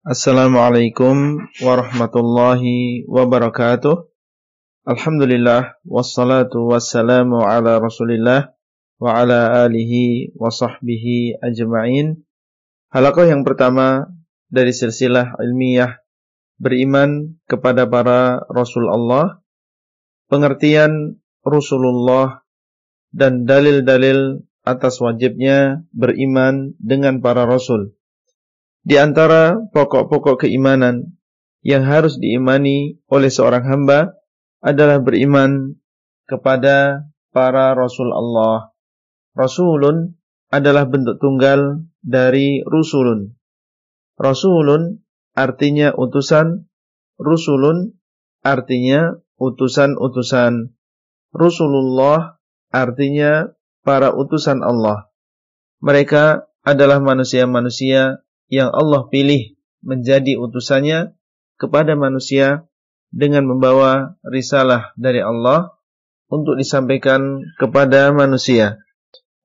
Assalamualaikum warahmatullahi wabarakatuh. Alhamdulillah wassalatu wassalamu ala Rasulillah wa ala alihi wa sahbihi ajma'in. Halaqah yang pertama dari silsilah ilmiah beriman kepada para rasul Allah, pengertian Rasulullah dan dalil-dalil atas wajibnya beriman dengan para rasul. Di antara pokok-pokok keimanan yang harus diimani oleh seorang hamba adalah beriman kepada para rasul Allah. Rasulun adalah bentuk tunggal dari rusulun. Rasulun artinya utusan, rusulun artinya utusan-utusan. Rasulullah artinya para utusan Allah. Mereka adalah manusia-manusia yang Allah pilih menjadi utusannya kepada manusia dengan membawa risalah dari Allah untuk disampaikan kepada manusia.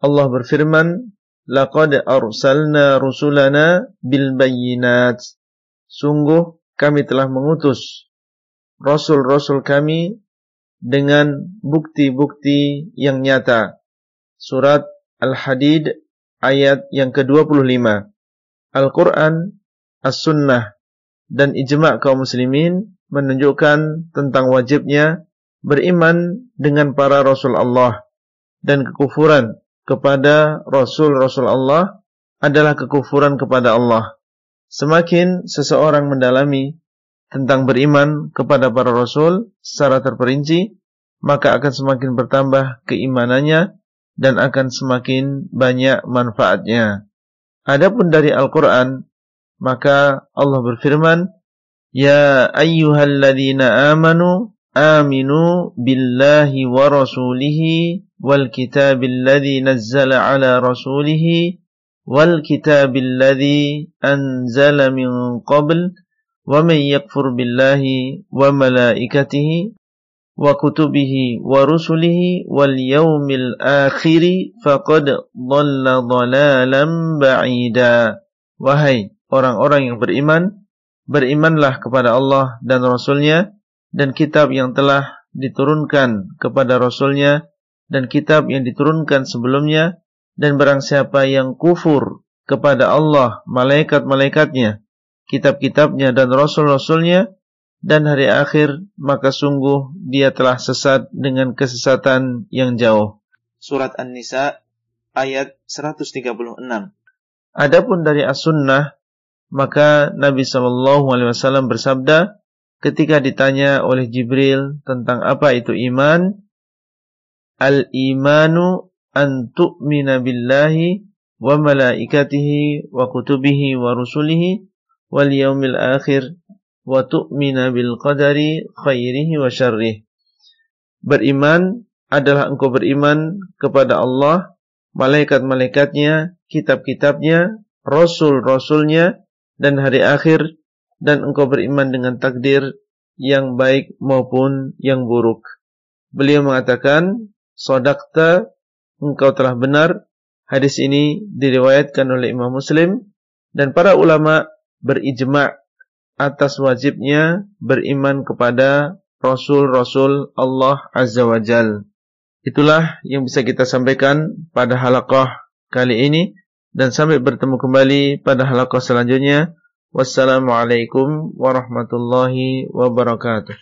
Allah berfirman, "Laqad arsalna rusulana bil bayyinat." Sungguh kami telah mengutus rasul-rasul kami dengan bukti-bukti yang nyata. Surat Al-Hadid ayat yang ke-25. Al-Quran, As-Sunnah, dan ijma' kaum muslimin menunjukkan tentang wajibnya beriman dengan para Rasul Allah dan kekufuran kepada Rasul-Rasul Allah adalah kekufuran kepada Allah. Semakin seseorang mendalami tentang beriman kepada para Rasul secara terperinci, maka akan semakin bertambah keimanannya dan akan semakin banyak manfaatnya. Adapun dari Al-Quran, maka Allah berfirman, Ya ayyuhalladzina amanu aminu billahi wa rasulihi wal kitabil ladzi nazzala ala rasulihi wal kitabil ladzi anzala min qabl wa man yakfur billahi wa kutubihi wa rusulihi wal yaumil akhiri faqad dhalla dhalalan ba'ida. Wahai orang-orang yang beriman, berimanlah kepada Allah dan Rasulnya dan kitab yang telah diturunkan kepada Rasulnya dan kitab yang diturunkan sebelumnya dan barang siapa yang kufur kepada Allah, malaikat-malaikatnya, kitab-kitabnya dan rasul-rasulnya dan hari akhir, maka sungguh dia telah sesat dengan kesesatan yang jauh. Surat An-Nisa ayat 136. Adapun dari As-Sunnah, maka Nabi Shallallahu alaihi wasallam bersabda ketika ditanya oleh Jibril tentang apa itu iman, Al-imanu an tu'mina billahi wa malaikatihi wa kutubihi wa rusulihi wal yaumil akhir wa tu'mina bil qadari khairihi wa syarrih. Beriman adalah engkau beriman kepada Allah, malaikat-malaikatnya, kitab-kitabnya, rasul-rasulnya, dan hari akhir, dan engkau beriman dengan takdir yang baik maupun yang buruk. Beliau mengatakan, Sodakta, engkau telah benar. Hadis ini diriwayatkan oleh Imam Muslim, dan para ulama berijma' atas wajibnya beriman kepada Rasul-Rasul Allah Azza wa Jal. Itulah yang bisa kita sampaikan pada halaqah kali ini. Dan sampai bertemu kembali pada halaqah selanjutnya. Wassalamualaikum warahmatullahi wabarakatuh.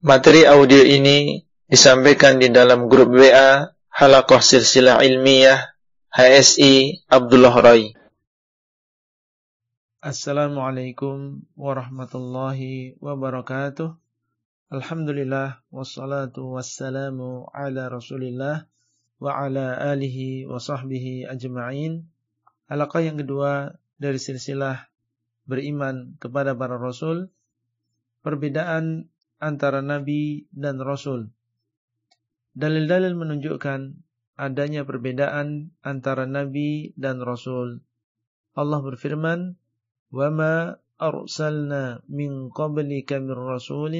Materi audio ini disampaikan di dalam grup WA Halaqah Silsilah Ilmiah HSI Abdullah Rai. Assalamualaikum warahmatullahi wabarakatuh. Alhamdulillah wassalatu wassalamu ala Rasulillah wa ala alihi wa sahbihi ajma'in. Halaqah yang kedua dari silsilah beriman kepada para rasul, perbedaan antara nabi dan rasul. Dalil-dalil menunjukkan adanya perbedaan antara nabi dan rasul. Allah berfirman, وما أرسلنا من قبلك من رسول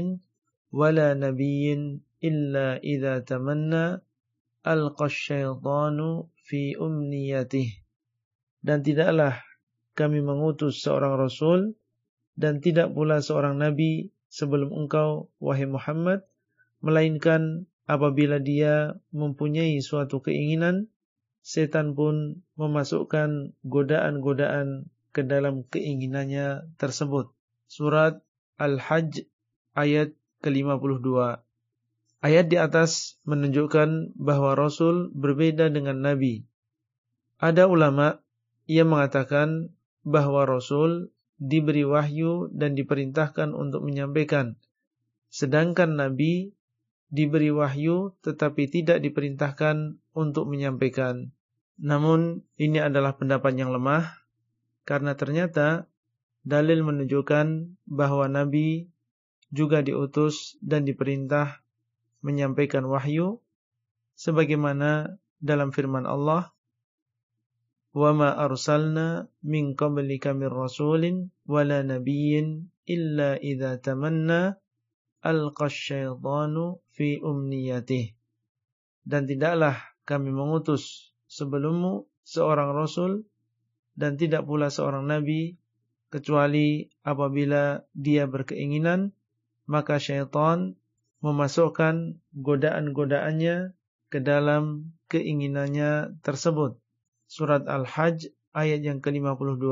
ولا نبي إلا إذا تمنى ألقى الشيطان في أمنيته. Dan tidaklah kami mengutus seorang rasul dan tidak pula seorang nabi sebelum engkau wahai Muhammad melainkan apabila dia mempunyai suatu keinginan setan pun memasukkan godaan-godaan ke dalam keinginannya tersebut surat Al-Hajj ayat ke-52 Ayat di atas menunjukkan bahwa Rasul berbeda dengan Nabi. Ada ulama yang mengatakan bahwa Rasul diberi wahyu dan diperintahkan untuk menyampaikan. Sedangkan Nabi diberi wahyu tetapi tidak diperintahkan untuk menyampaikan. Namun ini adalah pendapat yang lemah karena ternyata dalil menunjukkan bahwa Nabi juga diutus dan diperintah menyampaikan wahyu sebagaimana dalam firman Allah وَمَا أَرْسَلْنَا مِنْ قَبْلِكَ مِنْ رَسُولٍ وَلَا نَبِيٍّ إِلَّا إِذَا تَمَنَّى أَلْقَى الشَّيْطَانُ فِي أُمْنِيَتِهِ Dan tidaklah kami mengutus sebelummu seorang Rasul dan tidak pula seorang Nabi kecuali apabila dia berkeinginan maka syaitan memasukkan godaan-godaannya ke dalam keinginannya tersebut surat Al-Hajj ayat yang ke-52.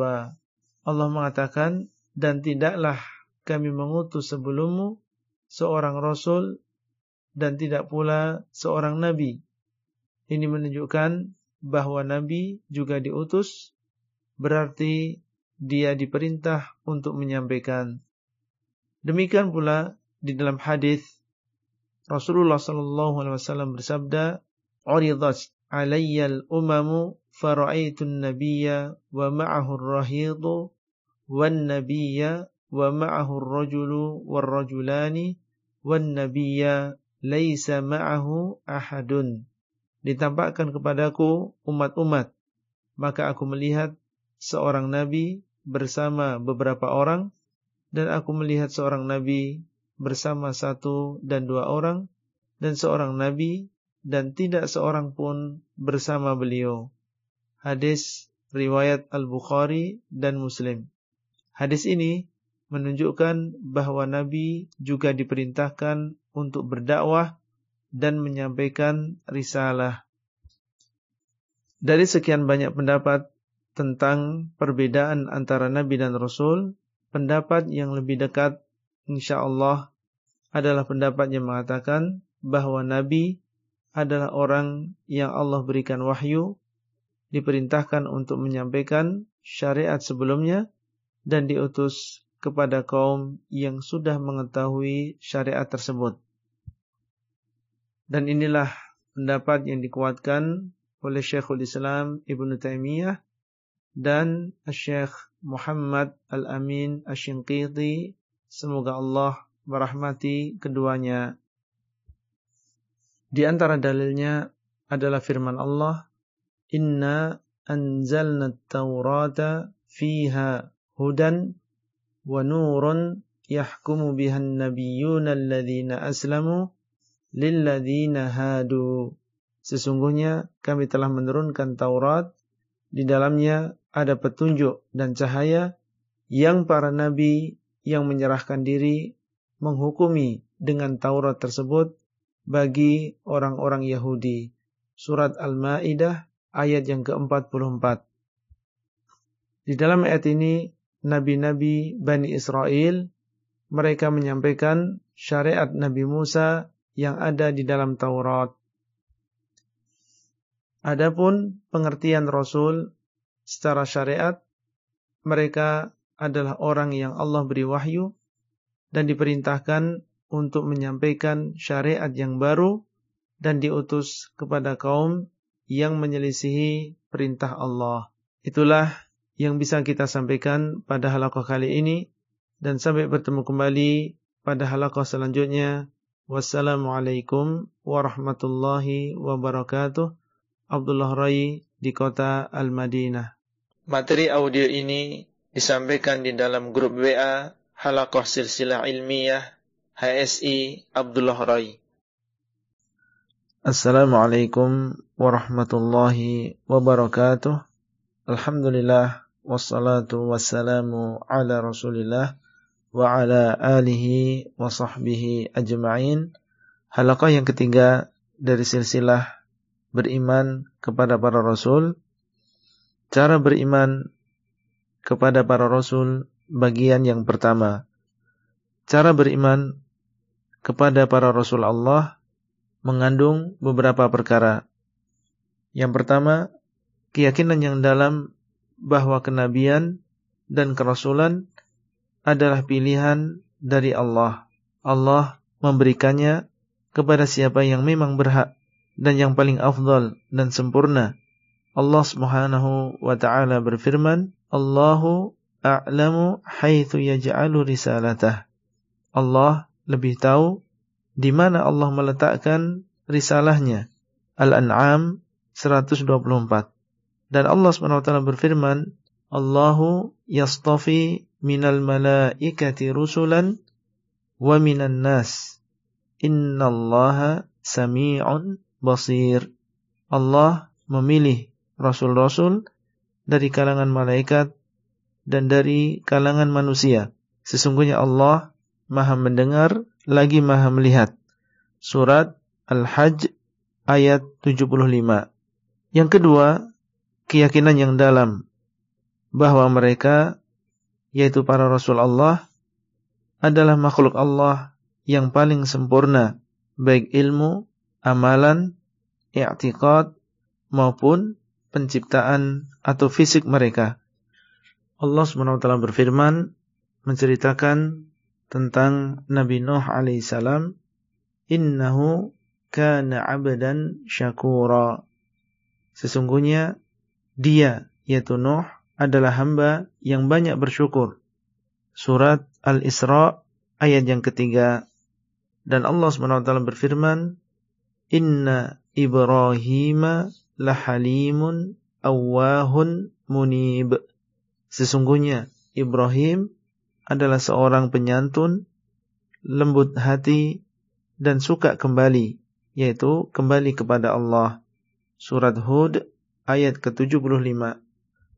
Allah mengatakan, dan tidaklah kami mengutus sebelummu seorang rasul dan tidak pula seorang nabi. Ini menunjukkan bahwa nabi juga diutus, berarti dia diperintah untuk menyampaikan. Demikian pula di dalam hadis Rasulullah sallallahu alaihi wasallam bersabda, "Uridat alayyal umamu fara'aitun nabiyya wa ma'ahu ar-rahidu wan nabiyya wa ma'ahu ar-rajulu war-rajulani wan nabiyya laisa ma'ahu ahadun ditampakkan kepadaku umat-umat maka aku melihat seorang nabi bersama beberapa orang dan aku melihat seorang nabi bersama satu dan dua orang dan seorang nabi dan tidak seorang pun bersama beliau hadis riwayat Al-Bukhari dan Muslim. Hadis ini menunjukkan bahwa Nabi juga diperintahkan untuk berdakwah dan menyampaikan risalah. Dari sekian banyak pendapat tentang perbedaan antara Nabi dan Rasul, pendapat yang lebih dekat insyaallah adalah pendapat yang mengatakan bahwa Nabi adalah orang yang Allah berikan wahyu diperintahkan untuk menyampaikan syariat sebelumnya dan diutus kepada kaum yang sudah mengetahui syariat tersebut. Dan inilah pendapat yang dikuatkan oleh Syekhul Islam Ibn Taimiyah dan Syekh Muhammad Al-Amin Asy-Shinqiti semoga Allah merahmati keduanya. Di antara dalilnya adalah firman Allah Inna anzalna at-taurata fiha hudan wa nurun yahkumu biha an-nabiyyuna alladhina aslamu lilladhina hadu. Sesungguhnya kami telah menurunkan Taurat di dalamnya ada petunjuk dan cahaya yang para nabi yang menyerahkan diri menghukumi dengan Taurat tersebut bagi orang-orang Yahudi. Surat Al-Maidah ayat yang ke-44. Di dalam ayat ini nabi-nabi Bani Israel mereka menyampaikan syariat Nabi Musa yang ada di dalam Taurat. Adapun pengertian Rasul secara syariat mereka adalah orang yang Allah beri wahyu dan diperintahkan untuk menyampaikan syariat yang baru dan diutus kepada kaum yang menyelisihi perintah Allah. Itulah yang bisa kita sampaikan pada halaqah kali ini dan sampai bertemu kembali pada halaqah selanjutnya. Wassalamualaikum warahmatullahi wabarakatuh. Abdullah Rai di kota Al-Madinah. Materi audio ini disampaikan di dalam grup WA Halaqah Silsilah Ilmiah HSI Abdullah Rai. Assalamualaikum warahmatullahi wabarakatuh. Alhamdulillah wassalatu wassalamu ala Rasulillah wa ala alihi wa sahbihi ajma'in. Halaqah yang ketiga dari silsilah beriman kepada para rasul. Cara beriman kepada para rasul bagian yang pertama. Cara beriman kepada para rasul Allah mengandung beberapa perkara. Yang pertama, keyakinan yang dalam bahwa kenabian dan kerasulan adalah pilihan dari Allah. Allah memberikannya kepada siapa yang memang berhak dan yang paling afdal dan sempurna. Allah Subhanahu wa taala berfirman, "Allahu a'lamu haitsu yaj'alu risalatah." Allah lebih tahu di mana Allah meletakkan risalahnya. Al-An'am 124. Dan Allah SWT berfirman, Allahu yastafi minal malaikati rusulan wa minan nas. Innallaha sami'un basir. Allah memilih rasul-rasul dari kalangan malaikat dan dari kalangan manusia. Sesungguhnya Allah Maha mendengar lagi Maha melihat. Surat Al-Hajj ayat 75. Yang kedua, keyakinan yang dalam bahwa mereka yaitu para rasul Allah adalah makhluk Allah yang paling sempurna baik ilmu, amalan, i'tiqad maupun penciptaan atau fisik mereka. Allah SWT berfirman menceritakan tentang Nabi Nuh alaihissalam, "Innahu kana 'abdan syakura." Sesungguhnya dia yaitu Nuh adalah hamba yang banyak bersyukur. Surat Al-Isra ayat yang ketiga. Dan Allah SWT berfirman, Inna Ibrahim lahalimun awahun munib. Sesungguhnya Ibrahim adalah seorang penyantun, lembut hati, dan suka kembali, yaitu kembali kepada Allah. Surat Hud ayat ke-75.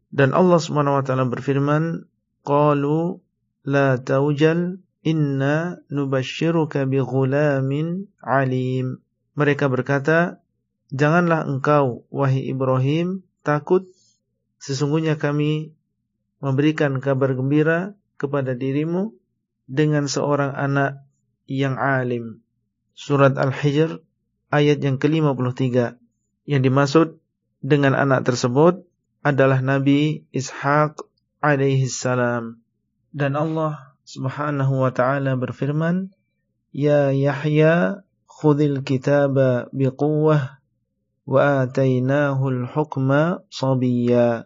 Dan Allah SWT berfirman, Qalu la taujal inna nubashiruka bi ghulamin alim. Mereka berkata, Janganlah engkau, wahai Ibrahim, takut. Sesungguhnya kami memberikan kabar gembira kepada dirimu dengan seorang anak yang alim. Surat Al-Hijr ayat yang ke-53. Yang dimaksud dengan anak tersebut adalah Nabi Ishaq alaihi salam. Dan Allah Subhanahu wa taala berfirman, "Ya Yahya, khudhil kitaba biquwwah wa atainahu al-hukma sabiyya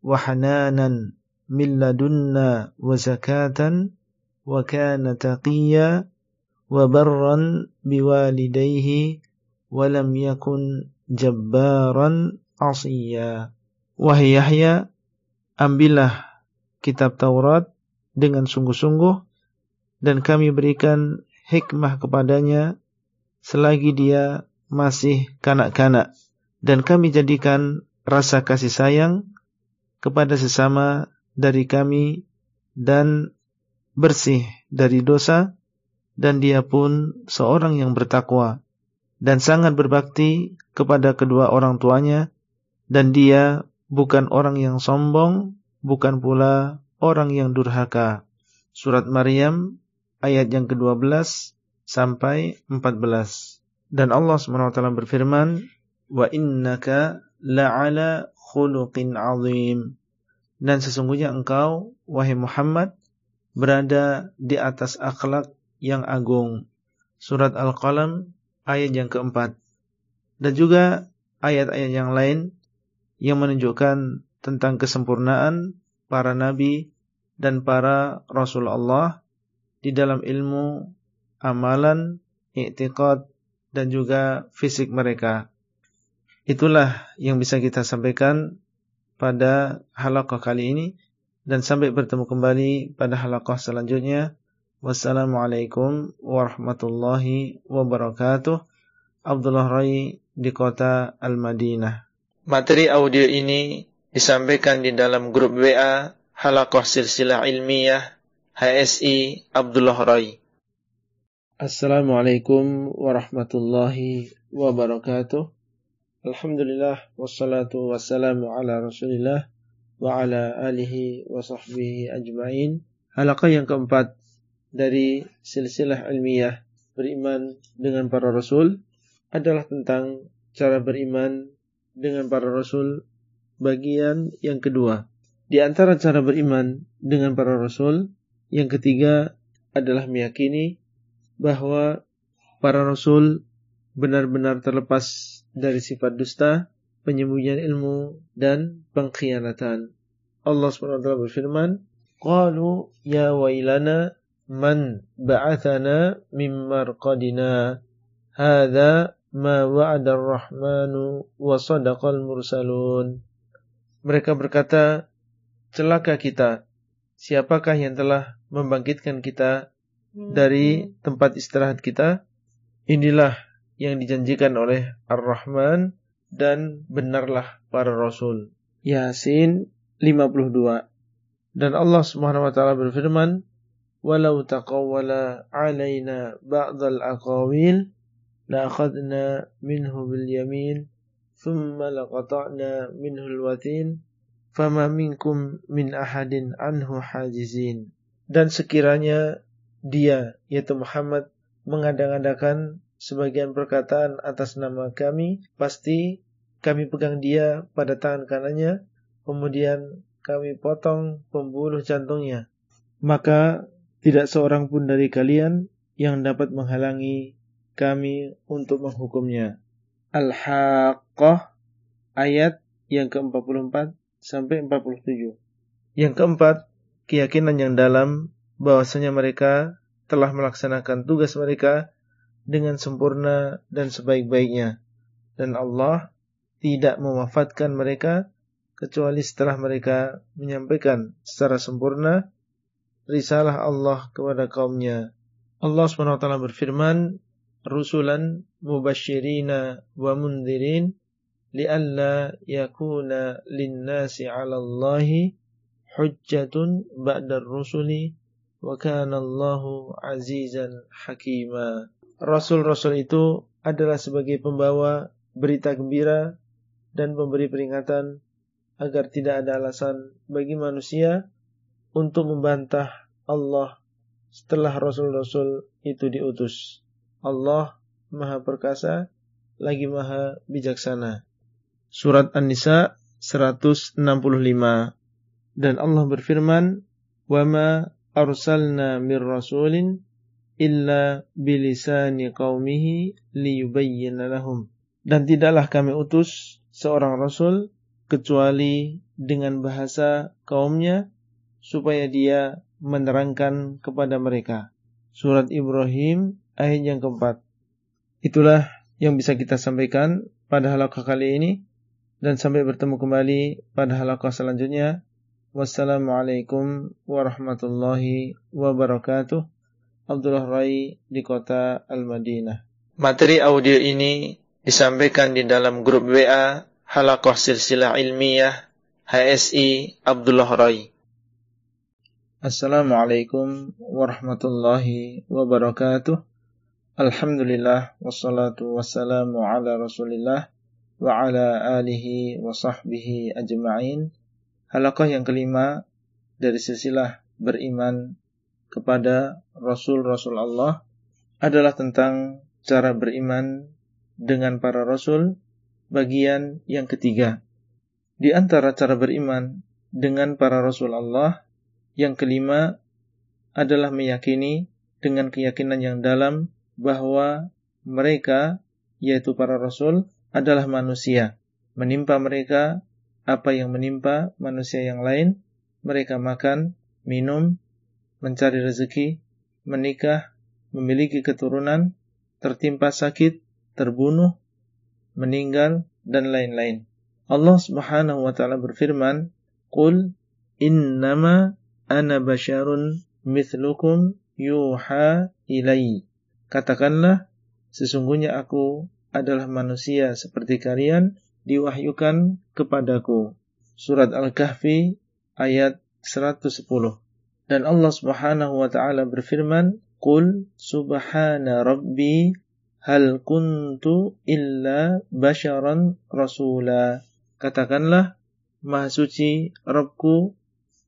wa hananan min ladunna wa zakatan wa kana taqiyya wa barran biwalidayhi wa lam yakun jabbaran asiyya." Wahai Yahya, ambillah kitab Taurat dengan sungguh-sungguh dan kami berikan hikmah kepadanya selagi dia masih kanak-kanak dan kami jadikan rasa kasih sayang kepada sesama dari kami dan bersih dari dosa dan dia pun seorang yang bertakwa dan sangat berbakti kepada kedua orang tuanya dan dia bukan orang yang sombong, bukan pula orang yang durhaka. Surat Maryam ayat yang ke-12 sampai 14. Dan Allah SWT berfirman, "Wa innaka la'ala khuluqin 'azim." Dan sesungguhnya engkau wahai Muhammad berada di atas akhlak yang agung. Surat Al-Qalam ayat yang keempat. Dan juga ayat-ayat yang lain yang menunjukkan tentang kesempurnaan para nabi dan para rasul Allah di dalam ilmu, amalan, i'tiqad dan juga fisik mereka. Itulah yang bisa kita sampaikan pada halaqah kali ini dan sampai bertemu kembali pada halaqah selanjutnya. Wassalamualaikum warahmatullahi wabarakatuh. Abdullah Rai di kota Al-Madinah. Materi audio ini disampaikan di dalam grup WA Halakoh Silsilah Ilmiah HSI Abdullah Rai. Assalamualaikum warahmatullahi wabarakatuh. Alhamdulillah wassalatu wassalamu ala Rasulillah wa ala alihi wa sahbihi ajmain. Halaqah yang keempat dari silsilah ilmiah beriman dengan para rasul adalah tentang cara beriman dengan para rasul bagian yang kedua. Di antara cara beriman dengan para rasul, yang ketiga adalah meyakini bahwa para rasul benar-benar terlepas dari sifat dusta, penyembunyian ilmu, dan pengkhianatan. Allah SWT berfirman, Qalu ya wailana man ba'athana min marqadina hadha ma wa'ada ar-rahmanu wa sadaqal mursalun mereka berkata, celaka kita. Siapakah yang telah membangkitkan kita dari tempat istirahat kita. Inilah yang dijanjikan oleh Ar-Rahman dan benarlah para rasul. Yasin 52. Dan Allah Subhanahu wa taala berfirman, "Walau taqawwala 'alaina ba'dal aqawil la'akhadna minhu bil yamin, thumma laqata'na minhu al-watin, fama minkum min ahadin anhu hajizin." Dan sekiranya dia yaitu Muhammad mengadang-adakan sebagian perkataan atas nama kami. Pasti kami pegang dia pada tangan kanannya. Kemudian kami potong pembuluh jantungnya. Maka tidak seorang pun dari kalian yang dapat menghalangi kami untuk menghukumnya. Al-Haqqah ayat yang ke-44 sampai 47. Yang keempat, keyakinan yang dalam bahwasanya mereka telah melaksanakan tugas mereka dengan sempurna dan sebaik-baiknya dan Allah tidak mewafatkan mereka kecuali setelah mereka menyampaikan secara sempurna risalah Allah kepada kaumnya. Allah SWT berfirman, rusulan mubashirina wa mundirin li'alla yakuna linnasi 'ala Allahi hujjatun ba'da rusuli wa kana Allahu 'azizan hakima. Rasul-rasul itu adalah sebagai pembawa berita gembira dan pemberi peringatan agar tidak ada alasan bagi manusia untuk membantah Allah setelah rasul-rasul itu diutus. Allah Maha Perkasa lagi Maha Bijaksana. Surat An-Nisa 165 dan Allah berfirman, "Wa ma arsalna mir rasulin illa bilisani qaumihi liyubayyana lahum." Dan tidaklah kami utus seorang rasul kecuali dengan bahasa kaumnya supaya dia menerangkan kepada mereka. Surat Ibrahim ayat yang keempat. Itulah yang bisa kita sampaikan pada halaqah kali ini dan sampai bertemu kembali pada halaqah selanjutnya. Wassalamualaikum warahmatullahi wabarakatuh. Abdullah Rai di kota Al-Madinah. Materi audio ini disampaikan di dalam grup WA Halaqah Silsilah Ilmiah HSI Abdullah Rai. Assalamualaikum warahmatullahi wabarakatuh. Alhamdulillah wassalatu wassalamu ala Rasulillah wa ala alihi wa sahbihi ajma'in. Halaqah yang kelima dari silsilah beriman kepada Rasul-Rasul Allah adalah tentang cara beriman dengan para Rasul bagian yang ketiga. Di antara cara beriman dengan para Rasul Allah yang kelima adalah meyakini dengan keyakinan yang dalam bahwa mereka, yaitu para rasul, adalah manusia. Menimpa mereka apa yang menimpa manusia yang lain, mereka makan, minum, mencari rezeki, menikah, memiliki keturunan, tertimpa sakit, terbunuh, meninggal, dan lain-lain. Allah Subhanahu wa taala berfirman, "Qul innama ana basyarun mithlukum yuha ilayya." Katakanlah, sesungguhnya aku adalah manusia seperti kalian diwahyukan kepadaku. Surat Al-Kahfi ayat 110. Dan Allah Subhanahu wa taala berfirman, "Qul subhana rabbi hal kuntu illa basyaran rasula." Katakanlah, Maha suci Rabbku,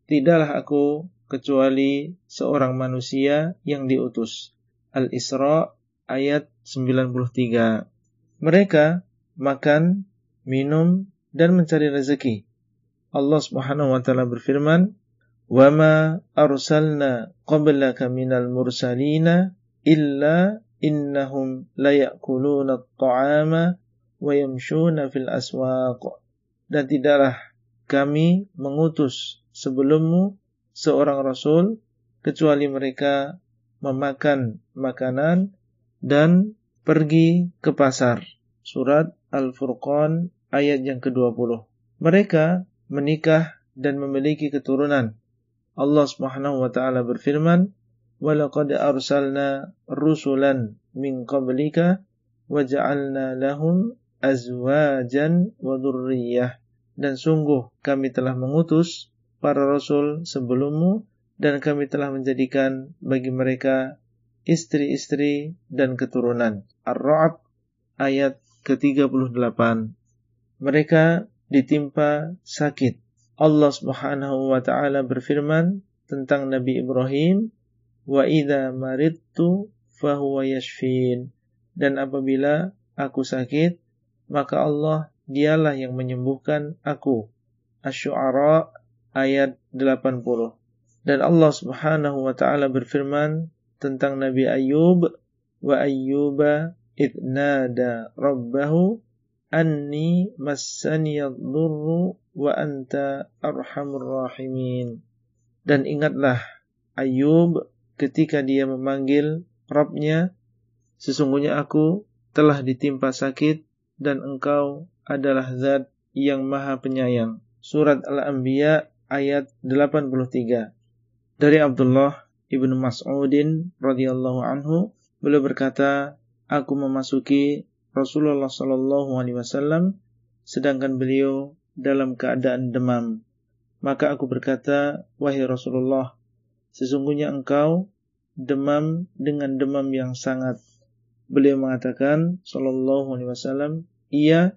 tidaklah aku kecuali seorang manusia yang diutus. Al-Isra ayat 93. Mereka makan, minum, dan mencari rezeki. Allah Subhanahu wa taala berfirman, "Wa ma arsalna qablaka minal mursalina illa innahum layakuluna at-ta'ama wa yamshuna fil aswaq." Dan tidaklah kami mengutus sebelummu seorang rasul kecuali mereka memakan makanan dan pergi ke pasar. Surat Al-Furqan ayat yang ke-20. Mereka menikah dan memiliki keturunan Allah Subhanahu wa taala berfirman, "Walaqad arsalna rusulan min qablika wa ja'alna lahum azwajan wa dhurriyyah." Dan sungguh kami telah mengutus para rasul sebelummu dan kami telah menjadikan bagi mereka istri-istri dan keturunan. Ar-Ra'd ayat ke-38. Mereka ditimpa sakit Allah Subhanahu wa taala berfirman tentang Nabi Ibrahim, "Wa idza maridtu fahuwa yashfin." Dan apabila aku sakit, maka Allah dialah yang menyembuhkan aku. Asy-Syu'ara ayat 80. Dan Allah Subhanahu wa taala berfirman tentang Nabi Ayub, "Wa ayyuba idnada rabbahu anni massaniyadh-dhurru wa anta arhamur rahimin. Dan ingatlah Ayub ketika dia memanggil Rabbnya, sesungguhnya aku telah ditimpa sakit dan engkau adalah zat yang maha penyayang. Surat Al-Anbiya ayat 83. Dari Abdullah ibnu Mas'udin radhiyallahu anhu, beliau berkata, aku memasuki Rasulullah sallallahu alaihi wasallam sedangkan beliau dalam keadaan demam. Maka aku berkata, wahai Rasulullah, sesungguhnya engkau demam dengan demam yang sangat. Beliau mengatakan, Sallallahu Alaihi Wasallam, iya,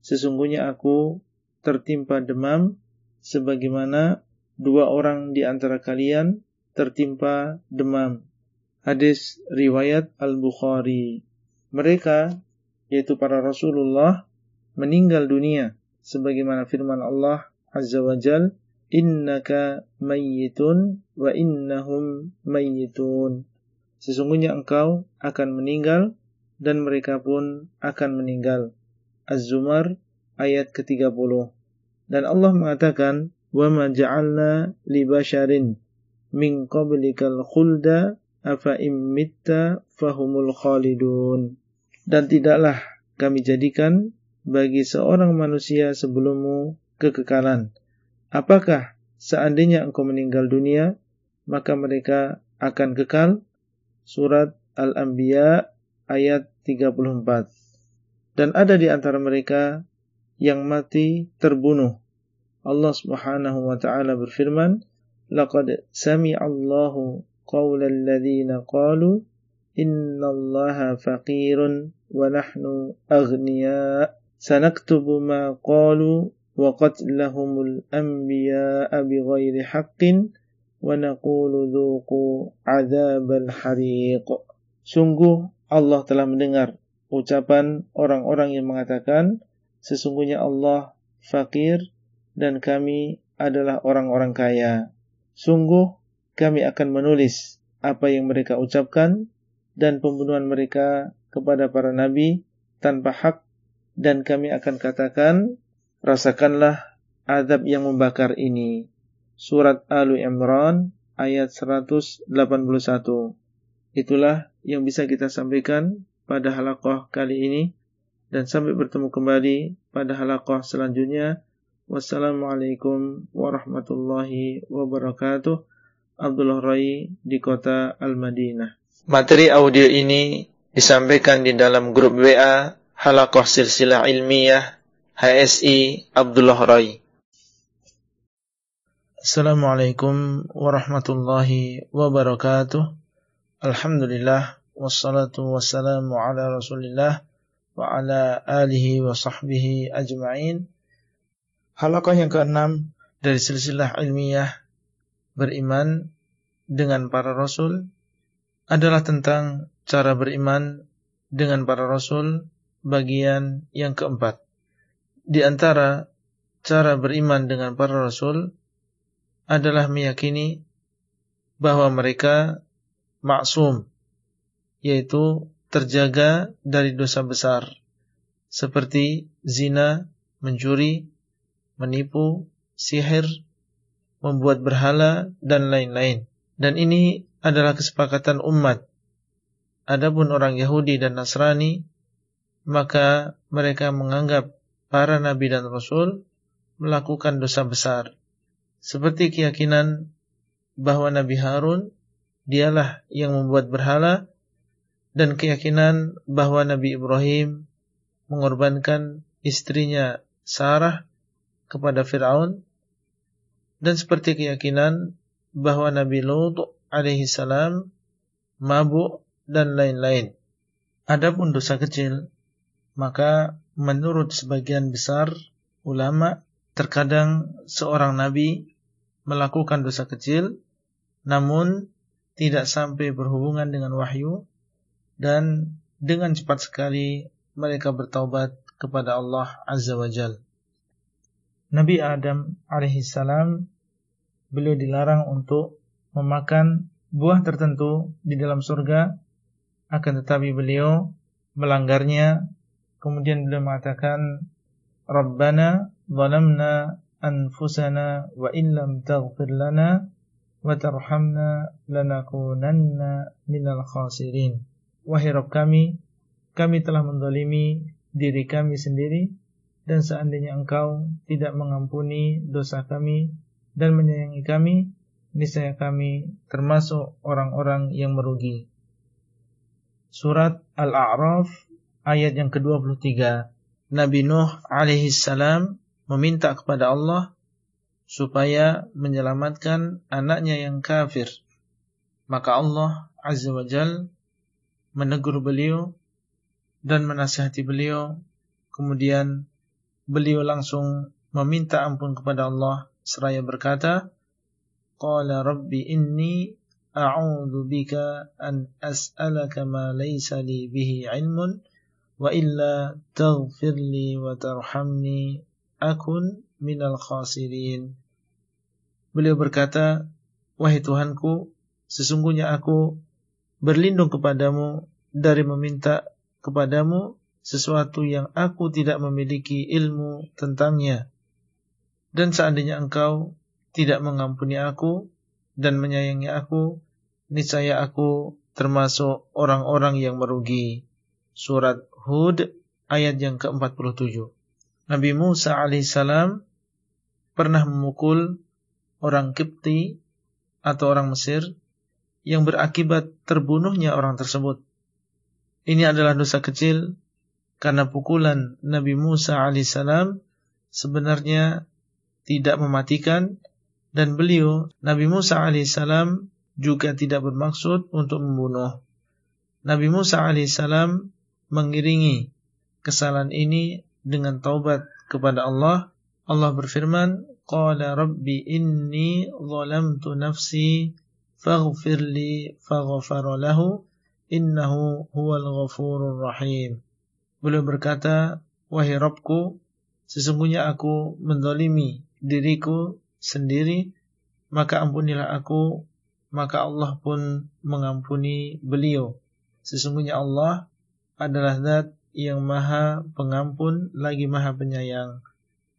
sesungguhnya aku tertimpa demam, sebagaimana dua orang di antara kalian tertimpa demam. Hadis riwayat Al-Bukhari. Mereka, yaitu para Rasulullah, meninggal dunia sebagaimana firman Allah Azza wa Jal innaka mayyitun wa innahum mayyitun. Sesungguhnya engkau akan meninggal dan mereka pun akan meninggal. Az-Zumar ayat ke-30 dan Allah mengatakan wa ma ja'alna li basharin min qablikal khulda afa immitta fahumul khalidun dan tidaklah kami jadikan bagi seorang manusia sebelummu kekekalan. Apakah seandainya engkau meninggal dunia, maka mereka akan kekal? Surat Al-Anbiya ayat 34. Dan ada di antara mereka yang mati terbunuh. Allah Subhanahu wa taala berfirman, "Laqad sami'a Allahu qawla alladhina qalu innallaha faqirun wa nahnu aghniya. Sanaktubu ma qalu wa qatlahumul anbiya bighairi haqqin wa naqulu dhuqu adzabal hariq. Sungguh Allah telah mendengar ucapan orang-orang yang mengatakan sesungguhnya Allah fakir dan kami adalah orang-orang kaya. Sungguh kami akan menulis apa yang mereka ucapkan dan pembunuhan mereka kepada para nabi tanpa hak dan kami akan katakan rasakanlah azab yang membakar ini. Surat Al Imran ayat 181. Itulah yang bisa kita sampaikan pada halakoh kali ini dan sampai bertemu kembali pada halakoh selanjutnya. Wassalamualaikum warahmatullahi wabarakatuh. Abdullah Rai di kota Al-Madinah. Materi audio ini disampaikan di dalam grup WA Halakoh Silsilah Ilmiah HSI Abdullah Rai. Assalamualaikum warahmatullahi wabarakatuh. Alhamdulillah wassalatu wassalamu ala Rasulillah wa ala alihi wa sahbihi ajma'in. Halaqah yang keenam dari silsilah ilmiah beriman dengan para rasul adalah tentang cara beriman dengan para rasul bagian yang keempat. Di antara cara beriman dengan para rasul adalah meyakini bahwa mereka maksum yaitu terjaga dari dosa besar seperti zina, mencuri, menipu, sihir, membuat berhala dan lain-lain. Dan ini adalah kesepakatan umat. Adapun orang Yahudi dan Nasrani maka mereka menganggap para nabi dan rasul melakukan dosa besar seperti keyakinan bahwa Nabi Harun dialah yang membuat berhala dan keyakinan bahwa Nabi Ibrahim mengorbankan istrinya Sarah kepada Firaun dan seperti keyakinan bahwa Nabi Lut alaihi salam mabuk dan lain-lain. Adapun dosa kecil maka menurut sebagian besar ulama terkadang seorang nabi melakukan dosa kecil namun tidak sampai berhubungan dengan wahyu dan dengan cepat sekali mereka bertaubat kepada Allah Azza wa Jal. Nabi Adam alaihissalam beliau dilarang untuk memakan buah tertentu di dalam surga, akan tetapi beliau melanggarnya. Kemudian beliau mengatakan, Rabbana zalamna anfusana wa illam taghfir lana wa tarhamna lanakunanna minal khasirin. Wahai Rabb kami, kami telah mendolimi diri kami sendiri dan seandainya engkau tidak mengampuni dosa kami dan menyayangi kami, niscaya kami termasuk orang-orang yang merugi. Surat Al-A'raf ayat yang ke-23. Nabi Nuh alaihi salam meminta kepada Allah supaya menyelamatkan anaknya yang kafir. Maka Allah Azza wa Jal menegur beliau dan menasihati beliau. Kemudian beliau langsung meminta ampun kepada Allah seraya berkata, Qala Rabbi inni a'udhu bika an as'alaka ma laysa li bihi ilmun wa illa taghfirli wa tarhamni akun minal khasirin. Beliau berkata, Wahai Tuhanku, sesungguhnya aku berlindung kepadamu dari meminta kepadamu sesuatu yang aku tidak memiliki ilmu tentangnya. Dan seandainya engkau tidak mengampuni aku dan menyayangi aku, niscaya aku termasuk orang-orang yang merugi. Surat Hud ayat yang ke-47. Nabi Musa alaihissalam pernah memukul orang Kipti atau orang Mesir yang berakibat terbunuhnya orang tersebut. Ini adalah dosa kecil karena pukulan Nabi Musa alaihissalam sebenarnya tidak mematikan dan beliau Nabi Musa alaihissalam juga tidak bermaksud untuk membunuh. Nabi Musa alaihissalam mengiringi kesalahan ini dengan taubat kepada Allah, Allah berfirman, "Qala rabbi inni zalamtu nafsi faghfir li faghfara lahu innahu huwal ghafurur rahim." Beliau berkata, "Wahai Rabbku, sesungguhnya aku mendolimi diriku sendiri, maka ampunilah aku." Maka Allah pun mengampuni beliau. Sesungguhnya Allah adalah zat yang maha pengampun lagi maha penyayang.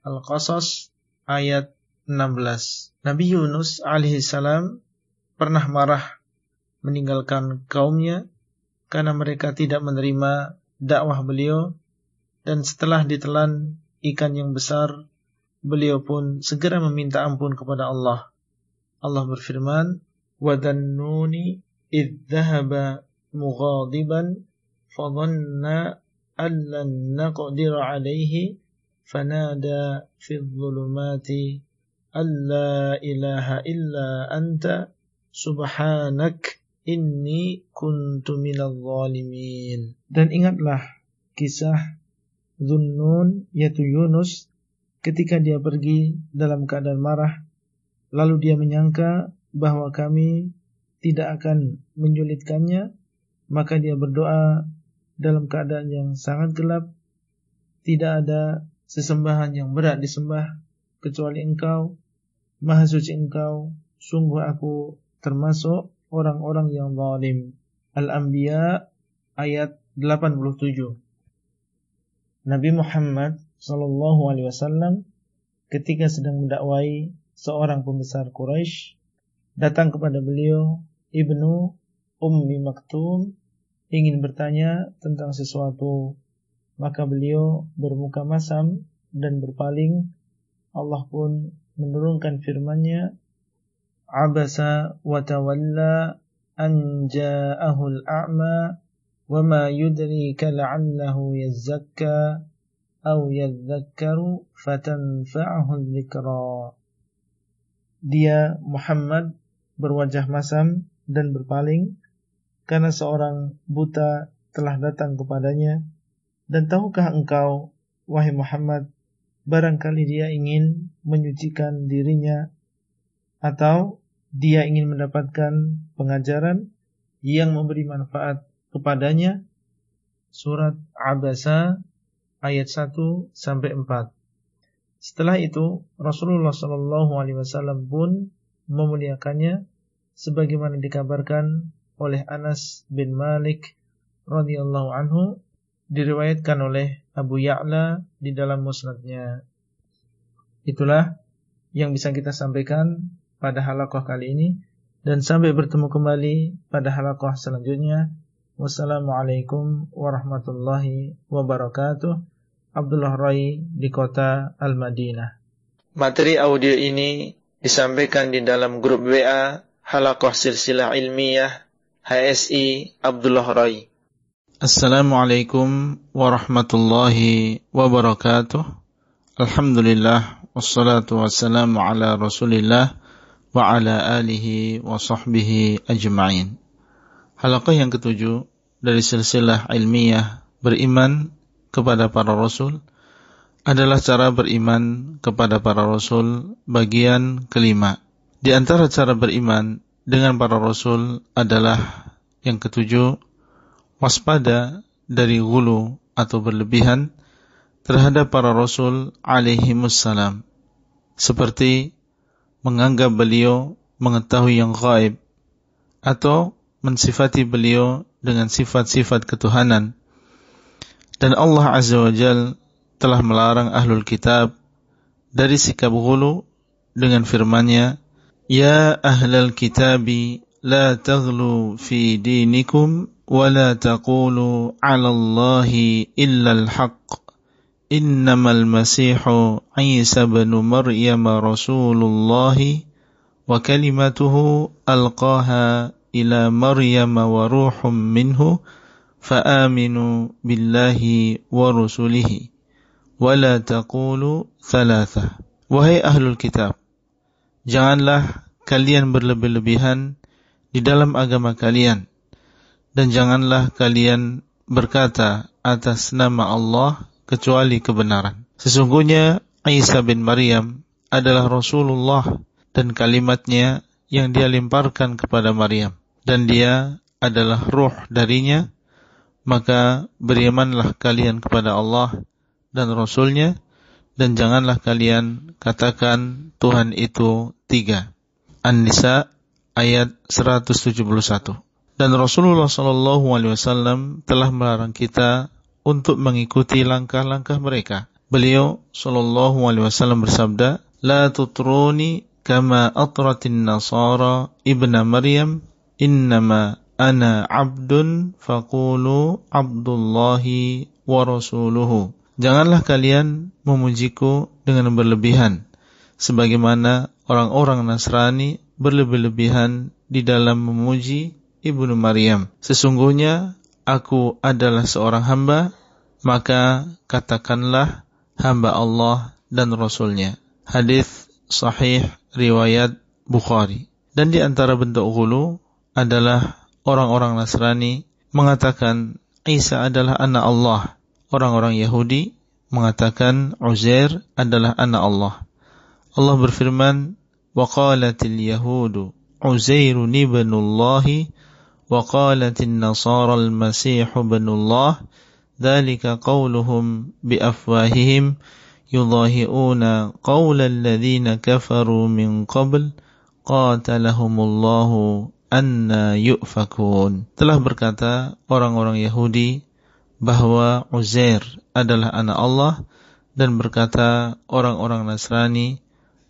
Al-Qasas ayat 16. Nabi Yunus alaihissalam pernah marah meninggalkan kaumnya karena mereka tidak menerima dakwah beliau dan setelah ditelan ikan yang besar beliau pun segera meminta ampun kepada Allah. Allah berfirman, وَذَنُّونِ إِذْ ذَهَبَ مُغَاضِبًا فَظَنَّ أَنْ لَنْ نَقْدِرَ عَلَيْهِ فَنَادَى فِي الظُّلُمَاتِ أَلَّا إِلَهَ إِلَّا أَنْتَ سُبْحَانَكَ إِنِّي كُنْتُ مِنَ الظَّالِمِينَ Dan ingatlah kisah Zunnun yaitu Yunus ketika dia pergi dalam keadaan marah lalu dia menyangka bahwa kami tidak akan menyulitkannya maka dia berdoa dalam keadaan yang sangat gelap. Tidak ada sesembahan yang berat disembah kecuali engkau. Maha suci engkau sungguh aku termasuk orang-orang yang zalim. Al-Anbiya ayat 87 Nabi Muhammad Shallallahu Alaihi Wasallam ketika sedang mendakwai seorang pembesar Quraisy datang kepada beliau ibnu Ummi Maktum ingin bertanya tentang sesuatu. Maka beliau bermuka masam dan berpaling. Allah pun menurunkan firman-Nya abasa wa tawalla an a'ma wa ma yudrika la'allahu yazzakka au yadzakkaru fatanfa'ahu dzikra. Dia Muhammad berwajah masam dan berpaling karena seorang buta telah datang kepadanya dan tahukah engkau wahai Muhammad barangkali dia ingin menyucikan dirinya atau dia ingin mendapatkan pengajaran yang memberi manfaat kepadanya surat Abasa ayat 1 sampai 4. Setelah itu Rasulullah Shallallahu alaihi wasallam pun memuliakannya sebagaimana dikabarkan oleh Anas bin Malik radhiyallahu anhu diriwayatkan oleh Abu Ya'la di dalam musnadnya. Itulah yang bisa kita sampaikan pada halakoh kali ini dan sampai bertemu kembali pada halakoh selanjutnya. Wassalamualaikum warahmatullahi wabarakatuh. Abdullah Rai di kota Al-Madinah. Materi audio ini disampaikan di dalam grup WA Halakoh Silsilah Ilmiah HSI Abdullah Rai. Assalamualaikum warahmatullahi wabarakatuh. Alhamdulillah wassalatu wassalamu ala Rasulillah wa ala alihi wa sahbihi ajma'in. Halaqah yang ketujuh dari silsilah ilmiah beriman kepada para rasul adalah cara beriman kepada para rasul bagian kelima. Di antara cara beriman dengan para rasul adalah yang ketujuh waspada dari gulu atau berlebihan terhadap para rasul alaihi salam seperti menganggap beliau mengetahui yang gaib atau mensifati beliau dengan sifat-sifat ketuhanan. Dan Allah Azza wa Jal telah melarang ahlul kitab dari sikap gulu dengan firman-Nya Ya ahlal kitabi la taghlu fi dinikum wa la taqulu 'ala Allahi illa al-haqq innamal masihu Isa bin Maryam rasulullah wa kalimatuhu alqaha ila Maryam wa ruhum minhu fa'aminu billahi wa rusulihi wa la taqulu thalatha. Janganlah kalian berlebih-lebihan di dalam agama kalian dan janganlah kalian berkata atas nama Allah kecuali kebenaran. Sesungguhnya Isa bin Maryam adalah Rasulullah dan kalimatnya yang dia lemparkan kepada Maryam dan dia adalah ruh darinya, maka berimanlah kalian kepada Allah dan Rasulnya, dan janganlah kalian katakan Tuhan itu tiga. An-Nisa ayat 171. Dan Rasulullah Shallallahu Alaihi Wasallam telah melarang kita untuk mengikuti langkah-langkah mereka. Beliau Shallallahu Alaihi Wasallam bersabda, "La tutruni kama atratin nasara ibna Maryam innama ana abdun faqulu abdullahi wa rasuluhu. Janganlah kalian memujiku dengan berlebihan sebagaimana orang-orang Nasrani berlebih-lebihan di dalam memuji Ibnu Maryam. Sesungguhnya aku adalah seorang hamba, maka katakanlah hamba Allah dan Rasulnya. Hadis sahih riwayat Bukhari. Dan di antara bentuk ghulu adalah orang-orang Nasrani mengatakan Isa adalah anak Allah. Orang-orang Yahudi mengatakan Uzair adalah anak Allah. Allah berfirman, وَقَالَتِ الْيَهُودُ عُزَيْرٌ ابْنُ اللَّهِ وَقَالَتِ النَّصَارَى الْمَسِيحُ ابْنُ اللَّهِ ذَلِكَ قَوْلُهُمْ بِأَفْوَاهِهِمْ يُضَاهِئُونَ قَوْلَ الَّذِينَ كَفَرُوا مِنْ قَبْلِ قَاتَلَهُمُ اللَّهُ anna yu'fakun. Telah berkata orang-orang Yahudi bahwa Uzair adalah anak Allah dan berkata orang-orang Nasrani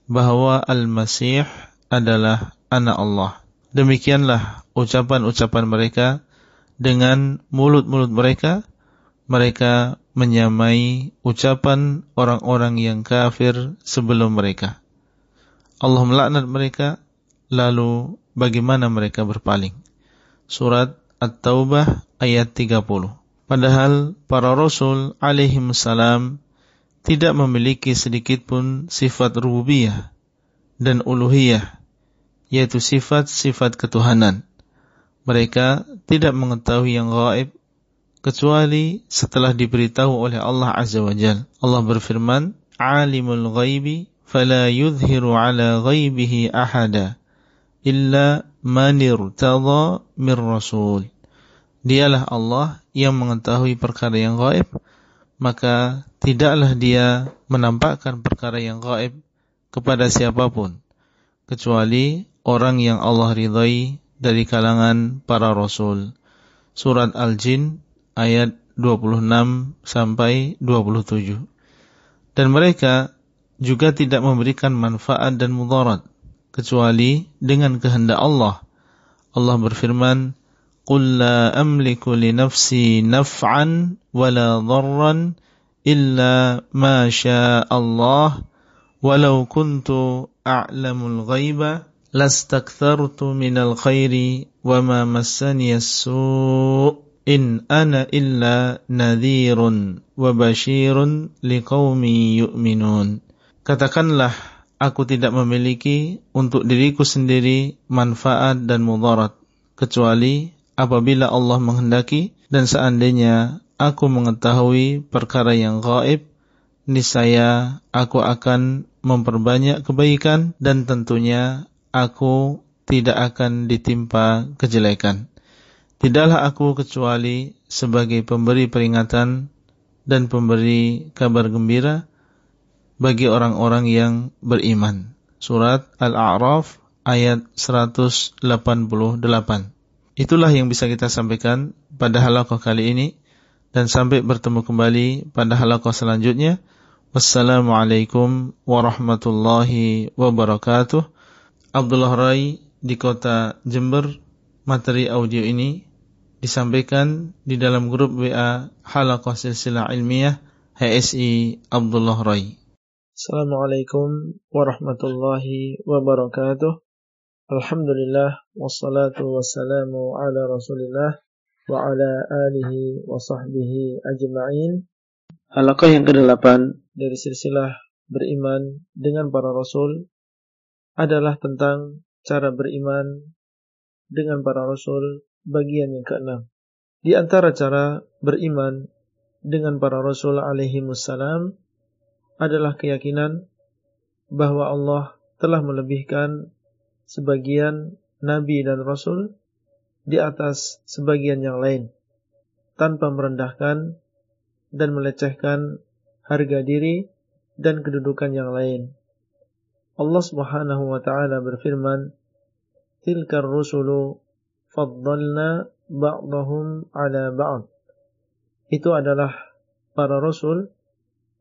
bahwa Al-Masih adalah anak Allah. Demikianlah ucapan-ucapan mereka dengan mulut-mulut mereka mereka menyamai ucapan orang-orang yang kafir sebelum mereka. Allah melaknat mereka lalu bagaimana mereka berpaling. Surat At-Taubah ayat 30. Padahal para rasul alaihi salam tidak memiliki sedikit pun sifat rububiyah dan uluhiyah, yaitu sifat-sifat ketuhanan. Mereka tidak mengetahui yang gaib kecuali setelah diberitahu oleh Allah Azza wa Jal. Allah berfirman, "Alimul ghaibi fala yudhiru ala ghaibihi ahada." Illa man irtada mir rasul. Dialah Allah yang mengetahui perkara yang gaib, maka tidaklah dia menampakkan perkara yang gaib kepada siapa pun kecuali orang yang Allah ridhai dari kalangan para rasul. Surat Al-Jin ayat 26 sampai 27. Dan mereka juga tidak memberikan manfaat dan mudarat kecuali dengan kehendak Allah. Allah berfirman, "Qul la amliku li nafsi naf'an wala dharran illa ma syaa Allah, walau kuntu a'lamul ghaiba lastakthartu minal khairi wa ma massani as-su' in ana illa nadhirun wa bashirun liqaumin yu'minun." Katakanlah aku tidak memiliki untuk diriku sendiri manfaat dan mudarat kecuali apabila Allah menghendaki dan seandainya aku mengetahui perkara yang gaib niscaya aku akan memperbanyak kebaikan dan tentunya aku tidak akan ditimpa kejelekan. Tidaklah aku kecuali sebagai pemberi peringatan dan pemberi kabar gembira bagi orang-orang yang beriman. Surat Al-A'raf ayat 188. Itulah yang bisa kita sampaikan pada halakoh kali ini dan sampai bertemu kembali pada halakoh selanjutnya. Wassalamualaikum warahmatullahi wabarakatuh. Abdullah Rai di kota Jember. Materi audio ini disampaikan di dalam grup WA Halakoh Silsilah Ilmiah HSI Abdullah Rai. Assalamualaikum warahmatullahi wabarakatuh. Alhamdulillah wassalatu wassalamu ala Rasulillah wa ala alihi wa sahbihi ajma'in. Halaqah yang ke-8 dari silsilah beriman dengan para rasul adalah tentang cara beriman dengan para rasul bagian yang keenam. Di antara cara beriman dengan para rasul alaihi wassalam adalah keyakinan bahwa Allah telah melebihkan sebagian nabi dan rasul di atas sebagian yang lain tanpa merendahkan dan melecehkan harga diri dan kedudukan yang lain. Allah Subhanahu wa taala berfirman, "Tilkar rusulu faddalna ba'dahum 'ala ba'd." Itu adalah para rasul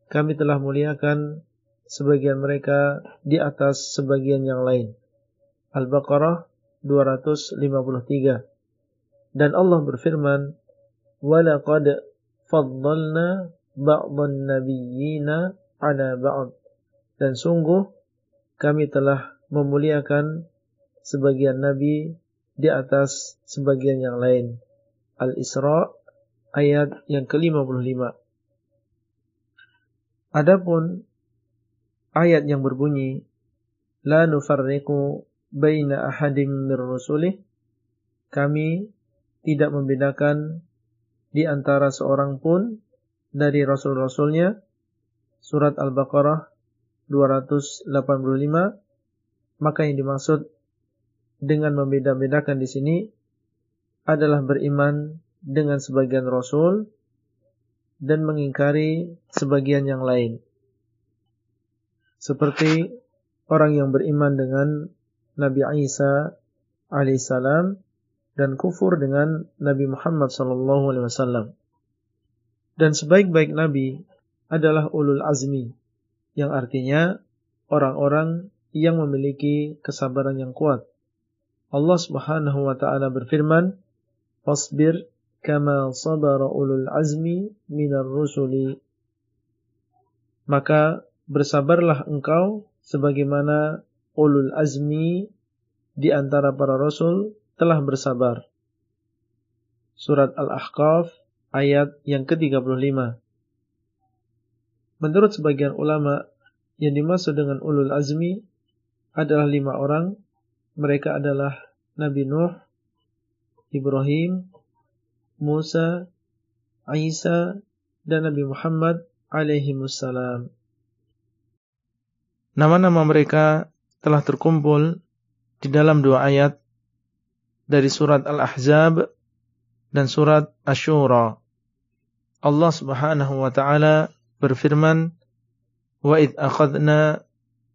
kami telah muliakan sebagian mereka di atas sebagian yang lain. Al-Baqarah 253. Dan Allah berfirman, "Walaqad faddalna ba'dhan nabiyyina 'ala ba'd." Dan sungguh kami telah memuliakan sebagian nabi di atas sebagian yang lain. Al-Isra ayat yang ke-55. Adapun ayat yang berbunyi la nufarriqu baina ahadin mir rusulih kami tidak membedakan di antara seorang pun dari rasul-rasulnya. Surat Al-Baqarah 285 maka yang dimaksud dengan membeda-bedakan di sini adalah beriman dengan sebagian rasul dan mengingkari sebagian yang lain seperti orang yang beriman dengan Nabi Isa alaihissalam dan kufur dengan Nabi Muhammad sallallahu alaihi wasallam. Dan sebaik-baik nabi adalah ulul azmi yang artinya orang-orang yang memiliki kesabaran yang kuat. Allah Subhanahu wa taala berfirman, "Fasbir kama sabara ulul azmi minar rusuli." Maka bersabarlah engkau sebagaimana ulul azmi di antara para rasul telah bersabar. Surat Al-Ahqaf ayat yang ke-35. Menurut sebagian ulama, yang dimaksud dengan ulul azmi adalah lima orang. Mereka adalah Nabi Nuh, Ibrahim, Musa, Isa, dan Nabi Muhammad alaihi wassalam. Nama-nama mereka telah terkumpul di dalam dua ayat dari surat Al-Ahzab dan surat Ashura. Allah Subhanahu wa taala berfirman, "Wa id akhadna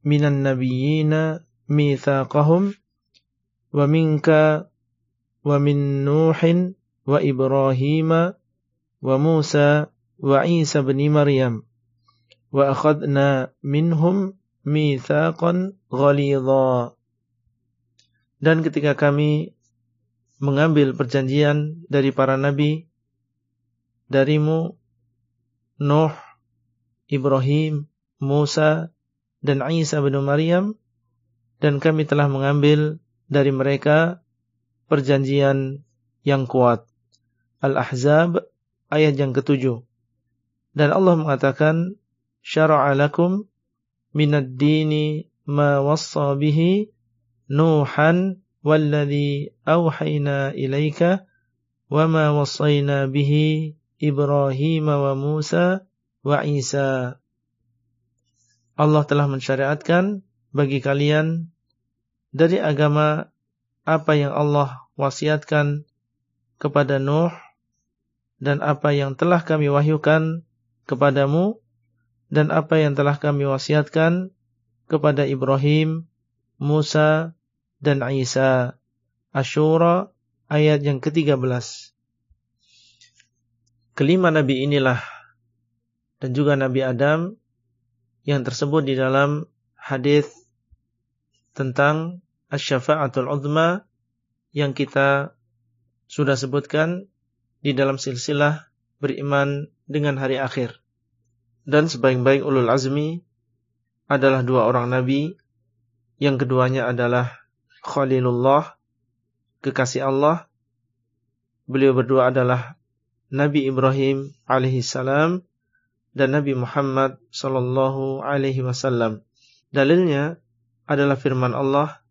minan nabiyyina mitsaqahum wa minka wa min Nuhin wa Ibrahim wa Musa wa Isa bin Maryam. Wa akhadna dan ketika kami mengambil perjanjian dari para nabi darimu Nuh Ibrahim Musa dan Isa bin Maryam dan kami telah mengambil dari mereka perjanjian yang kuat Al-Ahzab ayat yang ketujuh dan Allah mengatakan syara'a lakum minad dini ma wassa bihi Nuhan walladhi awhayna ilaika wa ma wassayna bihi Ibrahim wa Musa wa Isa. Allah telah mensyariatkan bagi kalian dari agama apa yang Allah wasiatkan kepada Nuh dan apa yang telah kami wahyukan kepadamu dan apa yang telah kami wasiatkan kepada Ibrahim, Musa, dan Isa. Ashura ayat yang ke-13. Kelima nabi inilah dan juga Nabi Adam yang tersebut di dalam hadis tentang asy-syafa'atul uzma yang kita sudah sebutkan di dalam silsilah beriman dengan hari akhir dan sebaik-baik ulul azmi adalah dua orang nabi. Yang keduanya adalah Khalilullah, kekasih Allah. Beliau berdua adalah Nabi Ibrahim alaihi salam dan Nabi Muhammad sallallahu alaihi wasallam. Dalilnya adalah firman Allah,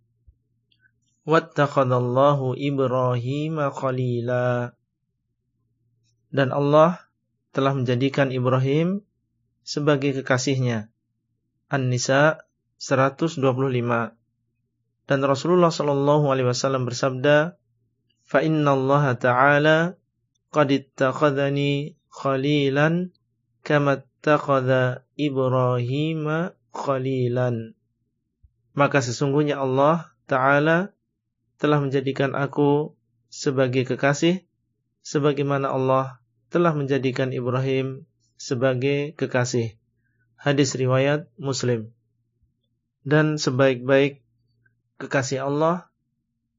"Wattaqadallahu Ibrahim khalila." Dan Allah telah menjadikan Ibrahim sebagai kekasihnya. An-Nisa 125. Dan Rasulullah sallallahu alaihi wasallam bersabda, "Fa inna Allah ta'ala qad ittakhadhani khalilan kama ittakhadha Ibrahim khalilan." Maka sesungguhnya Allah taala telah menjadikan aku sebagai kekasih sebagaimana Allah telah menjadikan Ibrahim sebagai kekasih. Hadis riwayat Muslim. Dan sebaik-baik kekasih Allah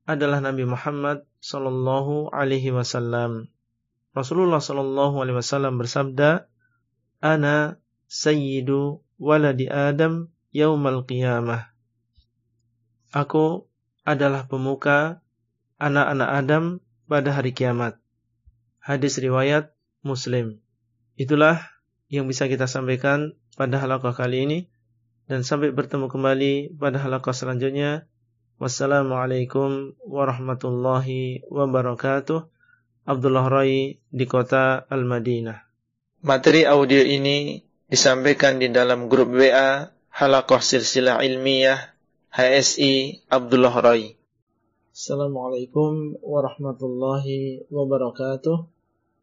adalah Nabi Muhammad sallallahu alaihi wasallam. Rasulullah sallallahu alaihi wasallam bersabda, "Ana sayyidu waladi Adam yaumal qiyamah." Aku adalah pemuka anak-anak Adam pada hari kiamat. Hadis riwayat Muslim. Itulah yang bisa kita sampaikan pada halaqah kali ini dan sampai bertemu kembali pada halaqah selanjutnya. Wassalamualaikum warahmatullahi wabarakatuh. Abdullah Rai di kota Al-Madinah. Materi audio ini disampaikan di dalam grup WA Halaqah Silsilah Ilmiah HSI Abdullah Rai. Assalamualaikum warahmatullahi wabarakatuh.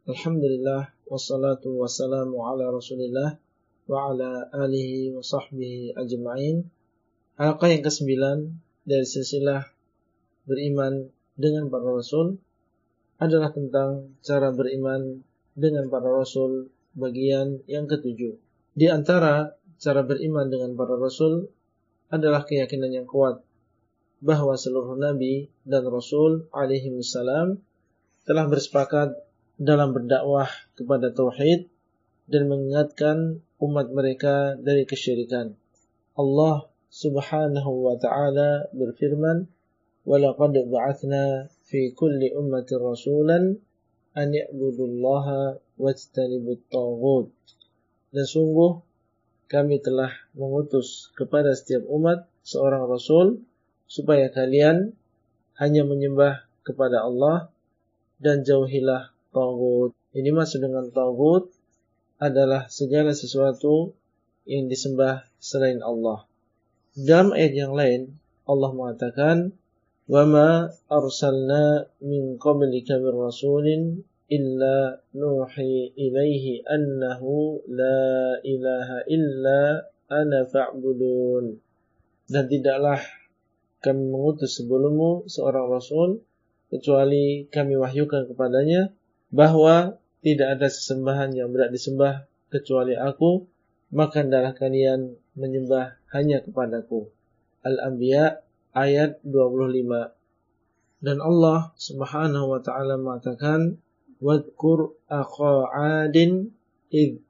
Alhamdulillah wassalatu wassalamu ala Rasulillah wa ala alihi wa sahbihi ajma'in. Halaqah yang kesembilan dari silsilah beriman dengan para rasul adalah tentang cara beriman dengan para rasul bagian yang ketujuh. Di antara cara beriman dengan para rasul adalah keyakinan yang kuat bahwa seluruh nabi dan rasul alaihi salam telah bersepakat dalam berdakwah kepada tauhid dan mengingatkan umat mereka dari kesyirikan. Allah Subhanahu wa taala berfirman, "Walaqad ba'atsna fi kulli ummatin rasulan an ya'budullaha wajtanibut tagut." Dan sungguh kami telah mengutus kepada setiap umat seorang rasul supaya kalian hanya menyembah kepada Allah dan jauhilah Tawud. Ini masuk dengan Tawud adalah segala sesuatu yang disembah selain Allah. Dalam ayat yang lain, Allah mengatakan, وَمَا أَرْسَلْنَا مِنْ قَبْلِكَ مِنْ رَسُولٍ إِلَّا نُوحِي إِلَيْهِ أَنَّهُ لَا إِلَهَ إِلَّا أَنَا فَعْبُدُونَ dan tidaklah kami mengutus sebelummu seorang rasul kecuali kami wahyukan kepadanya bahwa tidak ada sesembahan yang berat disembah kecuali aku, maka adalah kalian menyembah hanya kepadaku. Al-Anbiya ayat 25. Dan Allah Subhanahu wa taala mengatakan, "Wadhkur akha 'adin id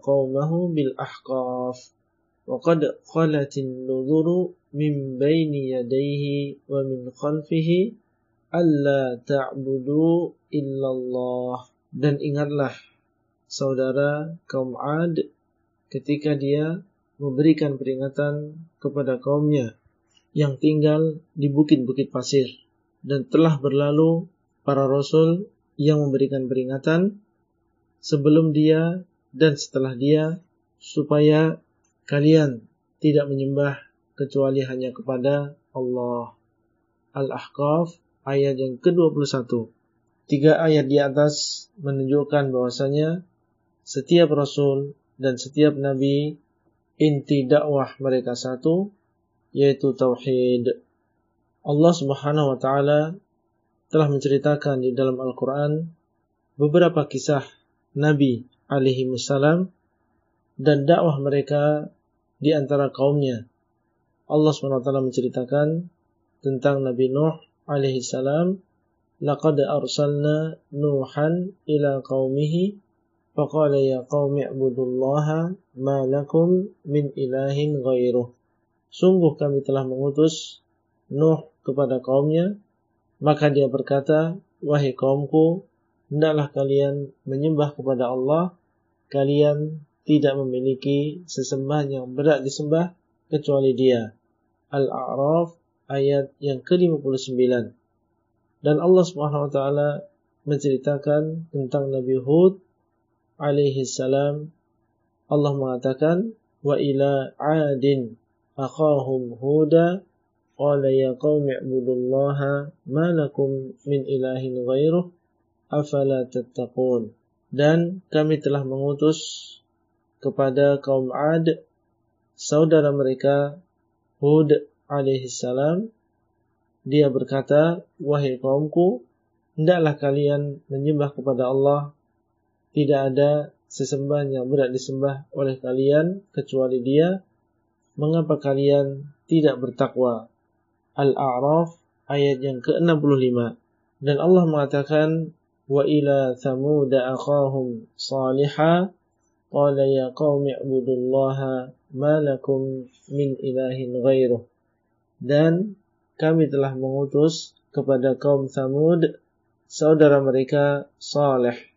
qaumahu bil ahqaf khalatin nudhuru min baini yadayhi wa min khalfihi alla ta'budu illallah." Dan ingatlah saudara kaum 'Ad ketika dia memberikan peringatan kepada kaumnya yang tinggal di bukit-bukit pasir dan telah berlalu para rasul yang memberikan peringatan sebelum dia dan setelah dia supaya kalian tidak menyembah kecuali hanya kepada Allah. Al-Ahqaf ayat yang ke-21. Tiga ayat di atas menunjukkan bahwasanya setiap rasul dan setiap nabi inti dakwah mereka satu yaitu tauhid. Allah Subhanahu wa taala telah menceritakan di dalam Al-Qur'an beberapa kisah nabi alaihi wasallam dan dakwah mereka di antara kaumnya. Allah Subhanahu wa taala menceritakan tentang Nabi Nuh alaihi salam, لقد أرسلنا نوحا إلى قومه فقال يا قوم qaumi الله ما لكم من إله غيره Sungguh kami telah mengutus Nuh kepada kaumnya, maka dia berkata, wahai kaumku, hendaklah kalian menyembah kepada Allah, kalian tidak memiliki sesembahan yang berat disembah kecuali dia. Al-A'raf ayat yang ke-59. Dan Allah Subhanahu wa taala menceritakan tentang Nabi Hud alaihi salam. Allah mengatakan wa ila 'adin akhahum huda qala ya qaumi ibudullaha ma lakum min ilahin ghairuh afala tattaqun. Dan kami telah mengutus kepada kaum 'Ad saudara mereka Hud alaihi salam dia berkata wahai kaumku hendaklah kalian menyembah kepada Allah tidak ada sesembahan yang berat disembah oleh kalian kecuali dia. Mengapa kalian tidak bertakwa? Al-A'raf ayat yang ke-65. Dan Allah mengatakan, Wa ila thamud akhahum salihah qala ya qaumi ibudullaha ma lakum min ilahin ghairuh. Dan kami telah mengutus kepada kaum Thamud saudara mereka Saleh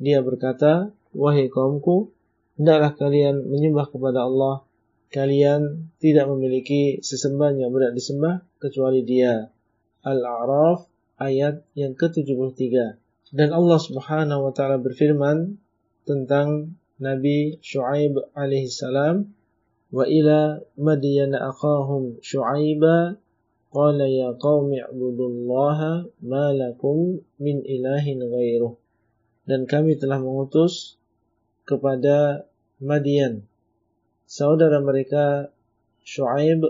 dia berkata, Wahai kaumku, hendaklah kalian menyembah kepada Allah, kalian tidak memiliki sesembahan yang berat disembah kecuali Dia. Al-A'raf ayat yang ke-73. Dan Allah Subhanahu wa taala berfirman tentang Nabi Shu'aib alaihi salam, "Wa ila Madyan aqahum Shu'aiba qala ya qaumi ibudullaha ma lakum min ilahin ghairuh." Dan kami telah mengutus kepada Madian. Saudara mereka Shu'aib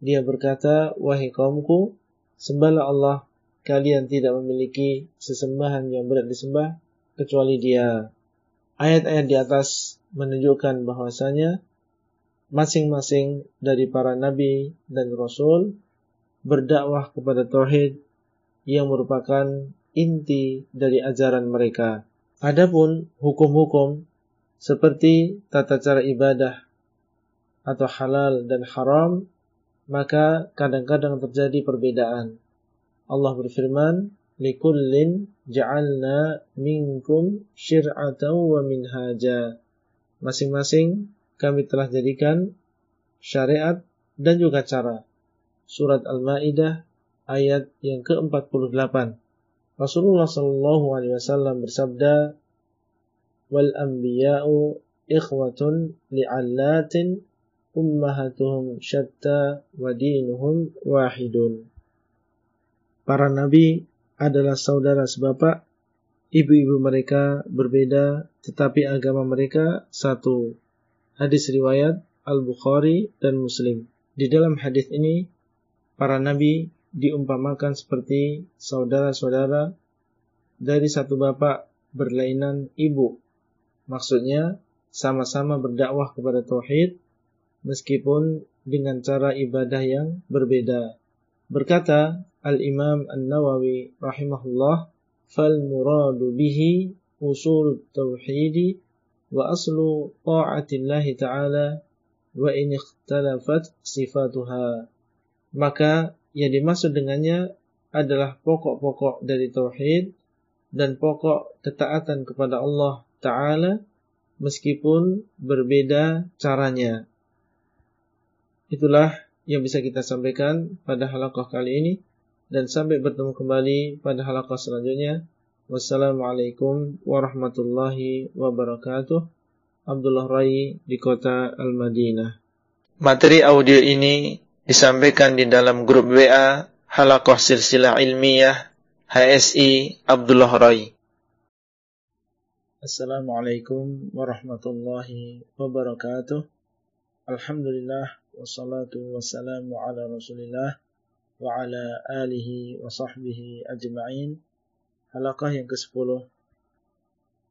dia berkata wahai kaumku sembahlah Allah. Kalian tidak memiliki sesembahan yang berat disembah kecuali dia. Ayat-ayat di atas menunjukkan bahwasanya masing-masing dari para nabi dan rasul berdakwah kepada tauhid yang merupakan inti dari ajaran mereka. Adapun hukum-hukum seperti tata cara ibadah atau halal dan haram, maka kadang-kadang terjadi perbedaan. Allah berfirman, "Likullin ja'alna minkum syir'atan wa minhaja." Masing-masing kami telah jadikan syariat dan juga cara. Surat Al-Maidah ayat yang ke-48. Rasulullah sallallahu alaihi wasallam bersabda, "Wal anbiya'u ikhwatun li'allatin ummahatuhum syatta wa dinuhum wahidun. Para nabi adalah saudara sebapak, ibu-ibu mereka berbeda, tetapi agama mereka satu. Hadis riwayat Al-Bukhari dan Muslim. Di dalam hadis ini, para nabi diumpamakan seperti saudara-saudara dari satu bapak berlainan ibu. Maksudnya, sama-sama berdakwah kepada tauhid meskipun dengan cara ibadah yang berbeda. Berkata Al-Imam An-Nawawi rahimahullah, "Fal muradu bihi usul tauhid wa aslu ta'atillahi ta'ala wa in ikhtalafat sifatuha." Maka yang dimaksud dengannya adalah pokok-pokok dari tauhid dan pokok ketaatan kepada Allah Ta'ala meskipun berbeda caranya. Itulah yang bisa kita sampaikan pada halaqah kali ini dan sampai bertemu kembali pada halaqah selanjutnya. Wassalamualaikum warahmatullahi wabarakatuh. Abdullah Rai di kota Al-Madinah. Materi audio ini disampaikan di dalam grup WA Halaqah Silsilah Ilmiah HSI Abdullah Rai. Assalamualaikum warahmatullahi wabarakatuh. Alhamdulillah wassalatu wassalamu ala rasulillah wa ala alihi wa sahbihi ajma'in halakah yang ke-10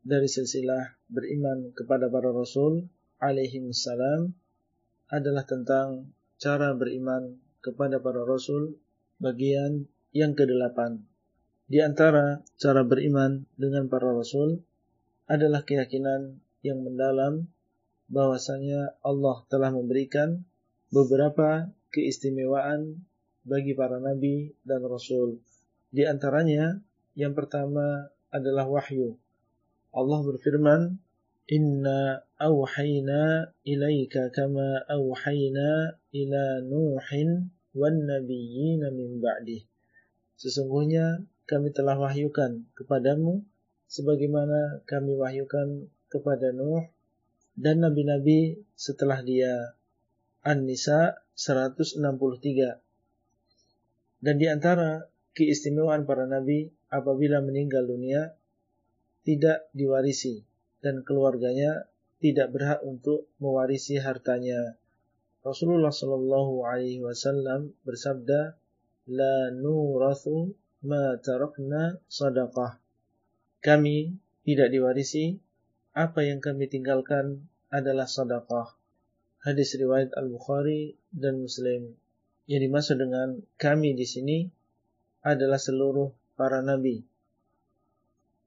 dari silsilah beriman kepada para rasul alaihi salam adalah tentang cara beriman kepada para rasul bagian yang ke-8 di antara cara beriman dengan para rasul adalah keyakinan yang mendalam bahwasanya Allah telah memberikan beberapa keistimewaan bagi para nabi dan rasul. Di antaranya yang pertama adalah wahyu. Allah berfirman, "Inna ilaika kama awhayna ila Nuhin wan nabiyyina min ba'dih." Sesungguhnya kami telah wahyukan kepadamu sebagaimana kami wahyukan kepada Nuh dan nabi-nabi setelah dia An-Nisa 163. Dan di antara keistimewaan para nabi apabila meninggal dunia tidak diwarisi dan keluarganya tidak berhak untuk mewarisi hartanya. Rasulullah Shallallahu Alaihi Wasallam bersabda, "La nurathu ma tarakna sadaqah." Kami tidak diwarisi apa yang kami tinggalkan adalah sadaqah hadis riwayat Al-Bukhari dan Muslim. Yang dimaksud dengan kami di sini adalah seluruh para nabi.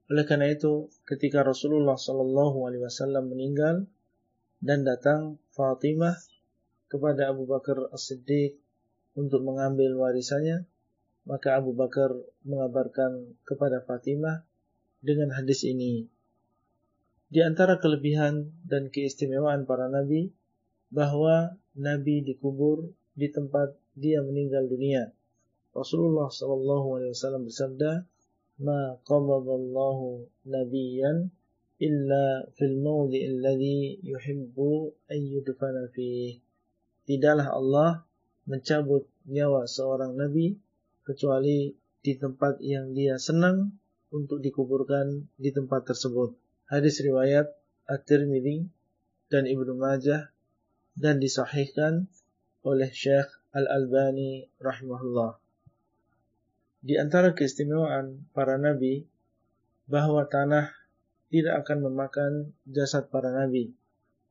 Oleh karena itu, ketika Rasulullah Shallallahu Alaihi Wasallam meninggal dan datang Fatimah kepada Abu Bakar As-Siddiq untuk mengambil warisannya, maka Abu Bakar mengabarkan kepada Fatimah dengan hadis ini. Di antara kelebihan dan keistimewaan para nabi bahwa Nabi dikubur di tempat dia meninggal dunia. Rasulullah Wasallam bersabda, "Ma qabadallahu nabiyan illa fil mawdi alladhi yuhibbu an yudfana fihi." Tidaklah Allah mencabut nyawa seorang nabi kecuali di tempat yang dia senang untuk dikuburkan di tempat tersebut. Hadis riwayat At-Tirmidzi dan Ibnu Majah dan disahihkan oleh Syekh Al-Albani rahimahullah. Di antara keistimewaan para nabi bahwa tanah tidak akan memakan jasad para nabi.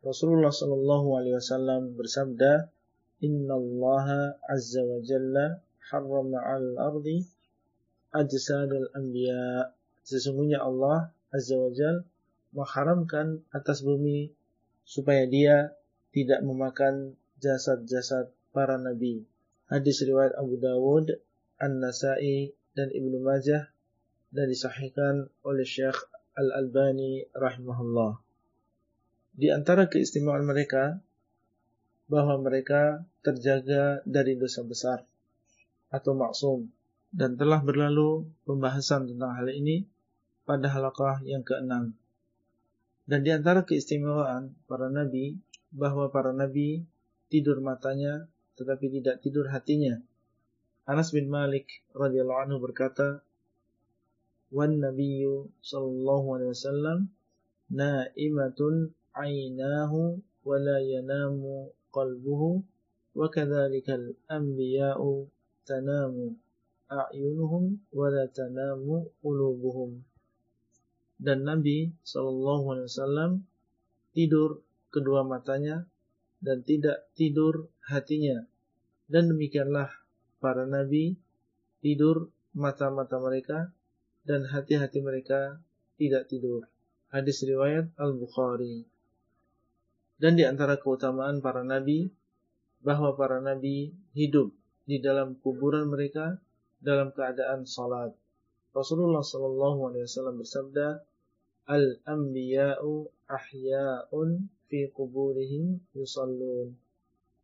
Rasulullah Shallallahu alaihi wasallam bersabda, "Inna Allah azza wa jalla harrama 'al ardi ajsadal anbiya." Sesungguhnya Allah azza wa jalla mengharamkan atas bumi supaya dia tidak memakan jasad-jasad para nabi. Hadis riwayat Abu Dawud, An-Nasai dan Ibnu Majah dan disahihkan oleh Syekh Al-Albani rahimahullah. Di antara keistimewaan mereka bahwa mereka terjaga dari dosa besar atau maksum dan telah berlalu pembahasan tentang hal ini pada halaqah yang keenam. Dan di antara keistimewaan para nabi bahwa para nabi tidur matanya tetapi tidak tidur hatinya. Anas bin Malik radhiyallahu anhu berkata, "Wan nabiyyu sallallahu alaihi wasallam na'imatun 'ainahu wa la yanamu qalbuhu wa kadzalikal anbiya'u tanamu a'yunuhum wa la tanamu qulubuhum." dan Nabi Shallallahu Alaihi Wasallam tidur kedua matanya dan tidak tidur hatinya. Dan demikianlah para nabi tidur mata-mata mereka dan hati-hati mereka tidak tidur. Hadis riwayat Al-Bukhari. Dan di antara keutamaan para nabi bahwa para nabi hidup di dalam kuburan mereka dalam keadaan salat. Rasulullah Shallallahu Alaihi Wasallam bersabda, Al-anbiya'u ahya'un fi kuburihim yusallun.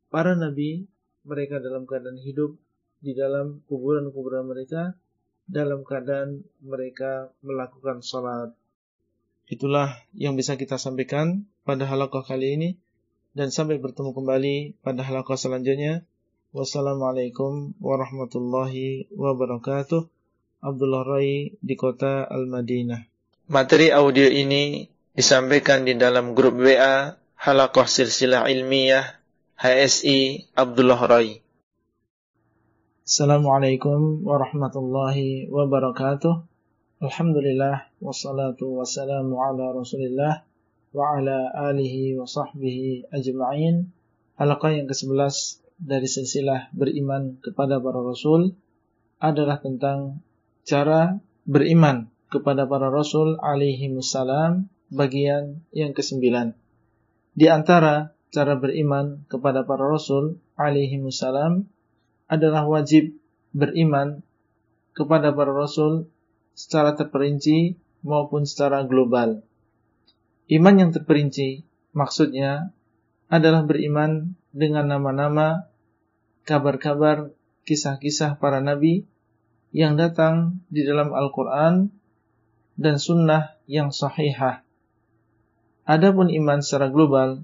Para nabi mereka dalam keadaan hidup di dalam kuburan-kuburan mereka dalam keadaan mereka melakukan salat. Itulah yang bisa kita sampaikan pada halaqah kali ini dan sampai bertemu kembali pada halaqah selanjutnya. Wassalamualaikum warahmatullahi wabarakatuh. Abdullah Rai di kota Al-Madinah. Materi audio ini disampaikan di dalam grup WA Halakoh Silsilah Ilmiah HSI Abdullah Rai. Assalamualaikum warahmatullahi wabarakatuh. Alhamdulillah wassalatu wassalamu ala Rasulillah wa ala alihi wa sahbihi ajma'in. Halaqah yang ke-11 dari silsilah beriman kepada para rasul adalah tentang cara beriman kepada para rasul alaihi salam bagian yang kesembilan. Di antara cara beriman kepada para rasul alaihi salam adalah wajib beriman kepada para rasul secara terperinci maupun secara global. Iman yang terperinci maksudnya adalah beriman dengan nama-nama, kabar-kabar, kisah-kisah para nabi yang datang di dalam Al-Quran dan sunnah yang sahihah. Adapun iman secara global,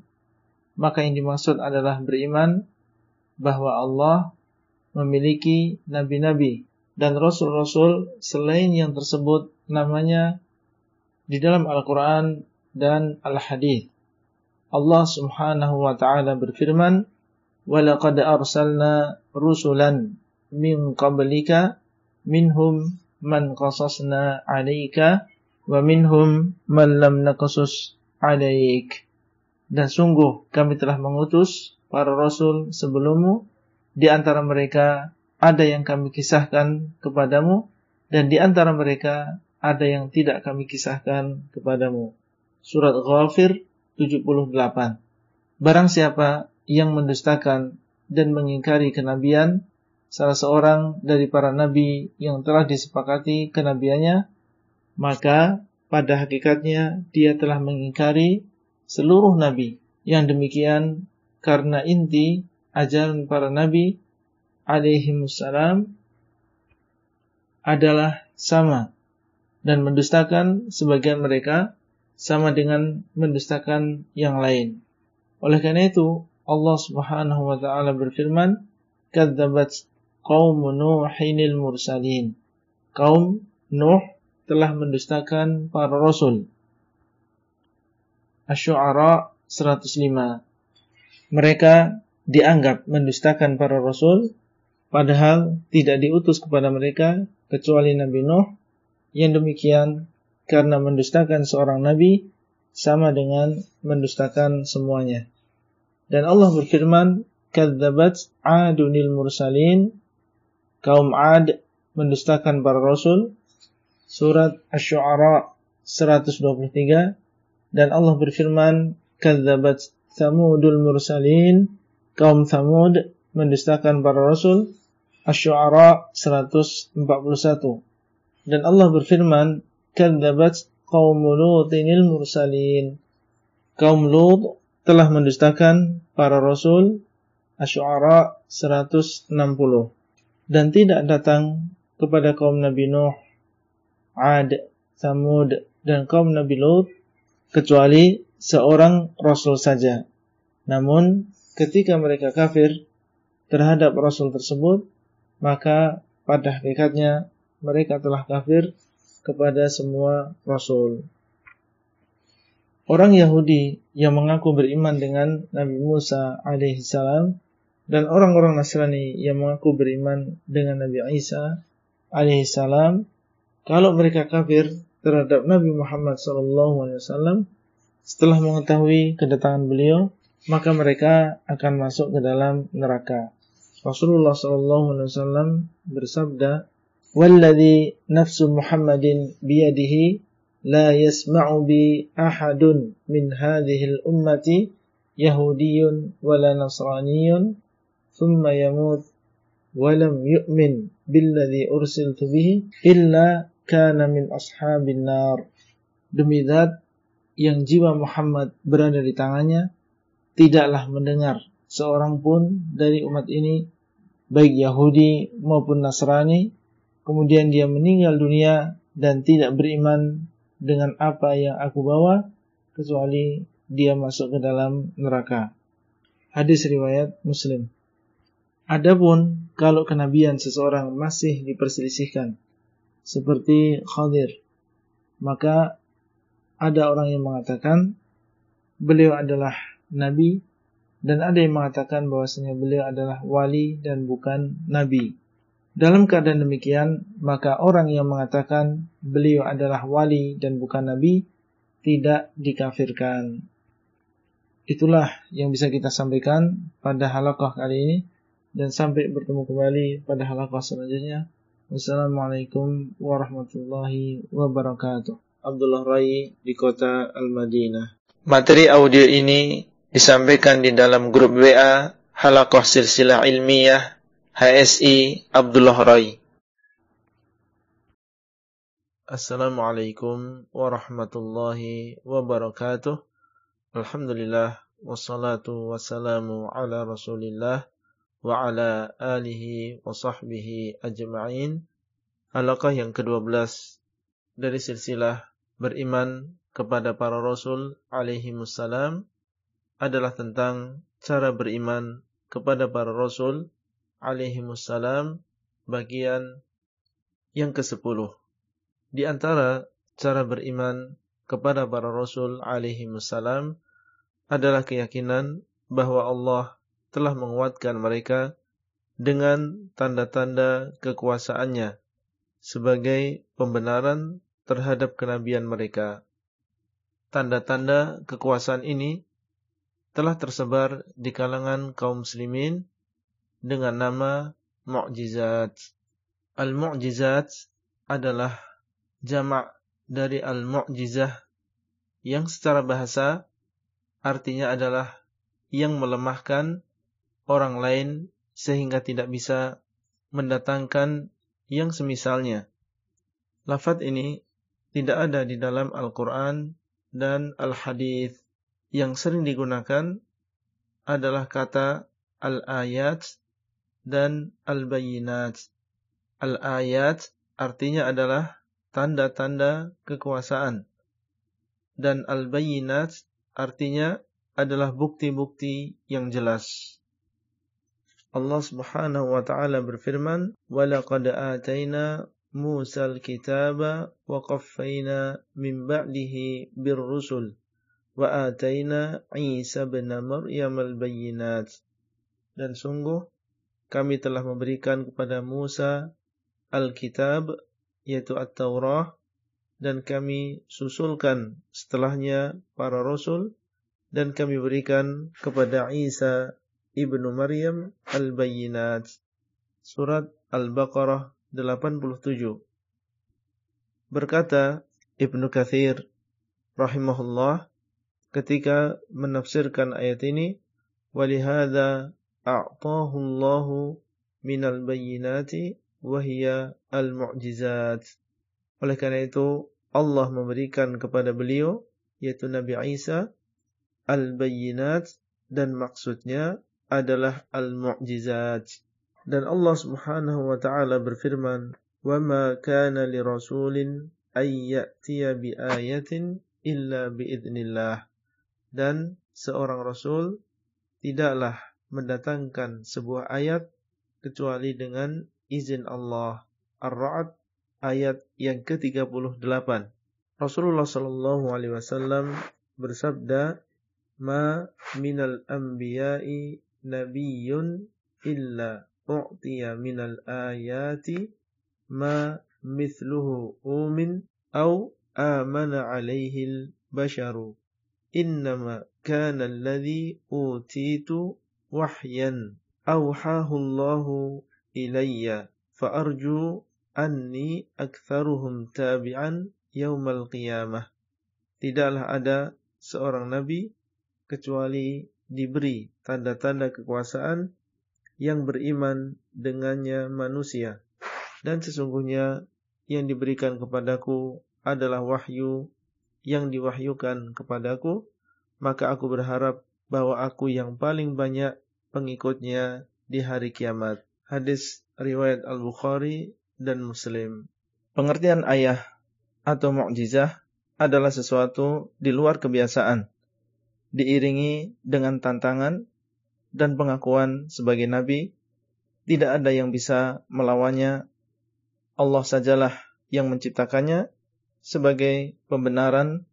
maka yang dimaksud adalah beriman bahwa Allah memiliki nabi-nabi dan rasul-rasul selain yang tersebut namanya di dalam Al-Quran dan Al-Hadith. Allah subhanahu wa ta'ala berfirman, وَلَقَدْ أَرْسَلْنَا رُسُلًا مِنْ قَبْلِكَ مِنْهُمْ مَنْ قَصَصْنَا عَلَيْكَ وَمِنْهُمْ مَنْ لَمْ نَقَصُسْ عَلَيْكَ Dan sungguh kami telah mengutus para rasul sebelummu di antara mereka ada yang kami kisahkan kepadamu dan di antara mereka ada yang tidak kami kisahkan kepadamu. Surat Ghafir 78. Barang siapa yang mendustakan dan mengingkari kenabian salah seorang dari para nabi yang telah disepakati kenabiannya, maka pada hakikatnya dia telah mengingkari seluruh nabi. Yang demikian karena inti ajaran para nabi alaihi wassalam adalah sama dan mendustakan sebagian mereka sama dengan mendustakan yang lain. Oleh karena itu, Allah Subhanahu wa taala berfirman, "Kadzabat qaum Nuhinil mursalin." Kaum Nuh telah mendustakan para rasul. Asy-Syu'ara 105. Mereka dianggap mendustakan para rasul padahal tidak diutus kepada mereka kecuali Nabi Nuh. Yang demikian karena mendustakan seorang nabi sama dengan mendustakan semuanya. Dan Allah berfirman, "Kadzabat 'adunil mursalin." Kaum 'Ad mendustakan para rasul. Surat Asy-Syu'ara 123 dan Allah berfirman, "Kadzabat Tsamudul mursalin." Kaum Tsamud mendustakan para rasul. Asy-Syu'ara 141. Dan Allah berfirman, "Kadzabat qaum Lutinil mursalin." Kaum Lut telah mendustakan para rasul Asy-Syu'ara 160 dan tidak datang kepada kaum Nabi Nuh, Ad, Samud dan kaum Nabi Lut kecuali seorang rasul saja. Namun ketika mereka kafir terhadap rasul tersebut, maka pada hakikatnya mereka telah kafir kepada semua rasul. Orang Yahudi yang mengaku beriman dengan Nabi Musa alaihissalam dan orang-orang Nasrani yang mengaku beriman dengan Nabi Isa alaihissalam kalau mereka kafir terhadap Nabi Muhammad SAW setelah mengetahui kedatangan beliau maka mereka akan masuk ke dalam neraka. Rasulullah SAW bersabda, "Walladhi nafsu Muhammadin biyadihi la yasma'u bi ahadun min hadhihi al-ummati yahudiyyun wala nasraniyyun thumma yamut wa lam yu'min billadhi ursiltu bihi illa kana min ashabin nar." Demi zat yang jiwa Muhammad berada di tangannya, tidaklah mendengar seorang pun dari umat ini baik Yahudi maupun Nasrani. Kemudian dia meninggal dunia dan tidak beriman dengan apa yang aku bawa kecuali dia masuk ke dalam neraka. Hadis riwayat Muslim. Adapun kalau kenabian seseorang masih diperselisihkan seperti Khadir, maka ada orang yang mengatakan beliau adalah nabi dan ada yang mengatakan bahwasanya beliau adalah wali dan bukan nabi. Dalam keadaan demikian, maka orang yang mengatakan beliau adalah wali dan bukan nabi tidak dikafirkan. Itulah yang bisa kita sampaikan pada halaqah kali ini dan sampai bertemu kembali pada halaqah selanjutnya. Wassalamualaikum warahmatullahi wabarakatuh. Abdullah Rai di kota Al-Madinah. Materi audio ini disampaikan di dalam grup WA Halaqah Silsilah Ilmiah HSI Abdullah Rai. Assalamualaikum warahmatullahi wabarakatuh. Alhamdulillah wassalatu wassalamu ala Rasulillah wa ala alihi wa sahbihi ajma'in. Halaqah yang ke-12 dari silsilah beriman kepada para rasul alaihi wassalam adalah tentang cara beriman kepada para rasul alaihi wassalam bagian yang ke-10. Di antara cara beriman kepada para rasul alaihi wassalam adalah keyakinan bahwa Allah telah menguatkan mereka dengan tanda-tanda kekuasaannya sebagai pembenaran terhadap kenabian mereka. Tanda-tanda kekuasaan ini telah tersebar di kalangan kaum muslimin dengan nama mukjizat. Al-mu'jizat adalah jamak dari al-mu'jizah yang secara bahasa artinya adalah yang melemahkan orang lain sehingga tidak bisa mendatangkan yang semisalnya. Lafat ini tidak ada di dalam Al-Quran dan Al-Hadith yang sering digunakan adalah kata al-ayat dan al-bayinat. Al-ayat artinya adalah tanda-tanda kekuasaan. Dan al-bayinat artinya adalah bukti-bukti yang jelas. Allah Subhanahu wa taala berfirman, "Wa laqad atayna Musa al-kitaba wa qaffayna min ba'dihi bir-rusul wa atayna Isa bin Maryam al-bayyinat." Dan sungguh kami telah memberikan kepada Musa al-kitab yaitu At-Taurah dan kami susulkan setelahnya para rasul dan kami berikan kepada Isa ibnu Maryam al-Bayyinat surat Al-Baqarah 87 berkata Ibnu Kathir rahimahullah ketika menafsirkan ayat ini walihada a'tahu Allahu minal bayyinati wahia al-mu'jizat oleh karena itu Allah memberikan kepada beliau yaitu Nabi Isa al-bayyinat dan maksudnya adalah al-mu'jizat. Dan Allah Subhanahu wa taala berfirman, "Wa ma kana li rasulin ay ya'tiya bi ayatin illa bi idznillah." Dan seorang rasul tidaklah mendatangkan sebuah ayat kecuali dengan izin Allah. Ar-Ra'd ayat yang ke-38. Rasulullah sallallahu alaihi wasallam bersabda, "Ma minal anbiya'i nabiyyun illa u'tiya minal ayati ma mithluhu umin au amana alaihi al-basharu innama kana alladhi utitu wahyan awhahu Allahu ilayya fa arju anni aktharuhum tabi'an yaumal qiyamah tidaklah ada seorang nabi kecuali diberi tanda-tanda kekuasaan yang beriman dengannya manusia. Dan sesungguhnya yang diberikan kepadaku adalah wahyu yang diwahyukan kepadaku, maka aku berharap bahwa aku yang paling banyak pengikutnya di hari kiamat. Hadis riwayat Al-Bukhari dan Muslim. Pengertian ayah atau mukjizah adalah sesuatu di luar kebiasaan diiringi dengan tantangan dan pengakuan sebagai nabi, tidak ada yang bisa melawannya. Allah sajalah yang menciptakannya sebagai pembenaran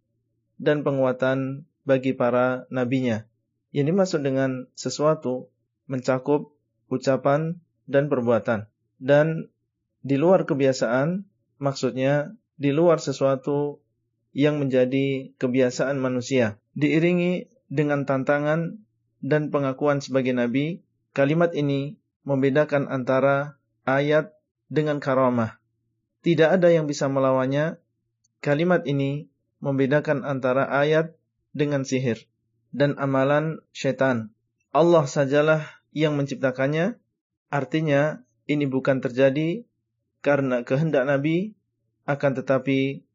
dan penguatan bagi para nabinya. Yang dimaksud dengan sesuatu mencakup ucapan dan perbuatan. Dan di luar kebiasaan, maksudnya di luar sesuatu yang menjadi kebiasaan manusia. Diiringi dengan tantangan dan pengakuan sebagai nabi, kalimat ini membedakan antara ayat dengan karamah. Tidak ada yang bisa melawannya. Kalimat ini membedakan antara ayat dengan sihir dan amalan syaitan. Allah sajalah yang menciptakannya. Artinya ini bukan terjadi karena kehendak Nabi, akan tetapi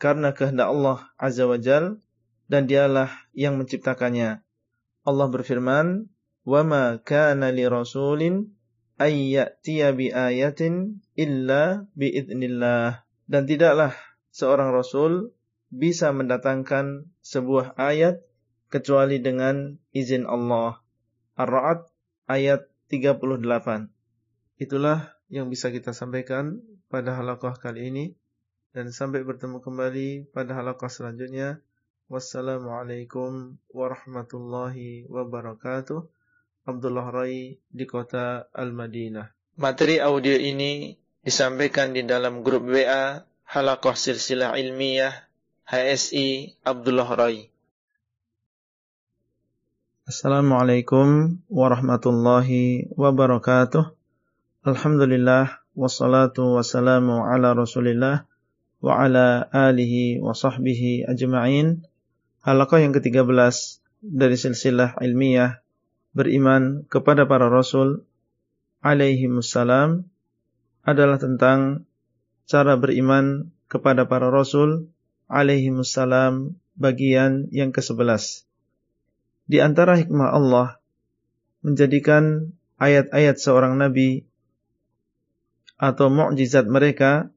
karena kehendak Allah Azza wa Jal dan dialah yang menciptakannya. Allah berfirman, "Wa kana li rasulin ay ya'tiya bi ayatin illa bi idznillah." Dan tidaklah seorang rasul bisa mendatangkan sebuah ayat kecuali dengan izin Allah. Ar-Ra'd ayat 38. Itulah yang bisa kita sampaikan pada halaqah kali ini dan sampai bertemu kembali pada halaqah selanjutnya. Wassalamualaikum warahmatullahi wabarakatuh. Abdullah Rai di kota Al-Madinah. Materi audio ini disampaikan di dalam grup WA Halaqah Silsilah Ilmiah HSI Abdullah Rai. Assalamualaikum warahmatullahi wabarakatuh. Alhamdulillah wassalatu wassalamu ala Rasulillah wa ala alihi wa sahbihi ajma'in. Halaqah yang ke-13 dari silsilah ilmiah beriman kepada para rasul alaihi wassalam adalah tentang cara beriman kepada para rasul alaihi wassalam bagian yang ke-11. Di antara hikmah Allah menjadikan ayat-ayat seorang nabi atau mukjizat mereka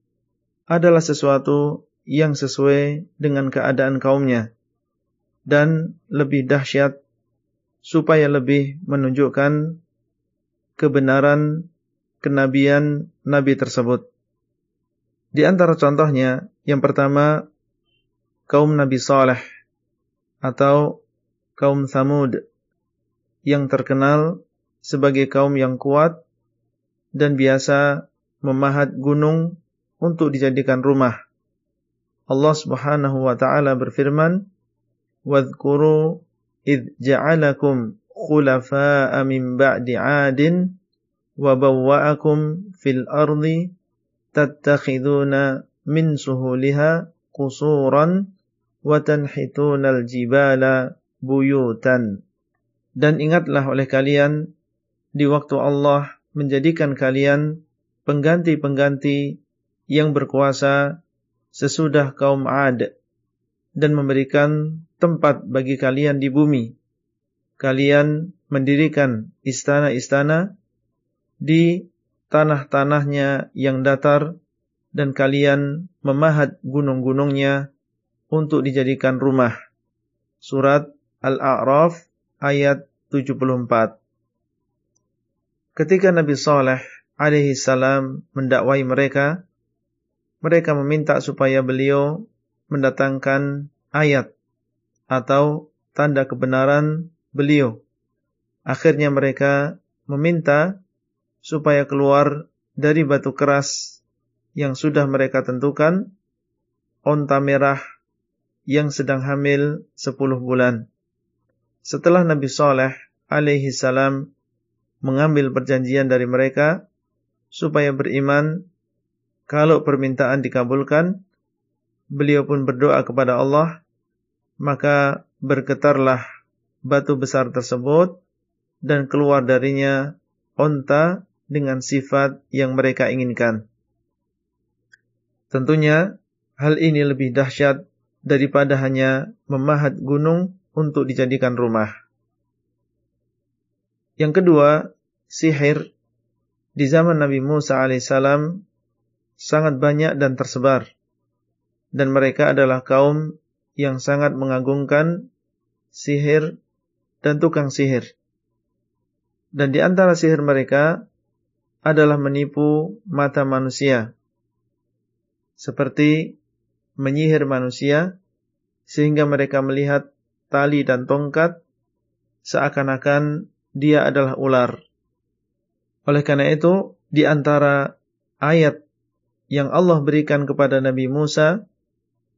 adalah sesuatu yang sesuai dengan keadaan kaumnya dan lebih dahsyat supaya lebih menunjukkan kebenaran kenabian nabi tersebut. Di antara contohnya, yang pertama kaum Nabi Saleh atau kaum Thamud yang terkenal sebagai kaum yang kuat dan biasa memahat gunung untuk dijadikan rumah. Allah Subhanahu wa taala berfirman, "Wadhkuru id ja'alakum khulafa'a min ba'di 'adin wa bawwa'akum fil ardi tattakhiduna min suhuliha qusuran wa tanhitunal jibala buyutan." Dan ingatlah oleh kalian di waktu Allah menjadikan kalian pengganti-pengganti yang berkuasa sesudah kaum Ad dan memberikan tempat bagi kalian di bumi. Kalian mendirikan istana-istana di tanah-tanahnya yang datar dan kalian memahat gunung-gunungnya untuk dijadikan rumah. Surat Al-A'raf ayat 74. Ketika Nabi Saleh alaihi salam mendakwai mereka, mereka meminta supaya beliau mendatangkan ayat atau tanda kebenaran beliau. Akhirnya mereka meminta supaya keluar dari batu keras yang sudah mereka tentukan onta merah yang sedang hamil 10 bulan. Setelah Nabi Saleh alaihi salam mengambil perjanjian dari mereka supaya beriman kalau permintaan dikabulkan beliau pun berdoa kepada Allah maka bergetarlah batu besar tersebut dan keluar darinya onta dengan sifat yang mereka inginkan tentunya hal ini lebih dahsyat daripada hanya memahat gunung untuk dijadikan rumah yang kedua, sihir di zaman Nabi Musa alaihissalam sangat banyak dan tersebar. Dan mereka adalah kaum yang sangat mengagungkan sihir dan tukang sihir. Dan di antara sihir mereka adalah menipu mata manusia. Seperti menyihir manusia sehingga mereka melihat tali dan tongkat seakan-akan dia adalah ular. Oleh karena itu, di antara ayat yang Allah berikan kepada Nabi Musa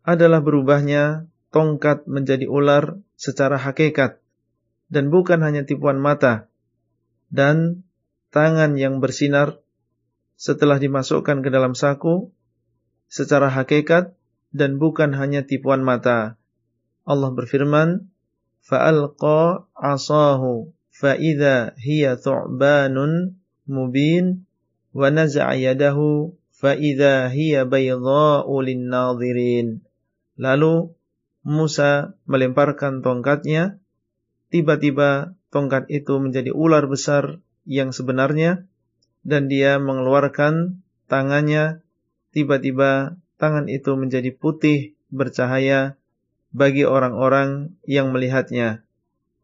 adalah berubahnya tongkat menjadi ular secara hakikat dan bukan hanya tipuan mata dan tangan yang bersinar setelah dimasukkan ke dalam saku secara hakikat dan bukan hanya tipuan mata. Allah berfirman, فَأَلْقَى عَصَاهُ فَإِذَا هِيَ ثُعْبَانٌ مُبِينٌ وَنَزَعَ يَدَهُ فَإِذَا هِيَ بَيْضَاءُ لِلنَّاظِرِينَ Lalu Musa melemparkan tongkatnya, tiba-tiba tongkat itu menjadi ular besar yang sebenarnya, dan dia mengeluarkan tangannya, tiba-tiba tangan itu menjadi putih bercahaya bagi orang-orang yang melihatnya.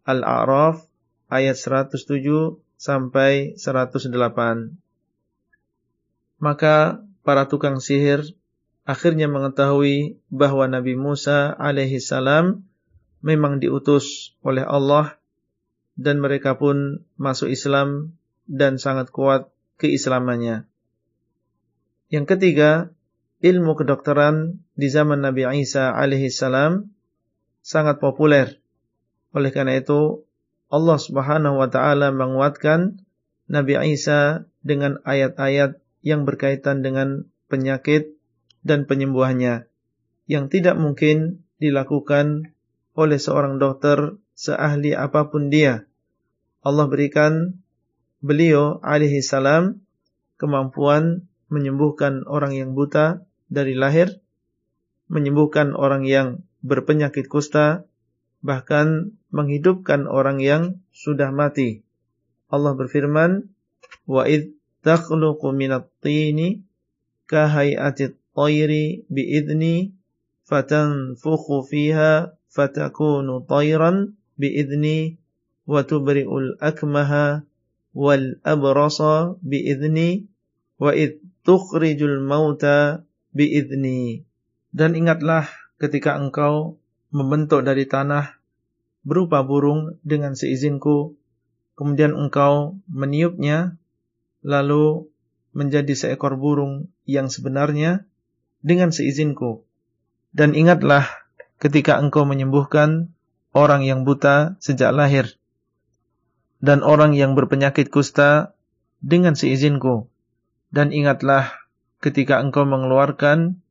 Al-A'raf ayat 107 sampai 108. Maka para tukang sihir akhirnya mengetahui bahwa Nabi Musa alaihi salam memang diutus oleh Allah dan mereka pun masuk Islam dan sangat kuat keislamannya. Yang ketiga, ilmu kedokteran di zaman Nabi Isa alaihi salam sangat populer. Oleh karena itu, Allah Subhanahu wa taala menguatkan Nabi Isa dengan ayat-ayat yang berkaitan dengan penyakit dan penyembuhannya yang tidak mungkin dilakukan oleh seorang dokter seahli apa pun dia. Allah berikan beliau alaihi salam kemampuan menyembuhkan orang yang buta dari lahir, menyembuhkan orang yang berpenyakit kusta, bahkan menghidupkan orang yang sudah mati. Allah berfirman, "Wa id takhluqu minat tini ka hay'ati tayri bi idni fatanfukhu fiha fatakunu tayran idni wa tubri'ul akmaha wal bi idni wa idni." Dan ingatlah ketika engkau membentuk dari tanah berupa burung dengan seizinku kemudian engkau meniupnya, lalu menjadi seekor burung yang sebenarnya dengan seizinku. Dan ingatlah ketika engkau menyembuhkan orang yang buta sejak lahir dan orang yang berpenyakit kusta dengan seizinku. Dan ingatlah ketika engkau mengeluarkan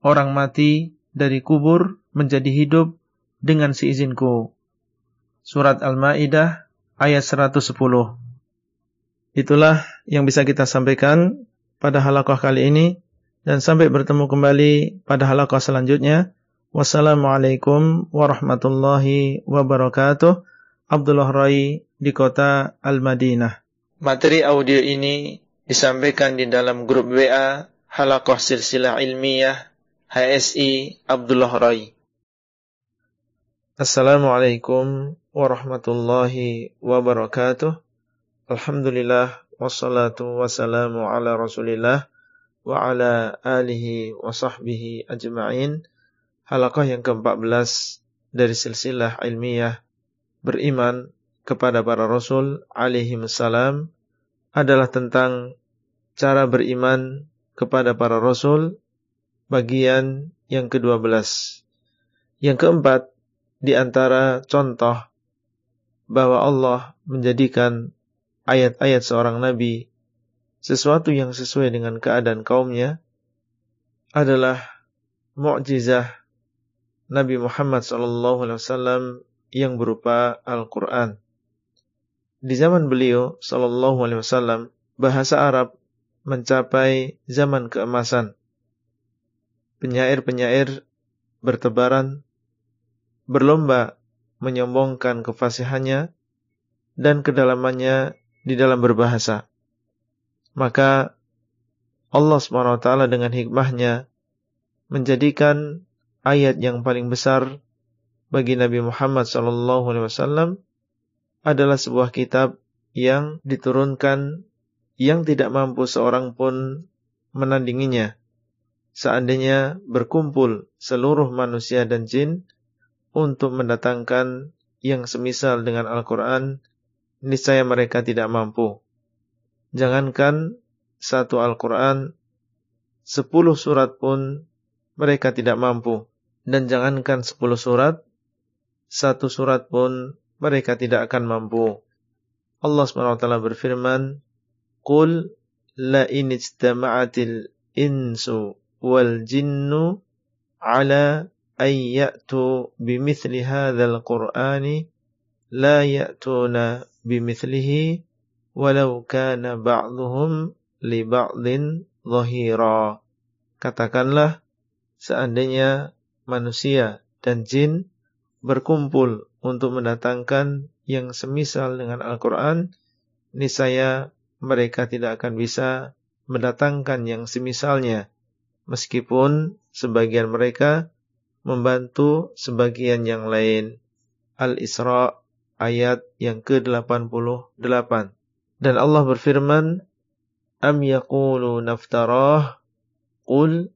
orang mati dari kubur menjadi hidup dengan seizinku. Surat Al-Maidah ayat 110. Itulah yang bisa kita sampaikan pada halaqah kali ini dan sampai bertemu kembali pada halaqah selanjutnya. Wassalamualaikum warahmatullahi wabarakatuh. Abdullah Rai di kota Al-Madinah. Materi audio ini disampaikan di dalam grup WA Halaqah Silsilah Ilmiah HSI Abdullah Rai. Assalamualaikum warahmatullahi wabarakatuh. Alhamdulillah wassalatu wassalamu ala Rasulillah wa ala alihi wa sahbihi ajma'in. Halaqah yang ke-14 dari silsilah ilmiah beriman kepada para rasul alaihi salam adalah tentang cara beriman kepada para rasul bagian yang ke-12. Yang keempat di antara contoh bahwa Allah menjadikan ayat-ayat seorang nabi sesuatu yang sesuai dengan keadaan kaumnya adalah mukjizah Nabi Muhammad SAW yang berupa Al-Quran. Di zaman beliau SAW, bahasa Arab mencapai zaman keemasan. Penyair-penyair bertebaran, berlomba menyombongkan kefasihannya dan kedalamannya di dalam berbahasa. Maka Allah SWT dengan hikmahnya menjadikan ayat yang paling besar bagi Nabi Muhammad SAW adalah sebuah kitab yang diturunkan yang tidak mampu seorang pun menandinginya. Seandainya berkumpul seluruh manusia dan jin untuk mendatangkan yang semisal dengan Al-Quran, niscaya mereka tidak mampu. Jangankan satu Al-Quran, sepuluh surat pun mereka tidak mampu. dan jangankan 10 surat, satu surat pun mereka tidak akan mampu. Allah SWT berfirman, Qul la in istama'atil insu wal jinnu ala an ya'tu bimithli hadhal qur'ani la ya'tuna bimithlihi walau kana ba'duhum li ba'din zahira. Katakanlah, seandainya manusia dan jin berkumpul untuk mendatangkan yang semisal dengan Al-Quran, niscaya mereka tidak akan bisa mendatangkan yang semisalnya, meskipun sebagian mereka membantu sebagian yang lain. Al-Isra ayat yang ke-88. Dan Allah berfirman, Am yaqulu naftarah, Qul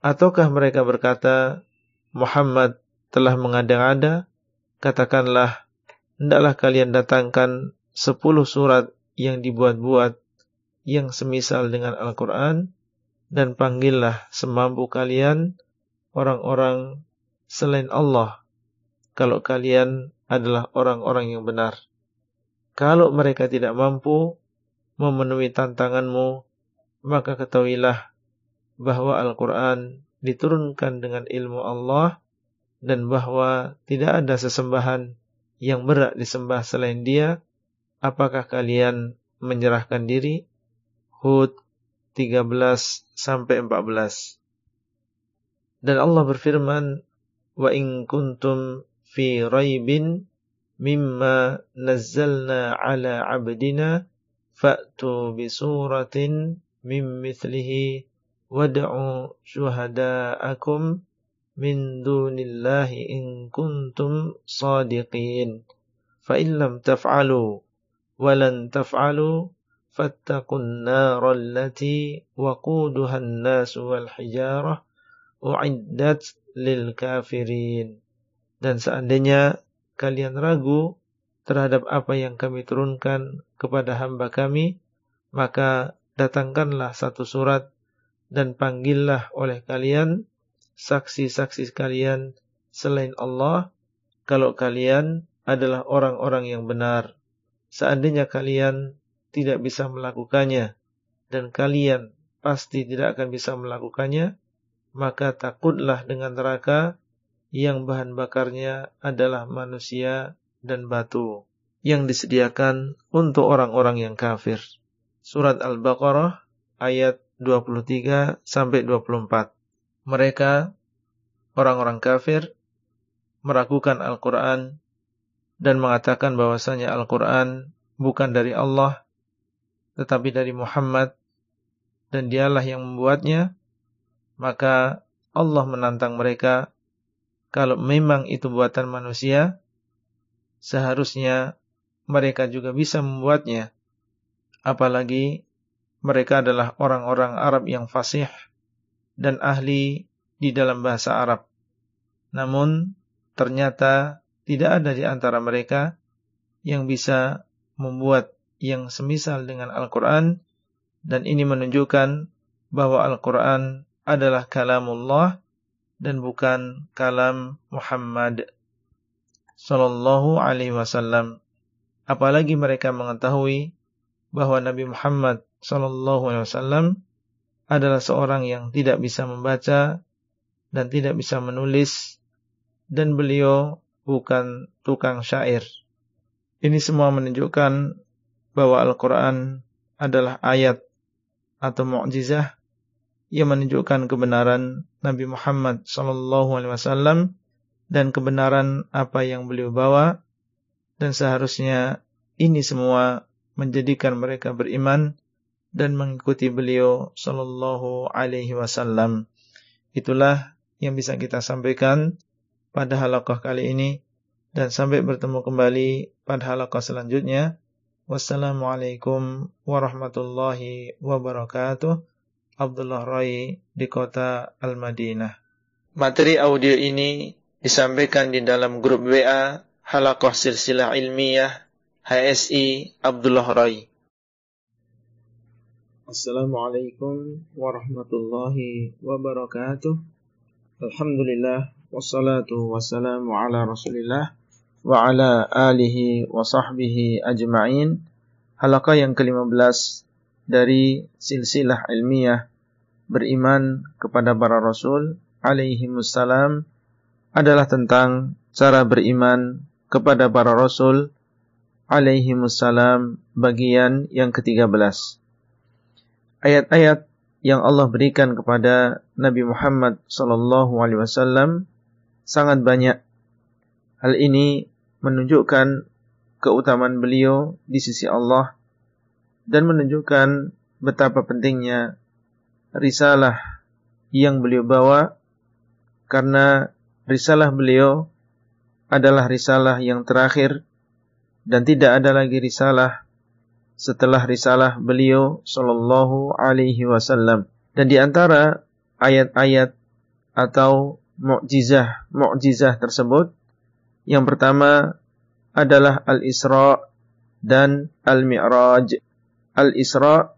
ataukah mereka berkata Muhammad telah mengada-ngada katakanlah hendaklah kalian datangkan sepuluh surat yang dibuat-buat yang semisal dengan Al-Quran dan panggillah semampu kalian orang-orang selain Allah kalau kalian adalah orang-orang yang benar. Kalau mereka tidak mampu, memenuhi tantanganmu, maka ketahuilah bahwa Al-Quran diturunkan dengan ilmu Allah dan bahwa tidak ada sesembahan yang berat disembah selain dia, apakah kalian menyerahkan diri? Hud 13 sampai 14. Dan Allah berfirman, "Wa in kuntum fi raibin mimma nazzalna ala 'abdina fa'tu bi suratin min mithlihi wad'u syuhada'akum min dunillahi in kuntum sadiqin fa in lam taf'alu wa lan taf'alu fattaqun nar allati waquduha an-nas wal. Dan seandainya kalian ragu terhadap apa yang kami turunkan kepada hamba kami, maka datangkanlah satu surat dan panggillah oleh kalian saksi-saksi kalian selain Allah kalau kalian adalah orang-orang yang benar. Seandainya kalian tidak bisa melakukannya dan kalian pasti tidak akan bisa melakukannya, maka takutlah dengan neraka yang bahan bakarnya adalah manusia dan batu yang disediakan untuk orang-orang yang kafir. Surat Al-Baqarah ayat 23 sampai 24. Mereka orang-orang kafir meragukan Al-Qur'an dan mengatakan bahwasanya Al-Qur'an bukan dari Allah tetapi dari Muhammad dan dialah yang membuatnya maka Allah menantang mereka kalau memang itu buatan manusia seharusnya mereka juga bisa membuatnya apalagi mereka adalah orang-orang Arab yang fasih dan ahli di dalam bahasa Arab namun ternyata tidak ada di antara mereka yang bisa membuat yang semisal dengan Al-Quran dan ini menunjukkan bahwa Al-Quran adalah kalamullah dan bukan kalam Muhammad sallallahu alaihi wasallam. Apalagi mereka mengetahui bahwa Nabi Muhammad sallallahu alaihi wasallam adalah seorang yang tidak bisa membaca dan tidak bisa menulis dan beliau bukan tukang syair. Ini semua menunjukkan bahwa Al-Quran adalah ayat atau mukjizah yang menunjukkan kebenaran Nabi Muhammad sallallahu alaihi wasallam dan kebenaran apa yang beliau bawa dan seharusnya ini semua menjadikan mereka beriman dan mengikuti beliau sallallahu alaihi wasallam. Itulah yang bisa kita sampaikan pada halaqah kali ini dan sampai bertemu kembali pada halaqah selanjutnya. Wassalamualaikum warahmatullahi wabarakatuh. Abdullah Rai di kota Al-Madinah. Materi audio ini disampaikan di dalam grup WA Halakoh Silsilah Ilmiah HSI Abdullah Rai. Assalamualaikum warahmatullahi wabarakatuh. Alhamdulillah wassalatu wassalamu ala Rasulillah wa ala alihi wa sahbihi ajma'in. Halaqah yang ke-15 dari silsilah ilmiah beriman kepada para rasul alaihi wassalam adalah tentang cara beriman kepada para rasul alaihi wassalam bagian yang ke-13. Ayat-ayat yang Allah berikan kepada Nabi Muhammad sallallahu alaihi wasallam sangat banyak. Hal ini menunjukkan keutamaan beliau di sisi Allah dan menunjukkan betapa pentingnya risalah yang beliau bawa karena risalah beliau adalah risalah yang terakhir dan tidak ada lagi risalah setelah risalah beliau sallallahu alaihi wasallam dan di antara ayat-ayat atau mukjizah mukjizah tersebut yang pertama adalah Al-Isra dan Al-Mi'raj. Al-Isra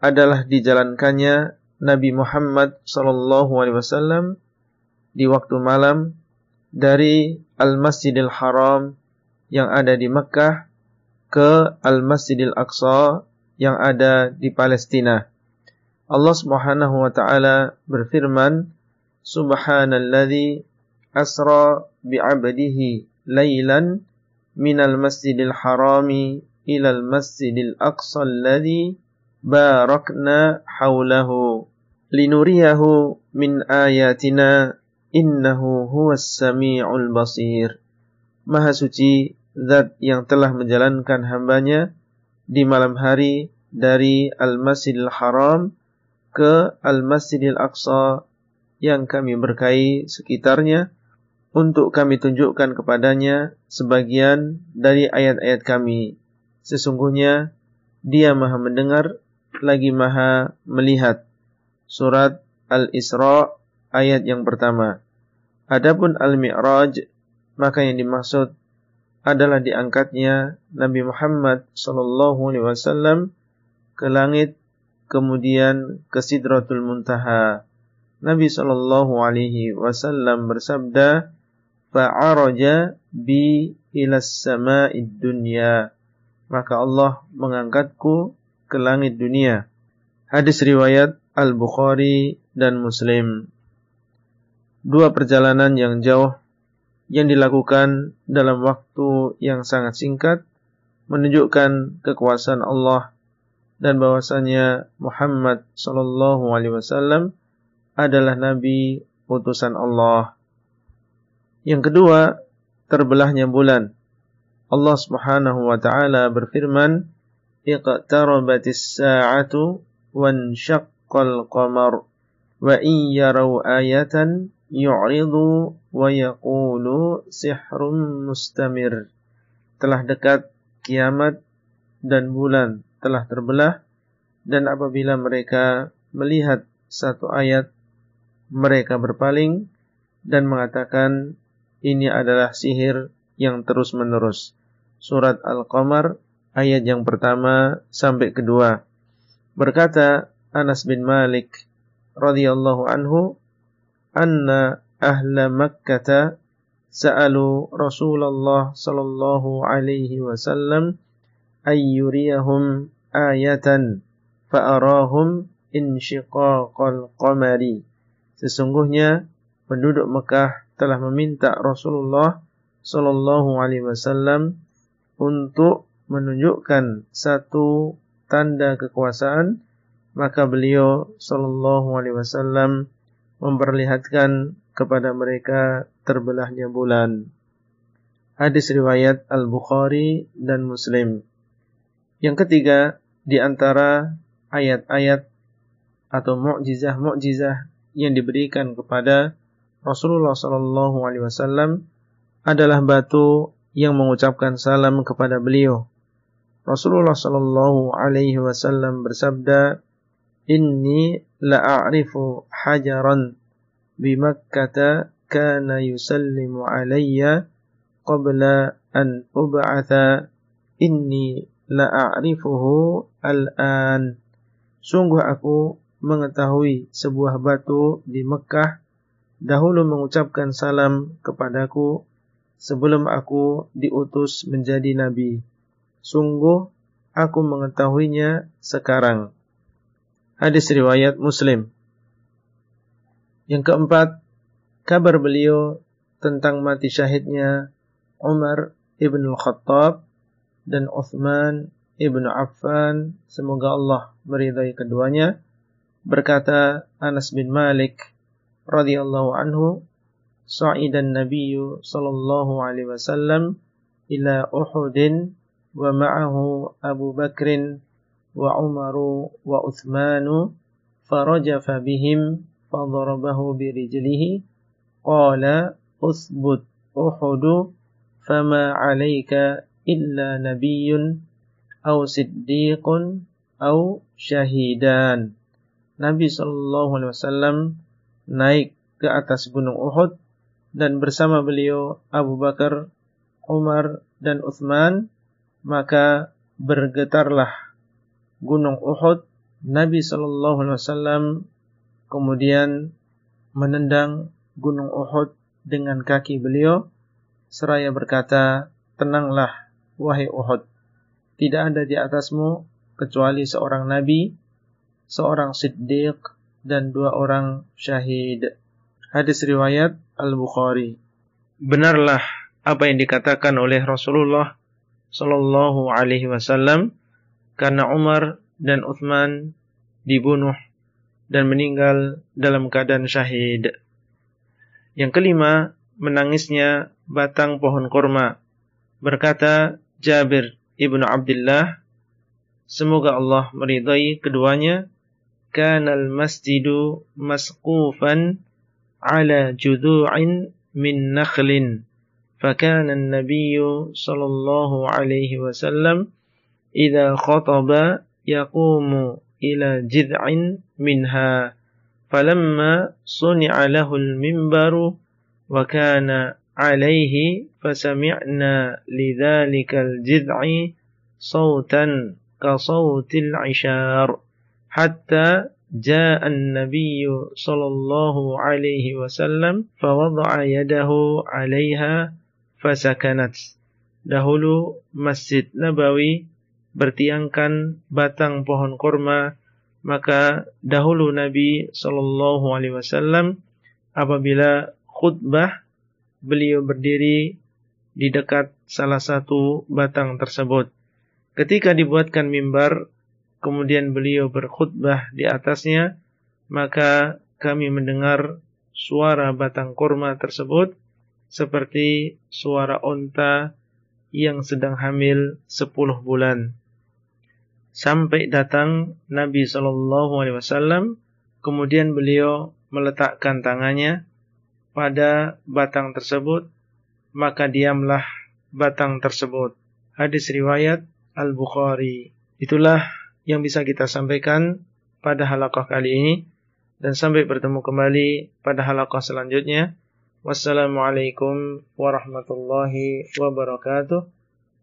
adalah dijalankannya Nabi Muhammad sallallahu alaihi wasallam di waktu malam dari Al-Masjidil Haram yang ada di Mekkah ke Al-Masjidil Aqsa yang ada di Palestina. Allah Subhanahu wa taala berfirman, Subhanalladzi asra bi'abdihi lailan minal masjidil harami ilal masjidil aqsa alladzi barakna haulahu linuriyahu min ayatina innahu huwas sami'ul basir. Maha suci zat yang telah menjalankan hambanya di malam hari dari Al-Masjidil Haram ke Al-Masjidil Aqsa yang kami berkahi sekitarnya untuk kami tunjukkan kepadanya sebagian dari ayat-ayat kami. Sesungguhnya dia maha mendengar lagi maha melihat. Surat Al-Isra ayat yang pertama. Adapun Al-Mi'raj maka yang dimaksud adalah diangkatnya Nabi Muhammad sallallahu alaihi wasallam ke langit kemudian ke Sidratul Muntaha. Nabi sallallahu alaihi wasallam bersabda, "Fa'araja bi ila sama'id dunya." Maka Allah mengangkatku ke langit dunia. Hadis riwayat Al-Bukhari dan Muslim. Dua perjalanan yang jauh yang dilakukan dalam waktu yang sangat singkat menunjukkan kekuasaan Allah dan bahwasanya Muhammad sallallahu alaihi wasallam adalah nabi utusan Allah. Yang kedua, terbelahnya bulan. Allah Subhanahu wa taala berfirman, "Iqtarabatis sa'atu wan syaqqal qamar wa in yarau ayatan yu'ridu wa yaqulu sihrun mustamir. Telah dekat kiamat dan bulan telah terbelah dan apabila mereka melihat satu ayat mereka berpaling dan mengatakan ini adalah sihir yang terus-menerus. Surat Al-Qamar ayat yang pertama sampai kedua. Berkata Anas bin Malik radhiyallahu anhu anna ahla Makkah sa'alu Rasulullah sallallahu alaihi wasallam ayyuriyahum ayatan fa'arahum insyiqaqal qamari. Sesungguhnya penduduk Mekah telah meminta Rasulullah sallallahu alaihi wasallam untuk menunjukkan satu tanda kekuasaan maka beliau sallallahu alaihi wasallam memperlihatkan kepada mereka terbelahnya bulan. Hadis riwayat Al-Bukhari dan Muslim. Yang ketiga, di antara ayat-ayat atau mukjizah-mukjizah yang diberikan kepada Rasulullah sallallahu alaihi wasallam adalah batu yang mengucapkan salam kepada beliau. Rasulullah sallallahu alaihi wasallam bersabda, inni la'arifu hajaran bimakkata kana yusallimu alayya qabla an ub'atha. Inni la'arifuhu al'an. Sungguh aku mengetahui sebuah batu di Mekah. Dahulu mengucapkan salam kepadaku sebelum aku diutus menjadi nabi. Sungguh aku mengetahuinya sekarang. Hadis riwayat Muslim. Yang keempat, kabar beliau tentang mati syahidnya Umar ibn Khattab dan Uthman ibn Affan, semoga Allah meridai keduanya, berkata Anas bin Malik radhiyallahu anhu, "Sa'idan Nabiyyu sallallahu alaihi wasallam ila Uhudin wa ma'ahu Abu Bakrin wa Umaru wa Uthmanu farajafa bihim فضربه برجله قال qala usbut فما عليك alaika نبي nabiyyun صديق siddiqun شهيدان. نبي صلى الله عليه وسلم naik ke atas gunung Uhud dan bersama beliau Abu Bakar, Umar dan Uthman maka bergetarlah gunung Uhud. Nabi Shallallahu alaihi wasallam kemudian menendang gunung Uhud dengan kaki beliau, seraya berkata, tenanglah wahai Uhud, tidak ada di atasmu kecuali seorang nabi, seorang siddiq, dan dua orang syahid. Hadis riwayat Al-Bukhari. Benarlah apa yang dikatakan oleh Rasulullah sallallahu alaihi wasallam karena Umar dan Uthman dibunuh dan meninggal dalam keadaan syahid. Yang kelima, menangisnya batang pohon kurma. Berkata Jabir ibnu Abdullah, semoga Allah meridai keduanya. Kanal masjidu masqufan ala judu'in min nakhlin. فكان النبي صلى الله عليه وسلم إذا خطب يقوم إلى جذع منها. فلما صنع له المنبر وكان عليه فسمعنا لذلك الجذع صوتا كصوت العشار حتى جاء النبي صلى الله عليه وسلم فوضع يده عليها فسكنت. Dahulu Masjid Nabawi bertiangkan batang pohon kurma, maka dahulu Nabi Shallallahu Alaihi Wasallam apabila khutbah beliau berdiri di dekat salah satu batang tersebut. Ketika dibuatkan mimbar, kemudian beliau berkhutbah di atasnya, maka kami mendengar suara batang kurma tersebut seperti suara onta yang sedang hamil 10 bulan. Sampai datang Nabi Shallallahu Alaihi Wasallam, kemudian beliau meletakkan tangannya pada batang tersebut, maka diamlah batang tersebut. Hadis riwayat Al Bukhari. Itulah yang bisa kita sampaikan pada halaqah kali ini dan sampai bertemu kembali pada halaqah selanjutnya. Wassalamualaikum warahmatullahi wabarakatuh.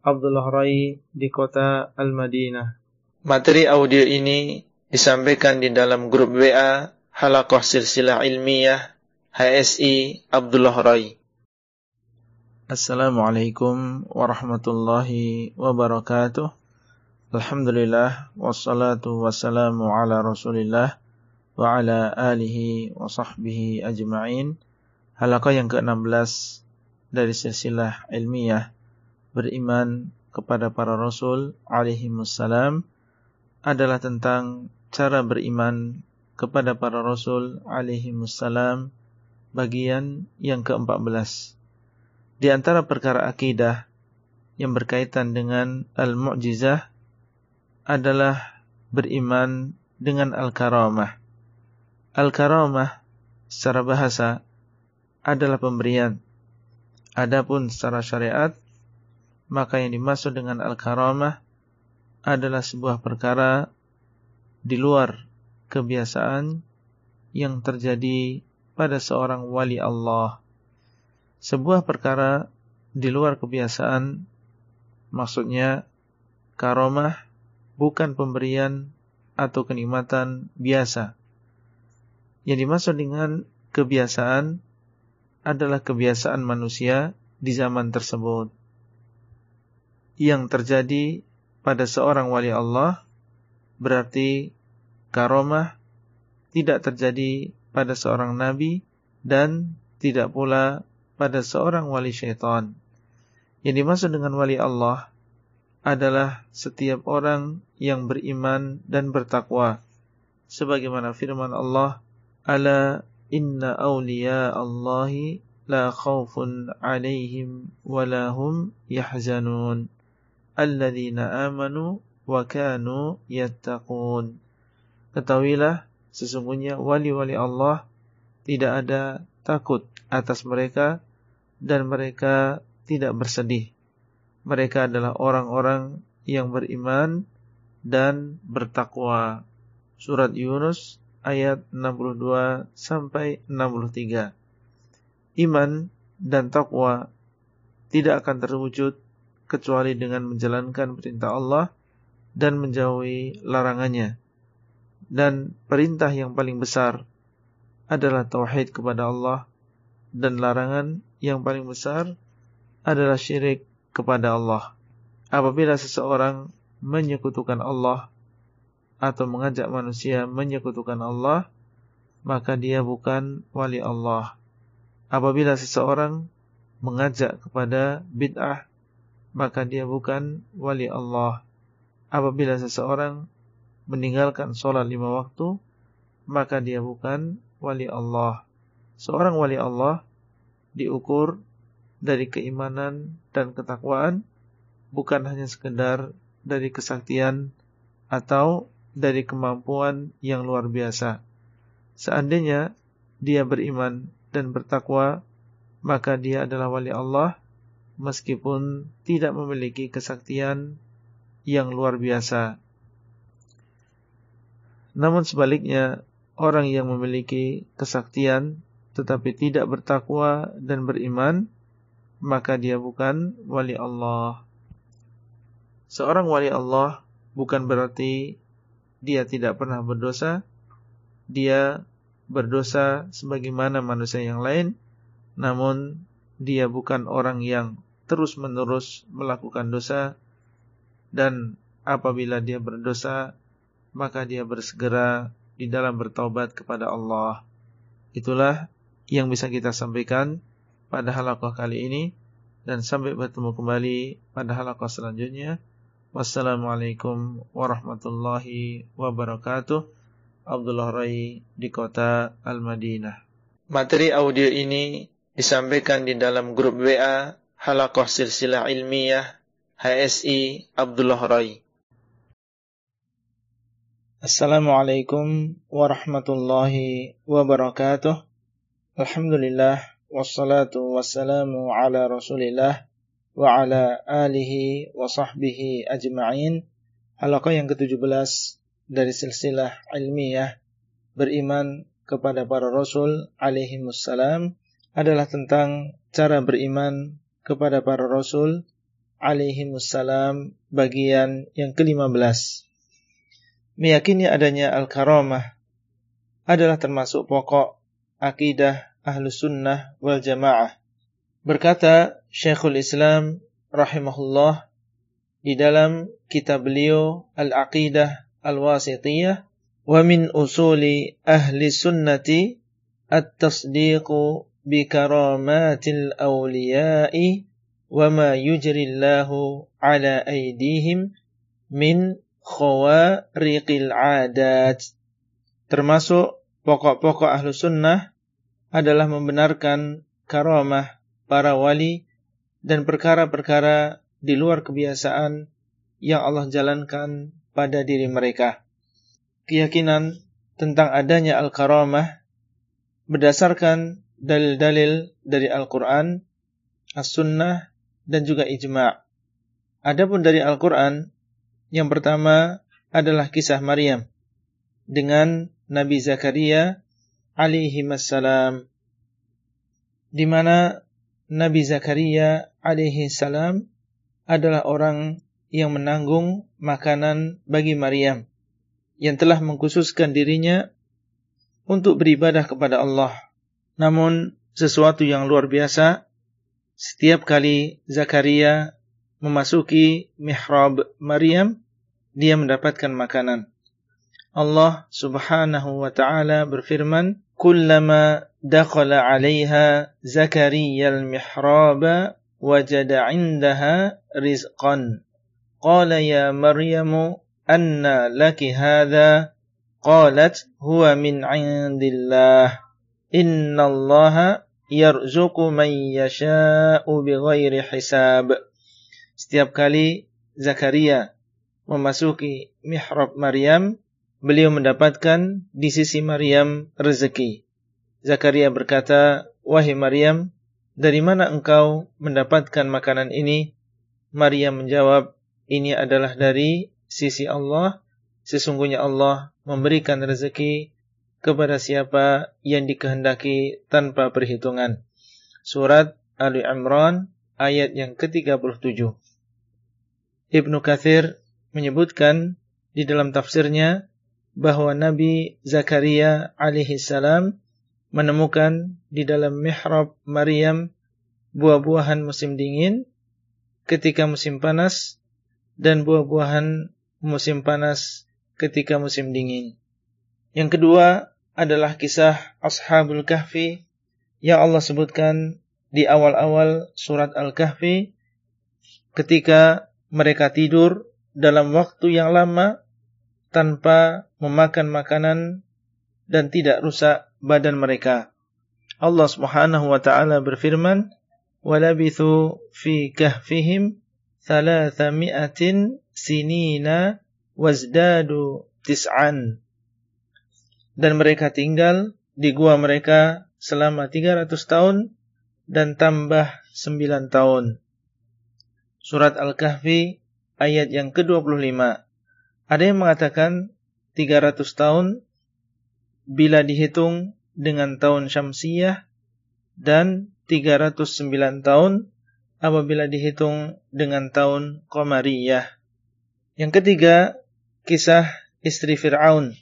Abdullah Rai di kota Al-Madinah. Materi audio ini disampaikan di dalam grup WA Halakoh Silsilah Ilmiah HSI Abdullah Rai. Assalamualaikum warahmatullahi wabarakatuh. Alhamdulillah wassalatu wassalamu ala Rasulillah wa ala alihi wa sahbihi ajma'in. Halaqah yang ke-16 dari silsilah ilmiah beriman kepada para rasul alaihi wassalam adalah tentang cara beriman kepada para rasul alaihi wassalam bagian yang ke-14. Di antara perkara akidah yang berkaitan dengan al-mu'jizah adalah beriman dengan al-karamah. Al-karamah secara bahasa adalah pemberian. Adapun secara syariat, maka yang dimaksud dengan al-karamah adalah sebuah perkara di luar kebiasaan yang terjadi pada seorang wali Allah. Sebuah perkara di luar kebiasaan maksudnya karamah bukan pemberian atau kenikmatan biasa. Yang dimaksud dengan kebiasaan adalah kebiasaan manusia di zaman tersebut. Yang terjadi pada seorang wali Allah berarti karomah tidak terjadi pada seorang nabi dan tidak pula pada seorang wali syaitan. Yang dimaksud dengan wali Allah adalah setiap orang yang beriman dan bertakwa. Sebagaimana firman Allah, Ala inna awliya Allahi la khawfun alaihim wa lahum yahzanun alladzina amanu wa kanu yattaqun Ketahuilah sesungguhnya wali-wali Allah tidak ada takut atas mereka dan mereka tidak bersedih. Mereka adalah orang-orang yang beriman dan bertakwa. Surat Yunus ayat 62 sampai 63. Iman dan takwa tidak akan terwujud kecuali dengan menjalankan perintah Allah dan menjauhi larangannya. Dan perintah yang paling besar adalah tauhid kepada Allah dan larangan yang paling besar adalah syirik kepada Allah. Apabila seseorang menyekutukan Allah atau mengajak manusia menyekutukan Allah, maka dia bukan wali Allah. Apabila seseorang mengajak kepada bid'ah, maka dia bukan wali Allah. Apabila seseorang meninggalkan sholat lima waktu, maka dia bukan wali Allah. Seorang wali Allah diukur dari keimanan dan ketakwaan, bukan hanya sekedar dari kesaktian atau dari kemampuan yang luar biasa. Seandainya dia beriman dan bertakwa, maka dia adalah wali Allah meskipun tidak memiliki kesaktian yang luar biasa. Namun sebaliknya, orang yang memiliki kesaktian tetapi tidak bertakwa dan beriman, maka dia bukan wali Allah. Seorang wali Allah bukan berarti dia tidak pernah berdosa, dia berdosa sebagaimana manusia yang lain, namun dia bukan orang yang terus-menerus melakukan dosa dan apabila dia berdosa maka dia bersegera di dalam bertaubat kepada Allah. Itulah yang bisa kita sampaikan pada halakoh kali ini dan sampai bertemu kembali pada halakoh selanjutnya. Wassalamualaikum warahmatullahi wabarakatuh. Abdullah Rai di kota Al-Madinah. Materi audio ini disampaikan di dalam grup WA Halakoh Silsilah Ilmiah HSI Abdullah Rai. Assalamualaikum warahmatullahi wabarakatuh. Alhamdulillah wassalatu wassalamu ala Rasulillah wa ala alihi wa sahbihi ajma'in. Halaqah yang ke-17 dari silsilah ilmiah beriman kepada para rasul alaihi wassalam adalah tentang cara beriman kepada para rasul alaihi wassalam bagian yang ke-15. Meyakini adanya al-karamah adalah termasuk pokok akidah ahlu sunnah wal jamaah. Berkata Syekhul Islam rahimahullah di dalam kitab beliau Al-Aqidah Al-Wasitiyah wa min usuli ahli sunnati at-tasdiqu bikaramatil awliya'i wa ma yujrillahu ala aidihim min khawariqil adat. Termasuk pokok-pokok ahlu sunnah adalah membenarkan karamah para wali dan perkara-perkara di luar kebiasaan yang Allah jalankan pada diri mereka. Keyakinan tentang adanya al-karamah berdasarkan dalil-dalil dari Al-Quran, As-Sunnah, dan juga Ijma' Adapun dari Al-Quran, yang pertama adalah kisah Maryam dengan Nabi Zakaria alaihi salam di mana Nabi Zakaria alaihi salam adalah orang yang menanggung makanan bagi Maryam yang telah mengkhususkan dirinya untuk beribadah kepada Allah namun sesuatu yang luar biasa setiap kali Zakaria memasuki mihrab Maryam dia mendapatkan makanan. Allah Subhanahu wa taala berfirman, "Kullama dakhala 'alaiha Zakaria al-mihrab wajada 'indaha rizqan." Qala ya Maryam, "Anna laki hadha?" Qalat, "Huwa min 'indillah." Innallaha yarzuqu man yasha'u bighairi hisab. Setiap kali Zakaria memasuki mihrab Maryam, beliau mendapatkan di sisi Maryam rezeki. Zakaria berkata, "Wahai Maryam, dari mana engkau mendapatkan makanan ini?" Maryam menjawab, "Ini adalah dari sisi Allah. Sesungguhnya Allah memberikan rezeki kepada siapa yang dikehendaki tanpa perhitungan. Surat Ali Imran ayat yang ke-37. Ibnu Kathir menyebutkan di dalam tafsirnya bahwa Nabi Zakaria alaihi salam menemukan di dalam mihrab Maryam buah-buahan musim dingin ketika musim panas dan buah-buahan musim panas ketika musim dingin. Yang kedua adalah kisah Ashabul Kahfi yang Allah sebutkan di awal-awal surat Al-Kahfi ketika mereka tidur dalam waktu yang lama tanpa memakan makanan dan tidak rusak badan mereka. Allah Subhanahu wa taala berfirman, "Walabithu fi kahfihim thalathami'atin sinina wazdadu tis'an." Dan mereka tinggal di gua mereka selama 300 tahun dan tambah 9 tahun. Surat Al-Kahfi ayat yang ke-25. Ada yang mengatakan 300 tahun bila dihitung dengan tahun Syamsiyah dan 309 tahun apabila dihitung dengan tahun Qamariyah. Yang ketiga, kisah istri Fir'aun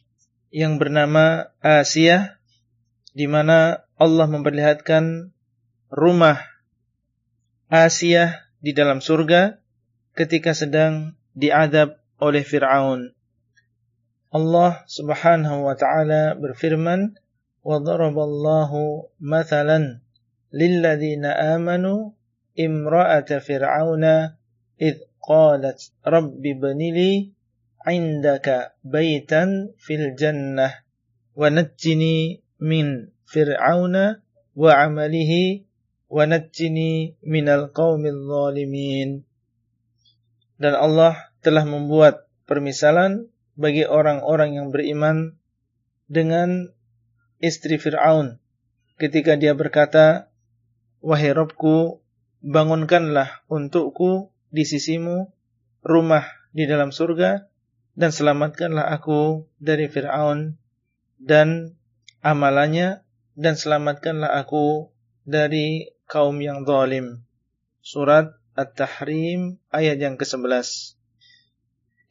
yang bernama Asiyah di mana Allah memperlihatkan rumah Asiyah di dalam surga ketika sedang diadab oleh Fir'aun. Allah Subhanahu wa taala berfirman, "Wa daraballahu mathalan lilladzina amanu imra'ata fir'auna id qalat rabbi ibnili 'indaka baitan fil jannah wa najjini min fir'auna wa 'amalihi wa najjini minal qaumil zalimin." Dan Allah telah membuat permisalan bagi orang-orang yang beriman dengan istri Fir'aun ketika dia berkata, Wahai Robku, bangunkanlah untukku di sisimu rumah di dalam surga dan selamatkanlah aku dari Fir'aun dan amalannya dan selamatkanlah aku dari kaum yang zalim. Surat At-Tahrim ayat yang ke-11.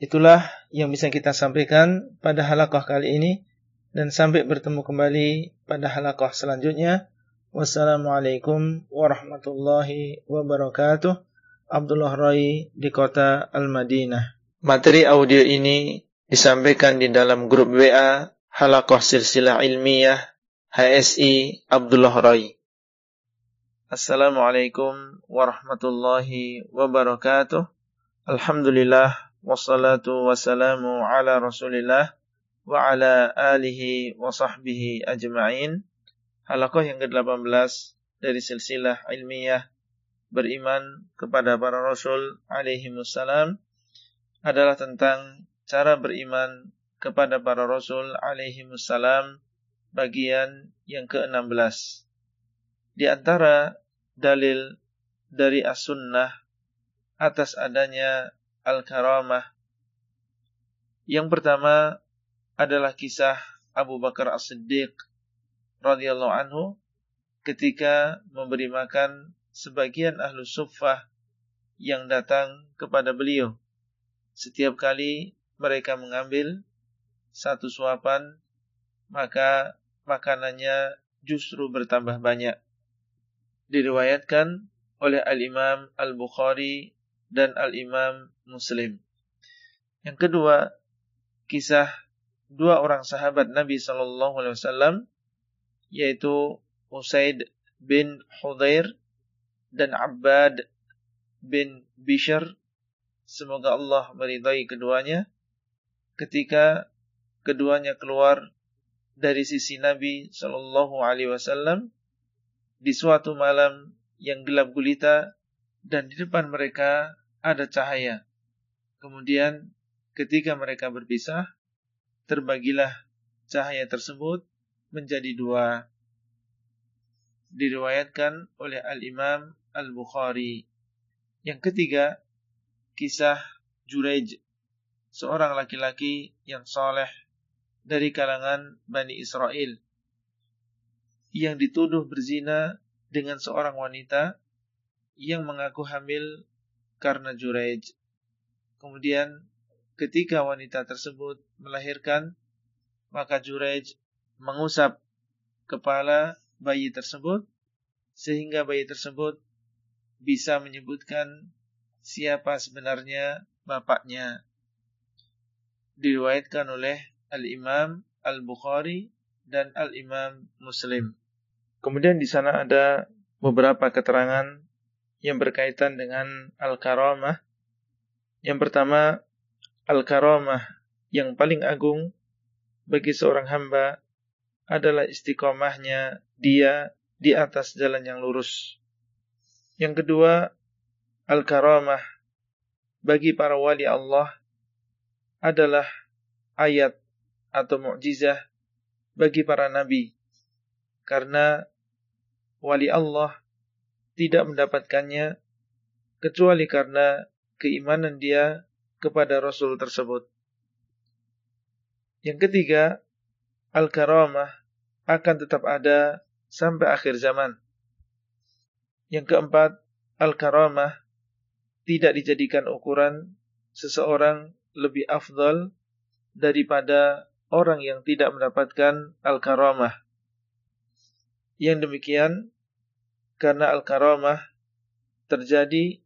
Itulah yang bisa kita sampaikan pada halaqah kali ini dan sampai bertemu kembali pada halaqah selanjutnya. Wassalamualaikum warahmatullahi wabarakatuh. Abdullah Rai di kota Al-Madinah. Materi audio ini disampaikan di dalam grup WA Halaqah Silsilah Ilmiah HSI Abdullah Rai. Assalamualaikum warahmatullahi wabarakatuh. Alhamdulillah wassalatu wassalamu ala rasulillah wa ala alihi wa sahbihi ajma'in Halaqah yang ke-18 dari silsilah ilmiah beriman kepada para rasul alaihi wassalam adalah tentang cara beriman kepada para rasul alaihi wassalam bagian yang ke-16 di antara dalil dari as-sunnah atas adanya al-karamah. Yang pertama adalah kisah Abu Bakar As-Siddiq radhiyallahu anhu ketika memberi makan sebagian ahlu suffah yang datang kepada beliau. Setiap kali mereka mengambil satu suapan, maka makanannya justru bertambah banyak. Diriwayatkan oleh Al-Imam Al-Bukhari dan Al-Imam Muslim. Yang kedua, kisah dua orang sahabat Nabi wasallam yaitu Usaid bin Hudair dan Abbad bin Bishr semoga Allah meridai keduanya ketika keduanya keluar dari sisi Nabi sallallahu alaihi wasallam di suatu malam yang gelap gulita dan di depan mereka ada cahaya. Kemudian ketika mereka berpisah, terbagilah cahaya tersebut menjadi dua. Diriwayatkan oleh Al-Imam Al-Bukhari. Yang ketiga, kisah Jurej, seorang laki-laki yang soleh dari kalangan Bani Israel, yang dituduh berzina dengan seorang wanita yang mengaku hamil karena Jurej. Kemudian ketika wanita tersebut melahirkan, maka Jurej mengusap kepala bayi tersebut sehingga bayi tersebut bisa menyebutkan siapa sebenarnya bapaknya. diriwayatkan oleh Al-Imam Al-Bukhari dan Al-Imam Muslim. Kemudian di sana ada beberapa keterangan yang berkaitan dengan al-karamah. Yang pertama, al-karamah yang paling agung bagi seorang hamba adalah istiqomahnya dia di atas jalan yang lurus. Yang kedua, al-karamah bagi para wali Allah adalah ayat atau mukjizah bagi para nabi. Karena wali Allah tidak mendapatkannya kecuali karena keimanan dia kepada Rasul tersebut. Yang ketiga, al-karamah akan tetap ada sampai akhir zaman. Yang keempat, al-karamah tidak dijadikan ukuran seseorang lebih afdal daripada orang yang tidak mendapatkan al-karamah. Yang demikian karena al-karamah terjadi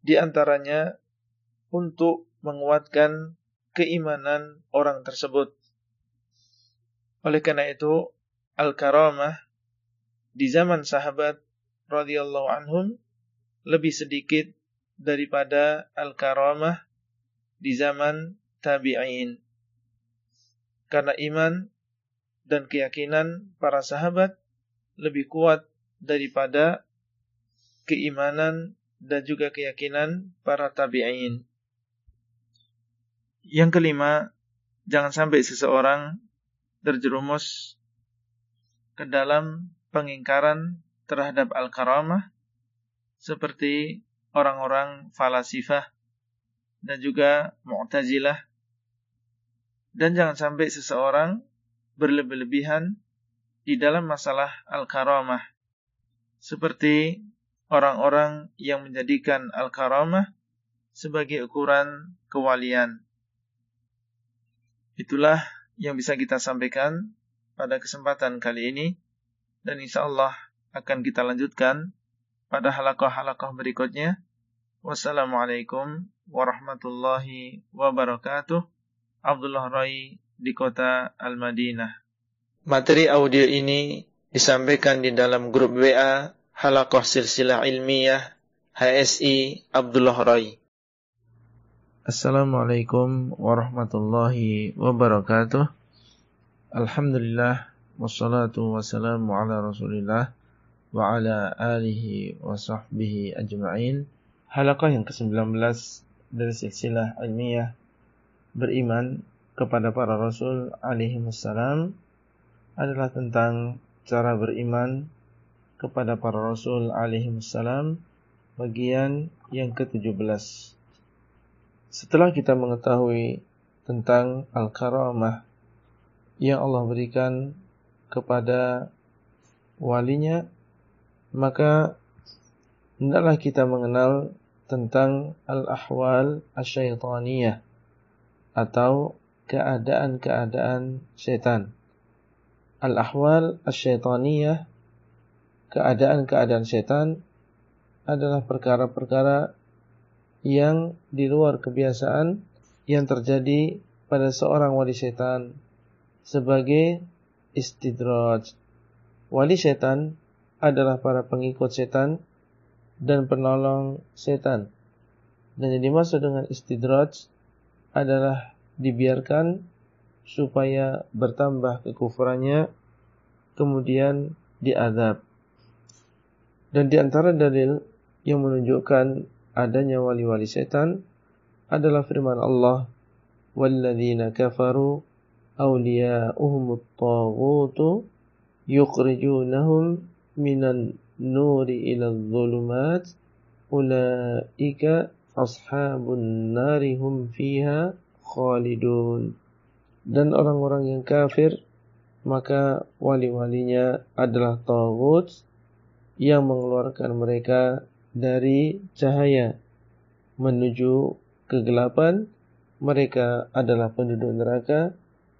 di antaranya untuk menguatkan keimanan orang tersebut. Oleh karena itu, al-karamah di zaman sahabat radhiyallahu anhum lebih sedikit daripada al-karamah di zaman tabi'in. Karena iman dan keyakinan para sahabat lebih kuat daripada keimanan dan juga keyakinan para tabi'in. Yang kelima, jangan sampai seseorang terjerumus ke dalam pengingkaran terhadap al-karamah seperti orang-orang falasifah dan juga mu'tazilah. Dan jangan sampai seseorang berlebih-lebihan di dalam masalah al-karamah. Seperti orang-orang yang menjadikan al-karamah sebagai ukuran kewalian. Itulah yang bisa kita sampaikan pada kesempatan kali ini. Dan insya Allah akan kita lanjutkan pada halakoh-halakoh berikutnya. Wassalamualaikum warahmatullahi wabarakatuh. Abdullah Rai di kota Al-Madinah. Materi audio ini disampaikan di dalam grup WA Halakoh Silsilah Ilmiah HSI Abdullah Rai. Assalamualaikum warahmatullahi wabarakatuh. Alhamdulillah wassalatu wassalamu ala Rasulillah alihi wa sahbihi ajma'in. Halaqah yang ke-19 dari silsilah ilmiah beriman kepada para rasul alaihi wassalam adalah tentang cara beriman kepada para rasul alaihi wassalam bagian yang ke-17. Setelah kita mengetahui tentang al-karamah yang Allah berikan kepada walinya, maka hendaklah kita mengenal tentang al-ahwal asyaitaniyah atau keadaan-keadaan setan. Al-ahwal asyaitaniyah keadaan-keadaan setan adalah perkara-perkara yang di luar kebiasaan yang terjadi pada seorang wali setan sebagai istidraj. Wali setan adalah para pengikut setan dan penolong setan. Dan yang dimaksud dengan istidraj adalah dibiarkan supaya bertambah kekufurannya kemudian diadab. Dan di antara dalil yang menunjukkan adanya wali-wali setan adalah firman Allah walladzina kafaru awliya'uhumut taghutu yukhrijunahum minan nuri ila dhulumat ulaika ashabun nari fiha khalidun dan orang-orang yang kafir maka wali-walinya adalah tagut yang mengeluarkan mereka dari cahaya. Menuju kegelapan mereka adalah penduduk neraka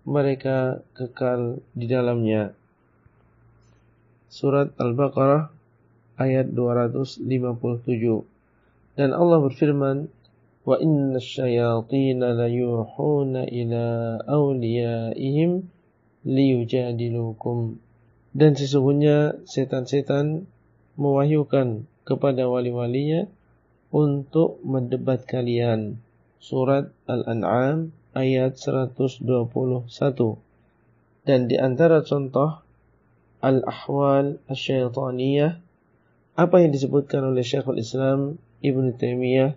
mereka kekal di dalamnya Surat Al-Baqarah ayat 257 dan Allah berfirman wa inna la yuhuna ila awliyaihim liyujadilukum dan sesungguhnya setan-setan mewahyukan kepada wali-walinya untuk mendebat kalian. Surat Al-An'am ayat 121. Dan di antara contoh al-ahwal asyaitaniyah apa yang disebutkan oleh Syekhul Islam Ibn Taimiyah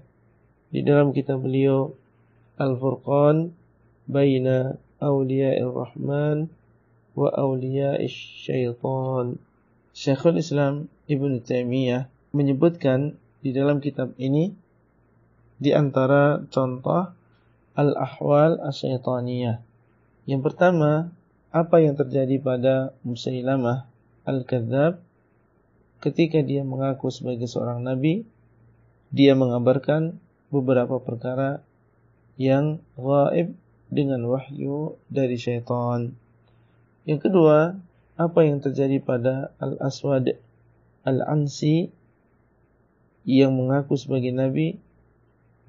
di dalam kitab beliau Al-Furqan baina awliya'ir rahman wa awliya'is syaitan. Syekhul Islam Ibn Taimiyah menyebutkan di dalam kitab ini di antara contoh al-ahwal asyaitaniyah. Yang pertama, apa yang terjadi pada Musailamah al-Kadzab ketika dia mengaku sebagai seorang nabi, dia mengabarkan beberapa perkara yang gaib dengan wahyu dari syaitan. Yang kedua, apa yang terjadi pada Al-Aswad Al-Ansi yang mengaku sebagai nabi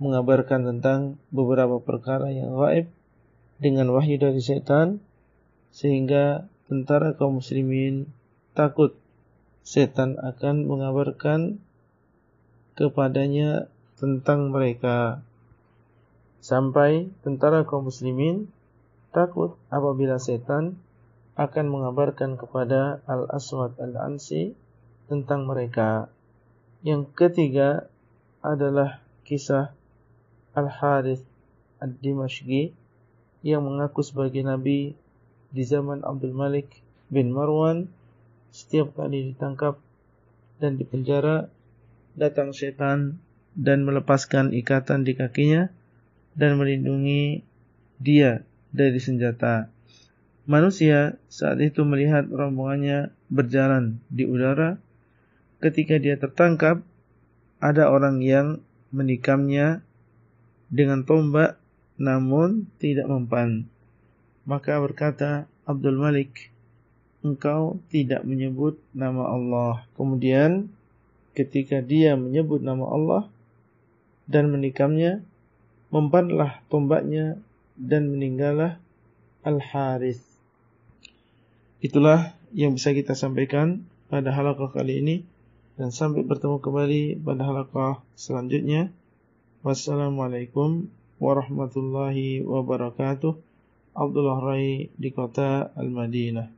mengabarkan tentang beberapa perkara yang gaib dengan wahyu dari setan sehingga tentara kaum muslimin takut setan akan mengabarkan kepadanya tentang mereka sampai tentara kaum muslimin takut apabila setan akan mengabarkan kepada Al-Aswad Al-Ansi tentang mereka. Yang ketiga adalah kisah Al-Harith Ad-Dimashqi yang mengaku sebagai nabi di zaman Abdul Malik bin Marwan setiap kali ditangkap dan dipenjara datang setan dan melepaskan ikatan di kakinya dan melindungi dia dari senjata. Manusia saat itu melihat rombongannya berjalan di udara. Ketika dia tertangkap, ada orang yang menikamnya dengan tombak namun tidak mempan. Maka berkata Abdul Malik, engkau tidak menyebut nama Allah. Kemudian ketika dia menyebut nama Allah dan menikamnya, mempanlah tombaknya dan meninggallah Al-Harith. Itulah yang bisa kita sampaikan pada halaqah kali ini dan sampai bertemu kembali pada halaqah selanjutnya. Wassalamualaikum warahmatullahi wabarakatuh. Abdullah Rai di kota Al-Madinah.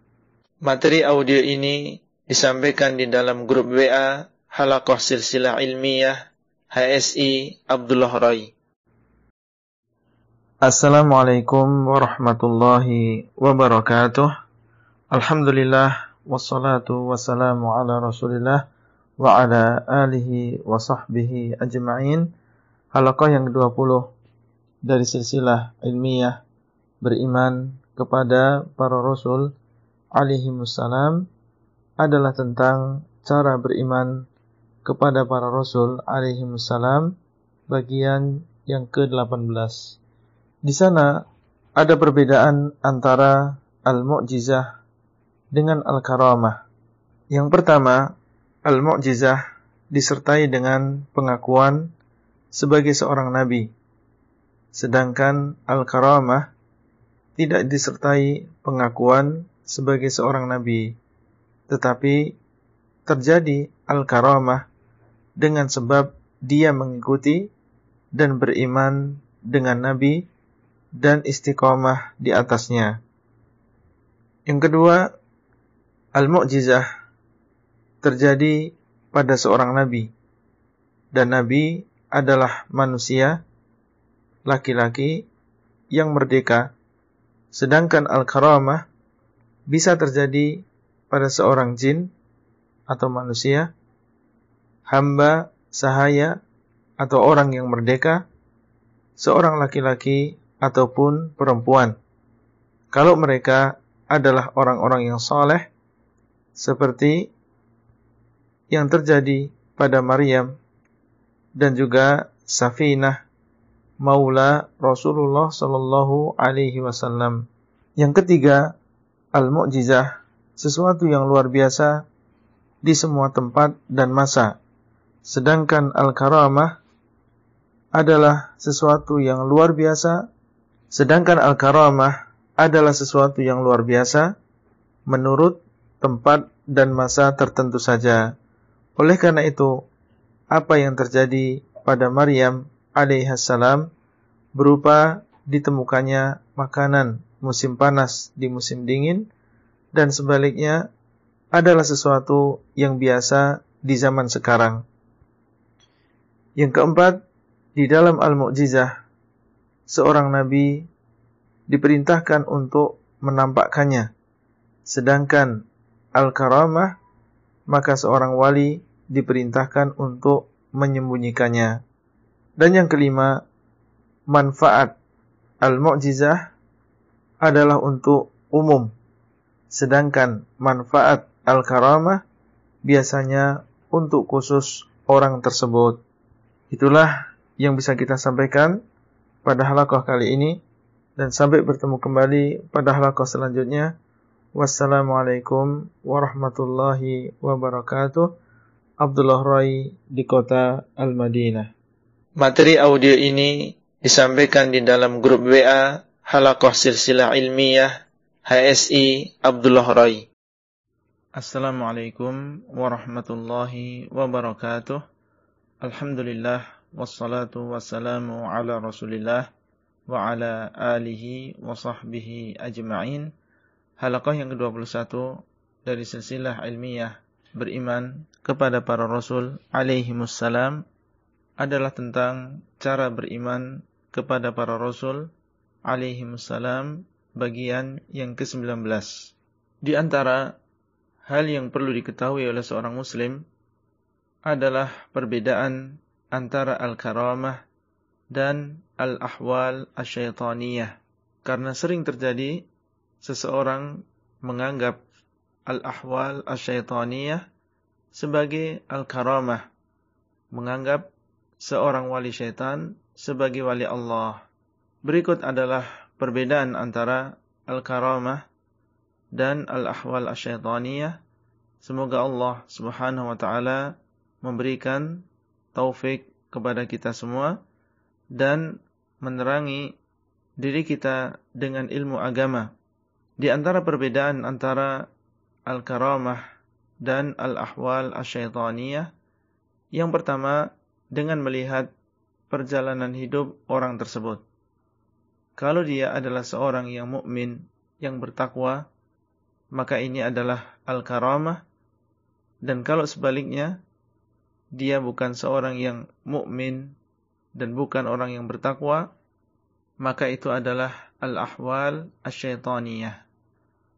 Materi audio ini disampaikan di dalam grup WA Halaqah Silsilah Ilmiah HSI Abdullah Rai. Assalamualaikum warahmatullahi wabarakatuh. Alhamdulillah wassalatu wassalamu ala Rasulillah wa ala alihi wa sahbihi ajma'in. Halaqah yang ke-20 dari silsilah ilmiah beriman kepada para rasul alaihi wassalam adalah tentang cara beriman kepada para rasul alaihi wassalam bagian yang ke-18. Di sana ada perbedaan antara al-mu'jizah dengan al-karamah. Yang pertama, al-mu'jizah disertai dengan pengakuan sebagai seorang nabi. Sedangkan al-karamah tidak disertai pengakuan sebagai seorang nabi. Tetapi terjadi al-karamah dengan sebab dia mengikuti dan beriman dengan nabi dan istiqomah di atasnya. Yang kedua, Al-mu'jizah terjadi pada seorang nabi. Dan nabi adalah manusia laki-laki yang merdeka. Sedangkan al-karamah bisa terjadi pada seorang jin atau manusia, hamba, sahaya, atau orang yang merdeka, seorang laki-laki ataupun perempuan. Kalau mereka adalah orang-orang yang soleh, seperti yang terjadi pada Maryam dan juga Safinah Maula Rasulullah sallallahu alaihi wasallam. Yang ketiga, al-mu'jizah, sesuatu yang luar biasa di semua tempat dan masa. Sedangkan al-karamah adalah sesuatu yang luar biasa, sedangkan al-karamah adalah sesuatu yang luar biasa menurut tempat dan masa tertentu saja. Oleh karena itu, apa yang terjadi pada Maryam alaihissalam berupa ditemukannya makanan musim panas di musim dingin dan sebaliknya adalah sesuatu yang biasa di zaman sekarang. Yang keempat, di dalam Al-Mu'jizah, seorang nabi diperintahkan untuk menampakkannya. Sedangkan Al-Karamah, maka seorang wali diperintahkan untuk menyembunyikannya. Dan yang kelima, manfaat Al-Mu'jizah adalah untuk umum. Sedangkan manfaat Al-Karamah biasanya untuk khusus orang tersebut. Itulah yang bisa kita sampaikan pada halakoh kali ini dan sampai bertemu kembali pada halakoh selanjutnya. Wassalamualaikum warahmatullahi wabarakatuh. Abdullah Rai di kota Al-Madinah. Materi audio ini disampaikan di dalam grup WA Halakoh Silsilah Ilmiah HSI Abdullah Rai. Assalamualaikum warahmatullahi wabarakatuh. Alhamdulillah wassalatu wassalamu ala Rasulillah wa ala alihi wa sahbihi ajma'in. Halaqah yang ke-21 dari silsilah ilmiah beriman kepada para rasul alaihi wassalam adalah tentang cara beriman kepada para rasul alaihi wassalam bagian yang ke-19. Di antara hal yang perlu diketahui oleh seorang muslim adalah perbedaan antara al-karamah dan al-ahwal asyaitaniyah. Karena sering terjadi seseorang menganggap al-ahwal asyaitaniyah sebagai al-karamah. Menganggap seorang wali syaitan sebagai wali Allah. Berikut adalah perbedaan antara al-karamah dan al-ahwal asyaitaniyah. Semoga Allah subhanahu wa ta'ala memberikan taufik kepada kita semua dan menerangi diri kita dengan ilmu agama. Di antara perbedaan antara al-karamah dan al-ahwal asyaitaniyah, yang pertama dengan melihat perjalanan hidup orang tersebut. Kalau dia adalah seorang yang mukmin, yang bertakwa, maka ini adalah al-karamah. Dan kalau sebaliknya, dia bukan seorang yang mukmin dan bukan orang yang bertakwa, maka itu adalah al-ahwal asyaitaniyah.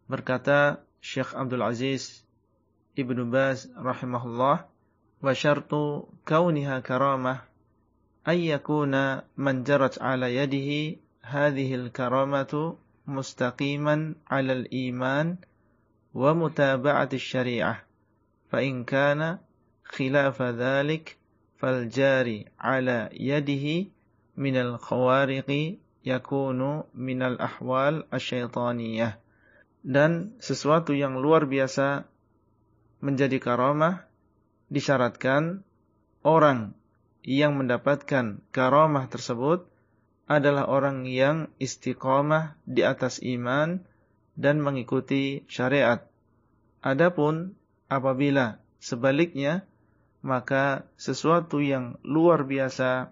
Berkata Syekh Abdul Aziz Ibnu Baz rahimahullah, وشرط كونها كرامة أن يكون من جرت على يده هذه الكرامة مستقيما على الإيمان ومتابعة الشريعة فإن كان خلاف ذلك فالجاري على يده من الخوارق يكون من الأحوال الشيطانية. Dan sesuatu yang luar biasa menjadi karamah disyaratkan orang yang mendapatkan karamah tersebut adalah orang yang istiqamah di atas iman dan mengikuti syariat. Adapun apabila sebaliknya maka sesuatu yang luar biasa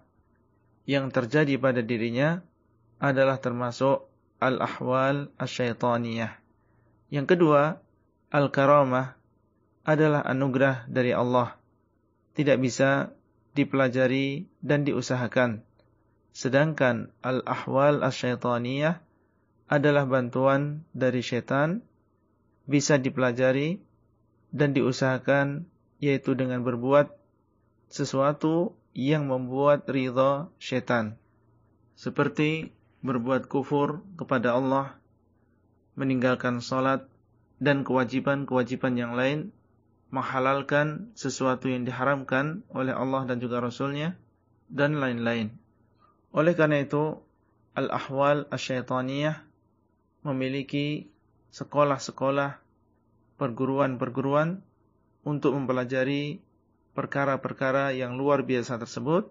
yang terjadi pada dirinya adalah termasuk al-ahwal asyaitaniyah. Yang kedua, al-karamah adalah anugerah dari Allah. Tidak bisa dipelajari dan diusahakan. Sedangkan al-ahwal asyaitaniyah adalah bantuan dari syaitan, bisa dipelajari dan diusahakan yaitu dengan berbuat sesuatu yang membuat ridha syaitan. Seperti berbuat kufur kepada Allah, meninggalkan salat dan kewajiban-kewajiban yang lain, menghalalkan sesuatu yang diharamkan oleh Allah dan juga Rasulnya, dan lain-lain. Oleh karena itu, Al-Ahwal Asyaitaniyah memiliki sekolah-sekolah, perguruan-perguruan untuk mempelajari perkara-perkara yang luar biasa tersebut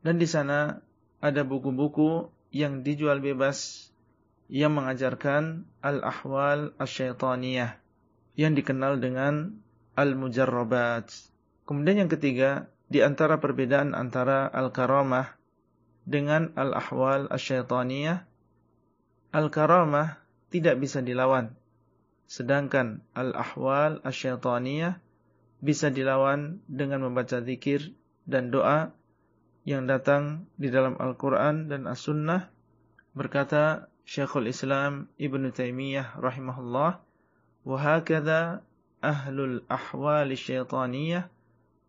Dan di sana ada buku-buku yang dijual bebas yang mengajarkan al-ahwal asyaitaniyah yang dikenal dengan al-mujarrabat. Kemudian yang ketiga, di antara perbedaan antara al-karamah dengan al-ahwal asyaitaniyah, al-karamah tidak bisa dilawan. Sedangkan al-ahwal asyaitaniyah bisa dilawan dengan membaca zikir dan doa yang datang di dalam Al-Quran dan As-Sunnah berkata Syekhul Islam Ibn Taymiyah rahimahullah وَهَكَذَا ahlul ahwali syaitaniyah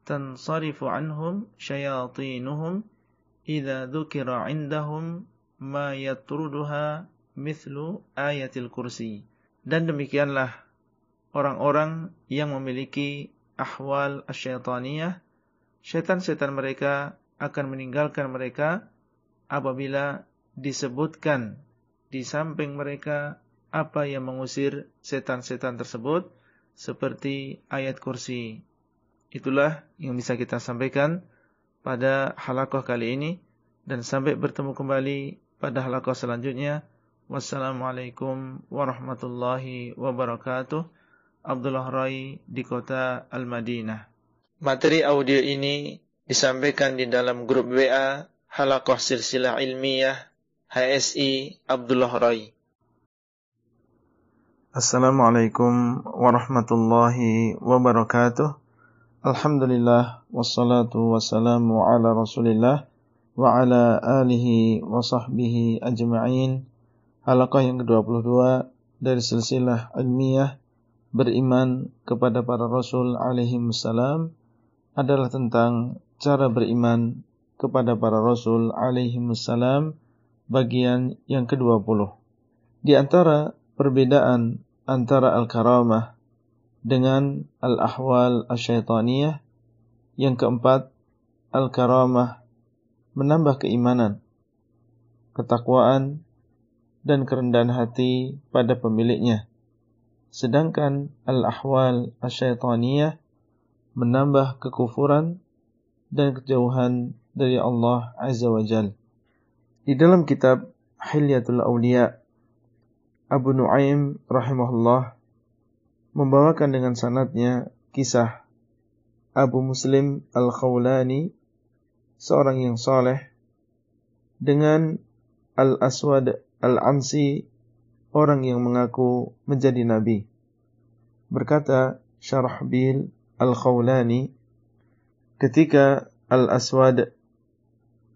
tansarifu anhum syayatinuhum idza dzukira indahum ma yatruduha mithlu ayatil kursi. Dan demikianlah orang-orang yang memiliki ahwal syaitaniyah syaitan-syaitan mereka akan meninggalkan mereka apabila disebutkan di samping mereka apa yang mengusir setan-setan tersebut seperti ayat kursi. Itulah yang bisa kita sampaikan pada halakoh kali ini dan sampai bertemu kembali pada halakoh selanjutnya. Wassalamualaikum warahmatullahi wabarakatuh. Abdullah Rai di kota Al-Madinah. Materi audio ini disampaikan di dalam grup WA Halakoh Silsilah Ilmiah HSI Abdullah Rai. Assalamualaikum warahmatullahi wabarakatuh. Alhamdulillah wassalatu wassalamu ala Rasulillah wa ala alihi wa sahbihi ajma'in. Halaqah yang ke-22 dari silsilah ilmiah beriman kepada para rasul alaihi salam adalah tentang cara beriman kepada para rasul alaihi salam bagian yang ke-20. Di antara perbedaan antara al-karamah dengan al-ahwal asyaitaniyah. Yang keempat, al-karamah menambah keimanan, ketakwaan, dan kerendahan hati pada pemiliknya. Sedangkan al-ahwal asyaitaniyah menambah kekufuran dan kejauhan dari Allah Azza wa Jal. Di dalam kitab Hilyatul Awliya Abu Nuaim rahimahullah membawakan dengan sanatnya kisah Abu Muslim Al-Khawlani seorang yang soleh dengan Al-Aswad Al-Ansi orang yang mengaku menjadi nabi. Berkata Syarahbil Al-Khawlani ketika Al-Aswad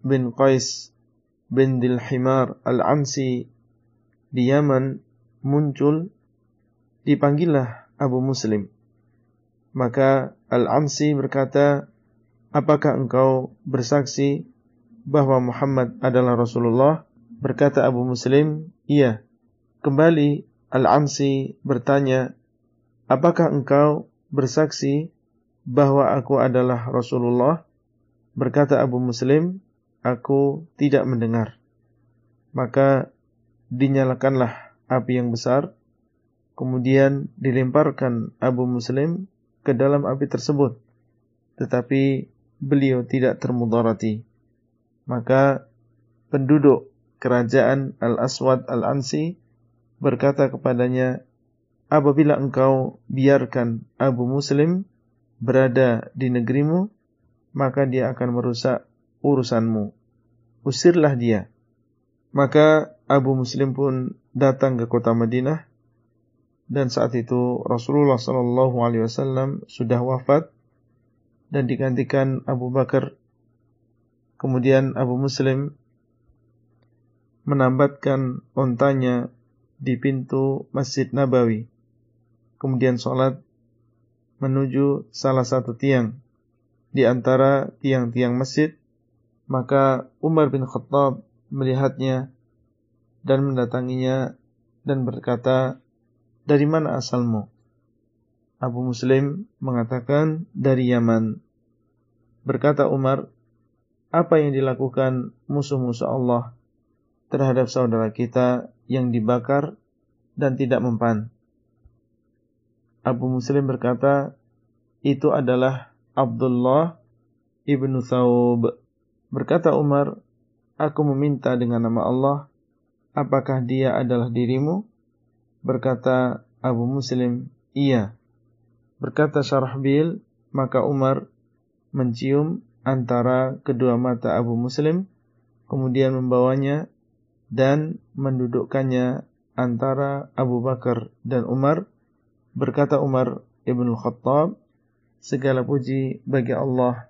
bin Qais bin Dilhimar Al-Ansi di Yaman muncul, dipanggillah Abu Muslim. Maka Al-Amsi berkata, Apakah engkau bersaksi bahwa Muhammad adalah Rasulullah? Berkata Abu Muslim, Iya. Kembali Al-Amsi bertanya, Apakah engkau bersaksi bahwa aku adalah Rasulullah? Berkata Abu Muslim, Aku tidak mendengar. Maka dinyalakanlah api yang besar, kemudian dilemparkan Abu Muslim ke dalam api tersebut, tetapi beliau tidak termudarati. Maka penduduk kerajaan Al-Aswad Al-Ansi berkata kepadanya, apabila engkau biarkan Abu Muslim berada di negerimu, maka dia akan merusak urusanmu. Usirlah dia. Maka Abu Muslim pun datang ke kota Madinah dan saat itu Rasulullah Shallallahu Alaihi Wasallam sudah wafat dan digantikan Abu Bakar. Kemudian Abu Muslim menambatkan ontanya di pintu Masjid Nabawi. Kemudian sholat menuju salah satu tiang di antara tiang-tiang masjid. Maka Umar bin Khattab melihatnya dan mendatanginya dan berkata, "Dari mana asalmu?" Abu Muslim mengatakan, "Dari Yaman." Berkata Umar, "Apa yang dilakukan musuh-musuh Allah terhadap saudara kita yang dibakar dan tidak mempan?" Abu Muslim berkata, "Itu adalah Abdullah ibnu Thawb." Berkata Umar, Aku meminta dengan nama Allah, apakah dia adalah dirimu? Berkata Abu Muslim, iya. Berkata Syarahbil, maka Umar mencium antara kedua mata Abu Muslim, kemudian membawanya dan mendudukkannya antara Abu Bakar dan Umar. Berkata Umar Ibn Khattab, segala puji bagi Allah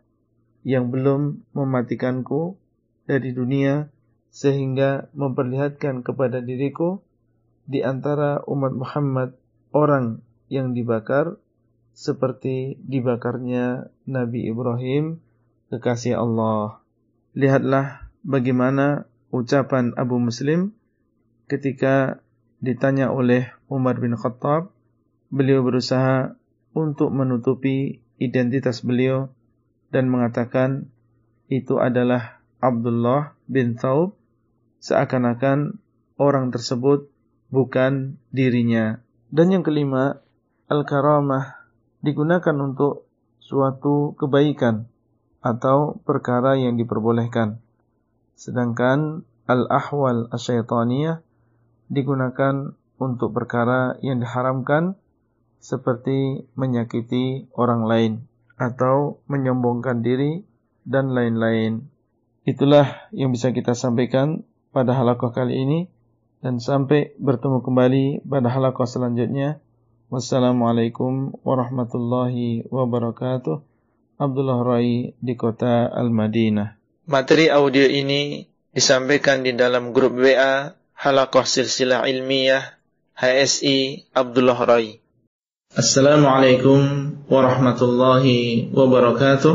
yang belum mematikanku dari dunia sehingga memperlihatkan kepada diriku di antara umat Muhammad orang yang dibakar seperti dibakarnya Nabi Ibrahim kekasih Allah. Lihatlah bagaimana ucapan Abu Muslim ketika ditanya oleh Umar bin Khattab, beliau berusaha untuk menutupi identitas beliau dan mengatakan itu adalah Abdullah bin Thawb seakan-akan orang tersebut bukan dirinya. Dan yang kelima, al-karamah digunakan untuk suatu kebaikan atau perkara yang diperbolehkan. Sedangkan al-ahwal asyaitaniyah digunakan untuk perkara yang diharamkan seperti menyakiti orang lain atau menyombongkan diri dan lain-lain. Itulah yang bisa kita sampaikan pada halakoh kali ini dan sampai bertemu kembali pada halakoh selanjutnya. Wassalamualaikum warahmatullahi wabarakatuh. Abdullah Rai di kota Al-Madinah. Materi audio ini disampaikan di dalam grup WA Halakoh Silsilah Ilmiah HSI Abdullah Rai. Assalamualaikum warahmatullahi wabarakatuh.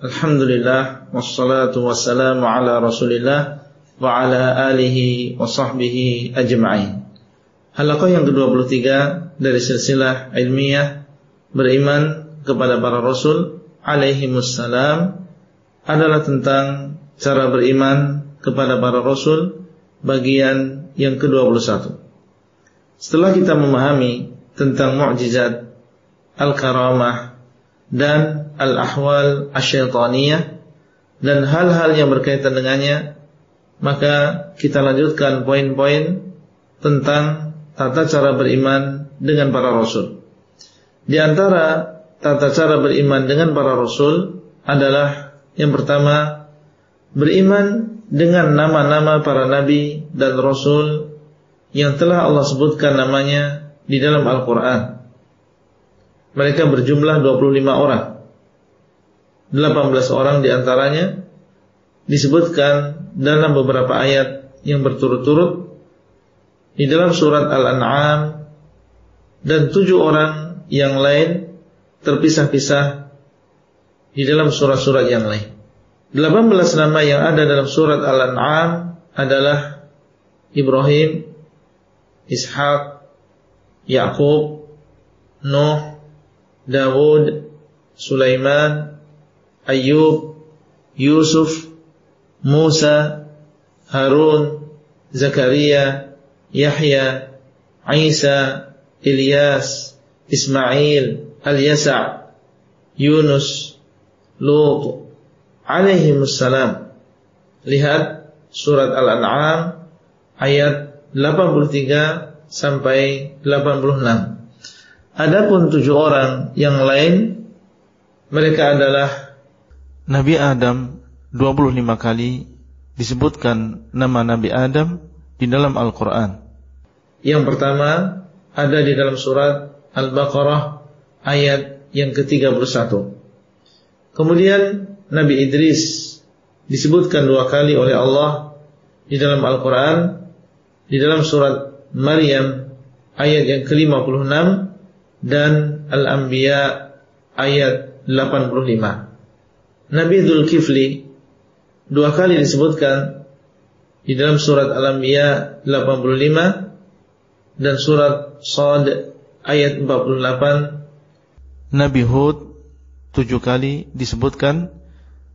Alhamdulillah wassalatu wassalamu ala Rasulillah wa ala alihi wa sahbihi ajma'in. Yang ke-23 dari silsilah ilmiah beriman kepada para rasul alaihi wassalam adalah tentang cara beriman kepada para rasul bagian yang ke-21. Setelah kita memahami tentang mukjizat al-karamah dan al-ahwal asyaitaniyah dan hal-hal yang berkaitan dengannya maka kita lanjutkan poin-poin tentang tata cara beriman dengan para rasul. Di antara tata cara beriman dengan para rasul adalah yang pertama beriman dengan nama-nama para nabi dan rasul yang telah Allah sebutkan namanya di dalam Al-Qur'an. Mereka berjumlah 25 orang. 18 orang di antaranya disebutkan dalam beberapa ayat yang berturut-turut di dalam surat Al-An'am dan tujuh orang yang lain terpisah-pisah di dalam surat-surat yang lain. 18 nama yang ada dalam surat Al-An'am adalah Ibrahim, Ishak, Yakub, Nuh, Dawud, Sulaiman, Ayub, Yusuf, Musa, Harun, Zakaria, Yahya, Isa, Ilyas, Ismail, Al-Yasa' Yunus, Lut, alaihi wassalam. Lihat surat Al-An'am ayat 83 sampai 86. Adapun tujuh orang yang lain mereka adalah Nabi Adam 25 kali disebutkan nama Nabi Adam di dalam Al-Quran. Yang pertama ada di dalam surat Al-Baqarah ayat yang ke-31. Kemudian Nabi Idris disebutkan dua kali oleh Allah di dalam Al-Quran di dalam surat Maryam ayat yang ke-56 dan Al-Anbiya ayat 85. Nabi Dzulkifli dua kali disebutkan di dalam surat Al-Anbiya 85 dan surat Sad ayat 48 Nabi Hud tujuh kali disebutkan.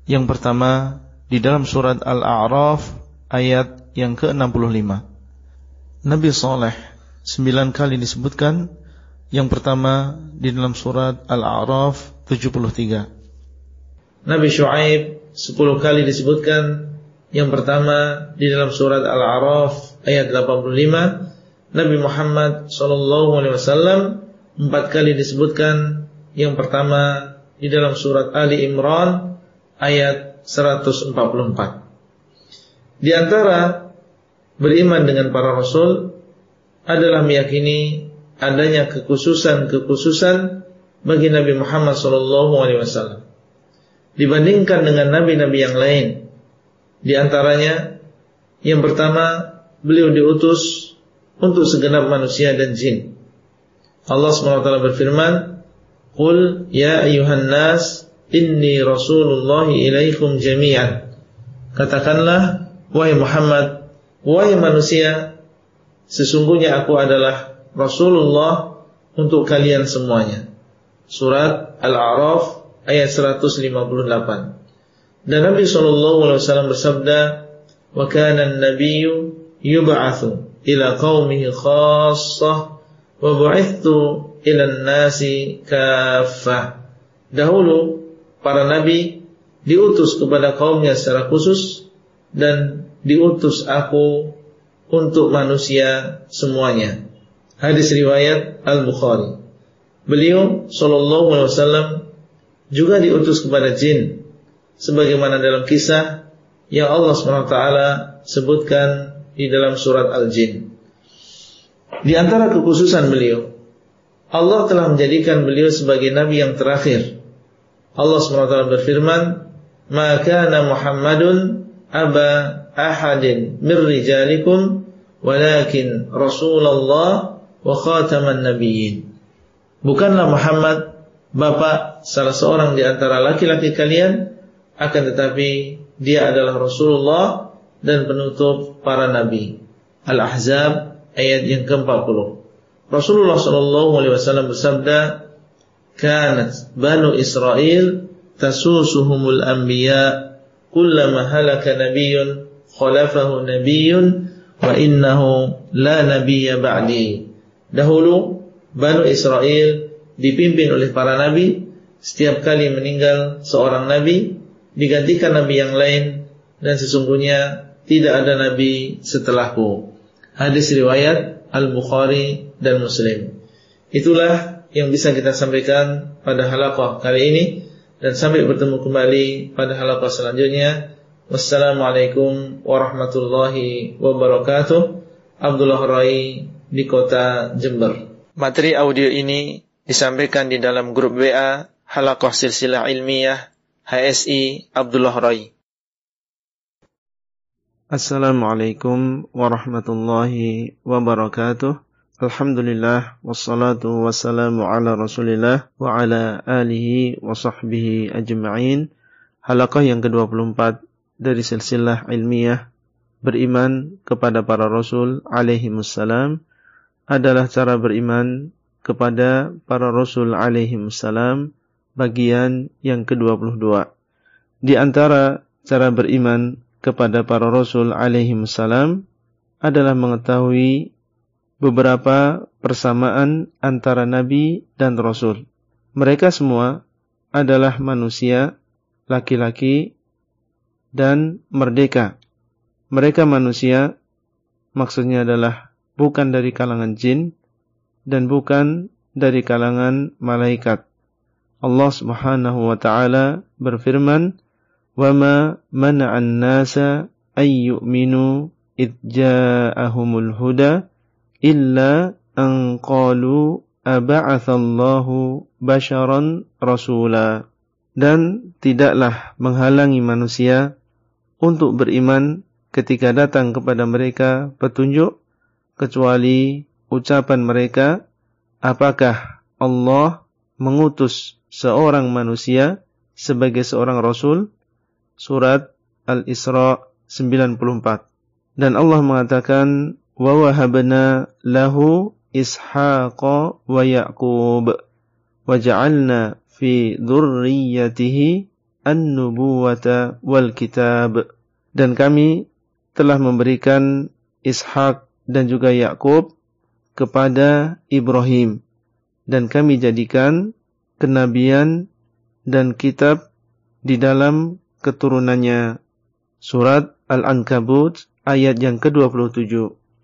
Yang pertama di dalam surat Al-A'raf ayat yang ke-65 Nabi Saleh sembilan kali disebutkan. Yang pertama di dalam surat Al-A'raf 73 Nabi Shu'aib sepuluh kali disebutkan. Yang pertama di dalam surat Al-A'raf ayat 85, Nabi Muhammad sallallahu alaihi wasallam empat kali disebutkan. Yang pertama di dalam surat Ali Imran ayat 144. Di antara beriman dengan para rasul adalah meyakini adanya kekhususan-kekhususan bagi Nabi Muhammad SAW dibandingkan dengan nabi-nabi yang lain. Di antaranya yang pertama beliau diutus untuk segenap manusia dan jin. Allah SWT berfirman, "Qul ya ayuhan nas, inni Rasulullah ilaikum jami'an." Katakanlah, wahai Muhammad, wahai manusia, sesungguhnya aku adalah Rasulullah untuk kalian semuanya. Surat Al-A'raf ayat 158. Dan Nabi SAW bersabda, "Wa kana an-nabiyyu yub'atsu ila qaumihi khassah wa bu'ithtu ila an-nasi kaffah." Dahulu para nabi diutus kepada kaumnya secara khusus dan diutus aku untuk manusia semuanya. Hadis riwayat Al-Bukhari. Beliau sallallahu alaihi wasallam juga diutus kepada jin sebagaimana dalam kisah yang Allah SWT sebutkan di dalam surat Al-Jin. Di antara kekhususan beliau, Allah telah menjadikan beliau sebagai nabi yang terakhir. Allah SWT berfirman, "Maka Muhammadun aba ahadin min rijalikum walakin Rasulullah wa khataman nabiyyin." Bukanlah Muhammad bapak salah seorang di antara laki-laki kalian akan tetapi dia adalah Rasulullah dan penutup para nabi. Al-Ahzab ayat yang ke-40. Rasulullah sallallahu alaihi wasallam bersabda, "Kanat Banu Israel tasusuhumul anbiya kullama halaka nabiyyun khalafahu nabiyyun wa innahu la nabiyya ba'di." Dahulu Banu Israel dipimpin oleh para nabi, setiap kali meninggal seorang nabi digantikan nabi yang lain dan sesungguhnya tidak ada nabi setelahku. Hadis riwayat Al-Bukhari dan Muslim. Itulah yang bisa kita sampaikan pada halaqah kali ini dan sampai bertemu kembali pada halaqah selanjutnya. Wassalamualaikum warahmatullahi wabarakatuh. Abdullah Rai di kota Jember. Materi audio ini disampaikan di dalam grup WA Halakoh Silsilah Ilmiah HSI Abdullah Rai. Assalamualaikum warahmatullahi wabarakatuh. Alhamdulillah wassalatu wassalamu ala Rasulillah wa ala alihi wa sahbihi ajma'in. Halaqah yang ke-24 dari silsilah ilmiah beriman kepada para rasul alaihi wassalam adalah cara beriman kepada para rasul alaihi salam bagian yang ke-22. Di antara cara beriman kepada para rasul alaihi salam adalah mengetahui beberapa persamaan antara nabi dan rasul. Mereka semua adalah manusia, laki-laki dan merdeka. Mereka manusia maksudnya adalah bukan dari kalangan jin dan bukan dari kalangan malaikat. Allah Subhanahu wa taala berfirman, "Wa ma mana'an nasa ay yu'minu id ja'ahumul huda illa an qalu aba'athallahu basharan rasula." Dan tidaklah menghalangi manusia untuk beriman ketika datang kepada mereka petunjuk kecuali ucapan mereka, apakah Allah mengutus seorang manusia sebagai seorang rasul? Surat Al-Isra 94. Dan Allah mengatakan, "Wa wahabna lahu Ishaqa wa Yaqub wa ja'alna fi dhurriyyatihi an-nubuwata wal kitab." Dan kami telah memberikan Ishak dan juga Yakub kepada Ibrahim dan kami jadikan kenabian dan kitab di dalam keturunannya. Surat Al-Ankabut ayat yang ke-27.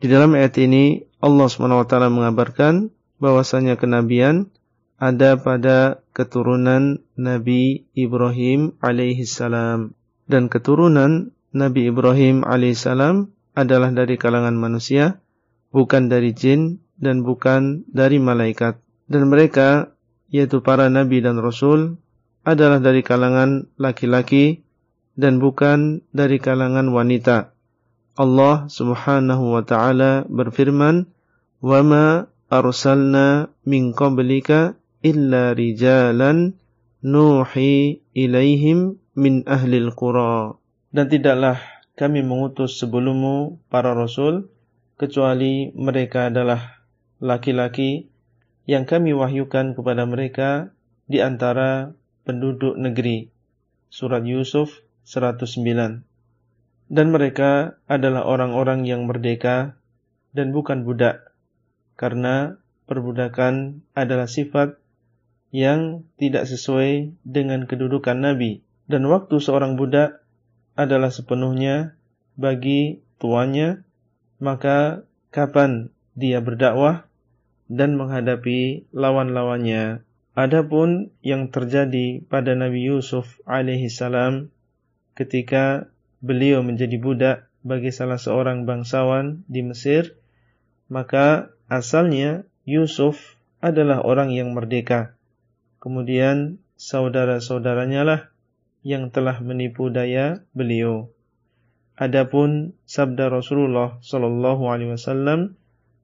Di dalam ayat ini Allah SWT mengabarkan bahwasanya kenabian ada pada keturunan Nabi Ibrahim alaihi salam dan keturunan Nabi Ibrahim alaihissalam adalah dari kalangan manusia, bukan dari jin dan bukan dari malaikat. Dan mereka, yaitu para nabi dan rasul, adalah dari kalangan laki-laki dan bukan dari kalangan wanita. Allah Subhanahu wa taala berfirman, "Wa ma arsalna min qablika illa rijalan nuhi ilaihim min ahlil qura." Dan tidaklah kami mengutus sebelummu para rasul, kecuali mereka adalah laki-laki yang kami wahyukan kepada mereka di antara penduduk negeri. Surat Yusuf 109. Dan mereka adalah orang-orang yang merdeka dan bukan budak, karena perbudakan adalah sifat yang tidak sesuai dengan kedudukan Nabi. Dan waktu seorang budak adalah sepenuhnya bagi tuannya, maka kapan dia berdakwah dan menghadapi lawan-lawannya. Adapun yang terjadi pada Nabi Yusuf alaihi salam ketika beliau menjadi budak bagi salah seorang bangsawan di Mesir, maka asalnya Yusuf adalah orang yang merdeka. Kemudian saudara-saudaranya lah yang telah menipu daya beliau. Adapun sabda Rasulullah sallallahu alaihi wasallam,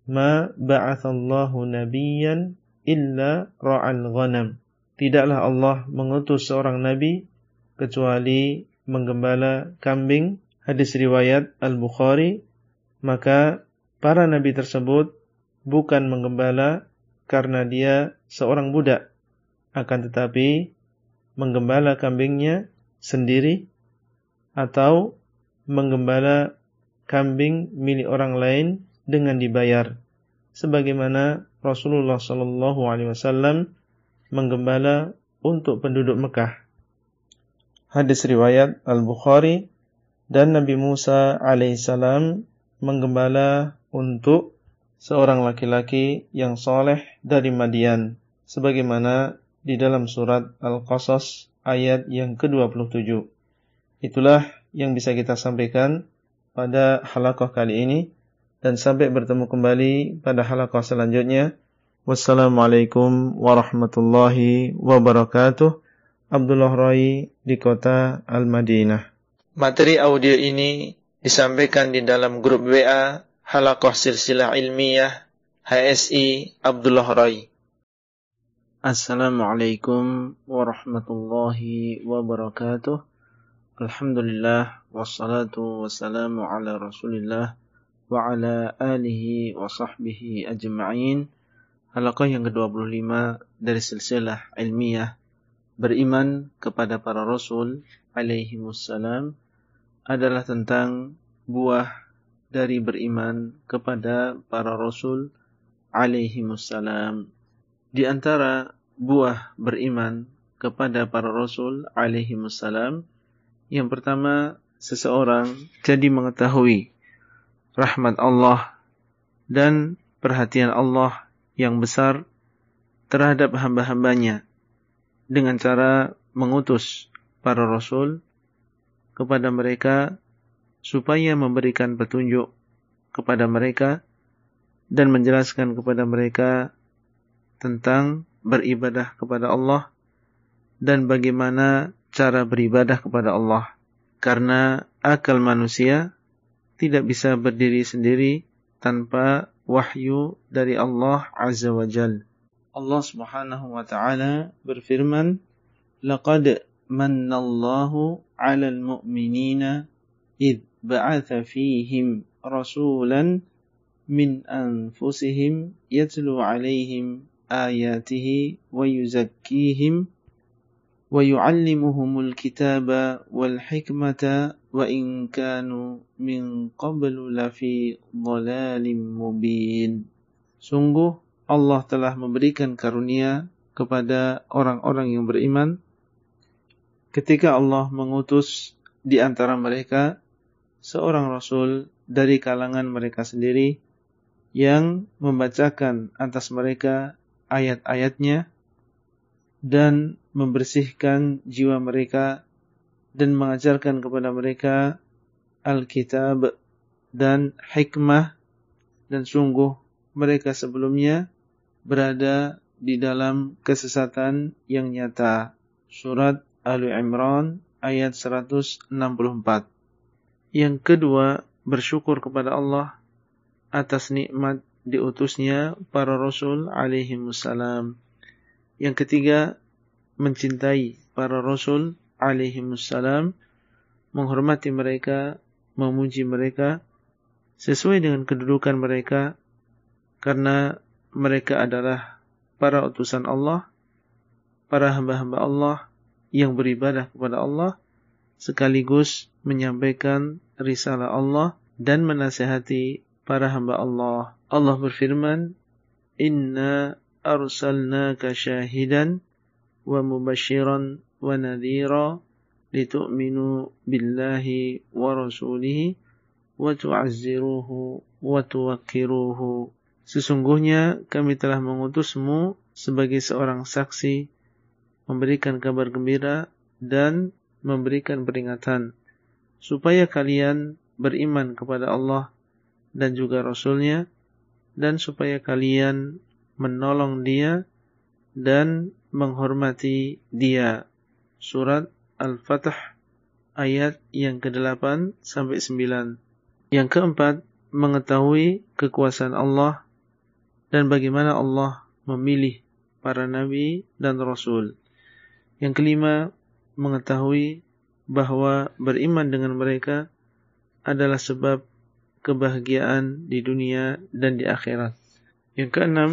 "Ma ba'atsallahu nabiyyan illa ra'al ghanam." Tidaklah Allah mengutus seorang nabi kecuali menggembala kambing. Hadis riwayat Al-Bukhari, maka para nabi tersebut bukan menggembala karena dia seorang budak, akan tetapi menggembala kambingnya sendiri atau menggembala kambing milik orang lain dengan dibayar sebagaimana Rasulullah sallallahu alaihi wasallam menggembala untuk penduduk Mekah. Hadis riwayat Al-Bukhari dan Nabi Musa alaihissalam menggembala untuk seorang laki-laki yang soleh dari Madian sebagaimana di dalam surat Al-Qasas ayat yang ke-27. Itulah yang bisa kita sampaikan pada halakoh kali ini dan sampai bertemu kembali pada halakoh selanjutnya. Wassalamualaikum warahmatullahi wabarakatuh. Abdullah Rai di kota Al-Madinah. Materi audio ini disampaikan di dalam grup WA Halakoh Silsilah Ilmiah HSI Abdullah Rai. Assalamualaikum warahmatullahi wabarakatuh. Alhamdulillah wassalatu wassalamu ala Rasulillah wa ala alihi wa sahbihi ajma'in. Halaqah yang ke-25 dari silsilah ilmiah beriman kepada para rasul alaihi wassalam adalah tentang buah dari beriman kepada para rasul alaihi wassalam di antara buah beriman kepada para rasul alaihi wassalam yang pertama seseorang jadi mengetahui rahmat Allah dan perhatian Allah yang besar terhadap hamba-hambanya dengan cara mengutus para rasul kepada mereka supaya memberikan petunjuk kepada mereka dan menjelaskan kepada mereka tentang beribadah kepada Allah dan bagaimana cara beribadah kepada Allah karena akal manusia tidak bisa berdiri sendiri tanpa wahyu dari Allah Azza wa Jal. Allah Subhanahu wa taala berfirman, "Laqad mannallahu 'alal mu'minina id ba'atha fihim rasulan min anfusihim yatlu 'alaihim ayatihi wa yuzakkihim ويعلمهم الكتاب والحكمة وإن كانوا من قبل لفي ضلال مبين Sungguh Allah telah memberikan karunia kepada orang-orang yang beriman. Ketika Allah mengutus di antara mereka seorang rasul dari kalangan mereka sendiri yang membacakan atas mereka ayat-ayatnya dan membersihkan jiwa mereka dan mengajarkan kepada mereka Alkitab dan hikmah dan sungguh mereka sebelumnya berada di dalam kesesatan yang nyata. Surat Ali Imran ayat 164. Yang kedua, bersyukur kepada Allah atas nikmat diutusnya para rasul alaihi. Yang ketiga, mencintai para rasul alaihi wassalam, menghormati mereka, memuji mereka sesuai dengan kedudukan mereka karena mereka adalah para utusan Allah, para hamba-hamba Allah yang beribadah kepada Allah sekaligus menyampaikan risalah Allah dan menasihati para hamba Allah. Allah berfirman, "Inna arsalnaka syahidan billahi wa rasulihi wa tu'azziruhu wa tuwakkiruhu." Sesungguhnya kami telah mengutusmu sebagai seorang saksi, memberikan kabar gembira dan memberikan peringatan, supaya kalian beriman kepada Allah dan juga Rasulnya, dan supaya kalian menolong dia dan menghormati dia. Surat Al-Fatah ayat yang ke-8 sampai 9. Yang keempat, mengetahui kekuasaan Allah dan bagaimana Allah memilih para nabi dan rasul. Yang kelima, mengetahui bahwa beriman dengan mereka adalah sebab kebahagiaan di dunia dan di akhirat. Yang keenam,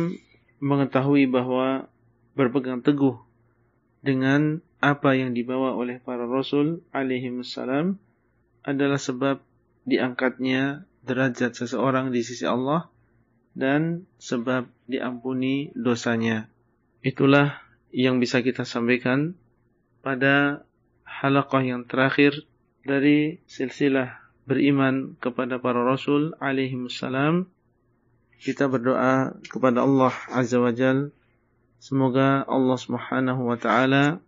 mengetahui bahwa berpegang teguh dengan apa yang dibawa oleh para rasul alaihi adalah sebab diangkatnya derajat seseorang di sisi Allah dan sebab diampuni dosanya. Itulah yang bisa kita sampaikan pada halaqah yang terakhir dari silsilah beriman kepada para rasul alaihi wassalam. Kita berdoa kepada Allah Azza wa Jal. Semoga Allah Subhanahu wa taala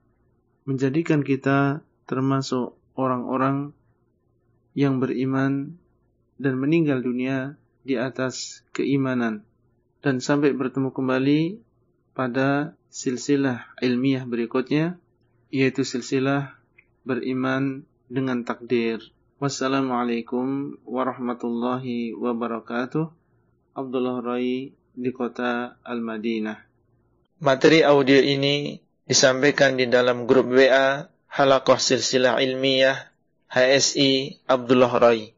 menjadikan kita termasuk orang-orang yang beriman dan meninggal dunia di atas keimanan dan sampai bertemu kembali pada silsilah ilmiah berikutnya yaitu silsilah beriman dengan takdir. Wassalamualaikum warahmatullahi wabarakatuh. Abdullah Rai di kota Al-Madinah. Materi audio ini disampaikan di dalam grup WA Halakoh Silsilah Ilmiah HSI Abdullah Rai.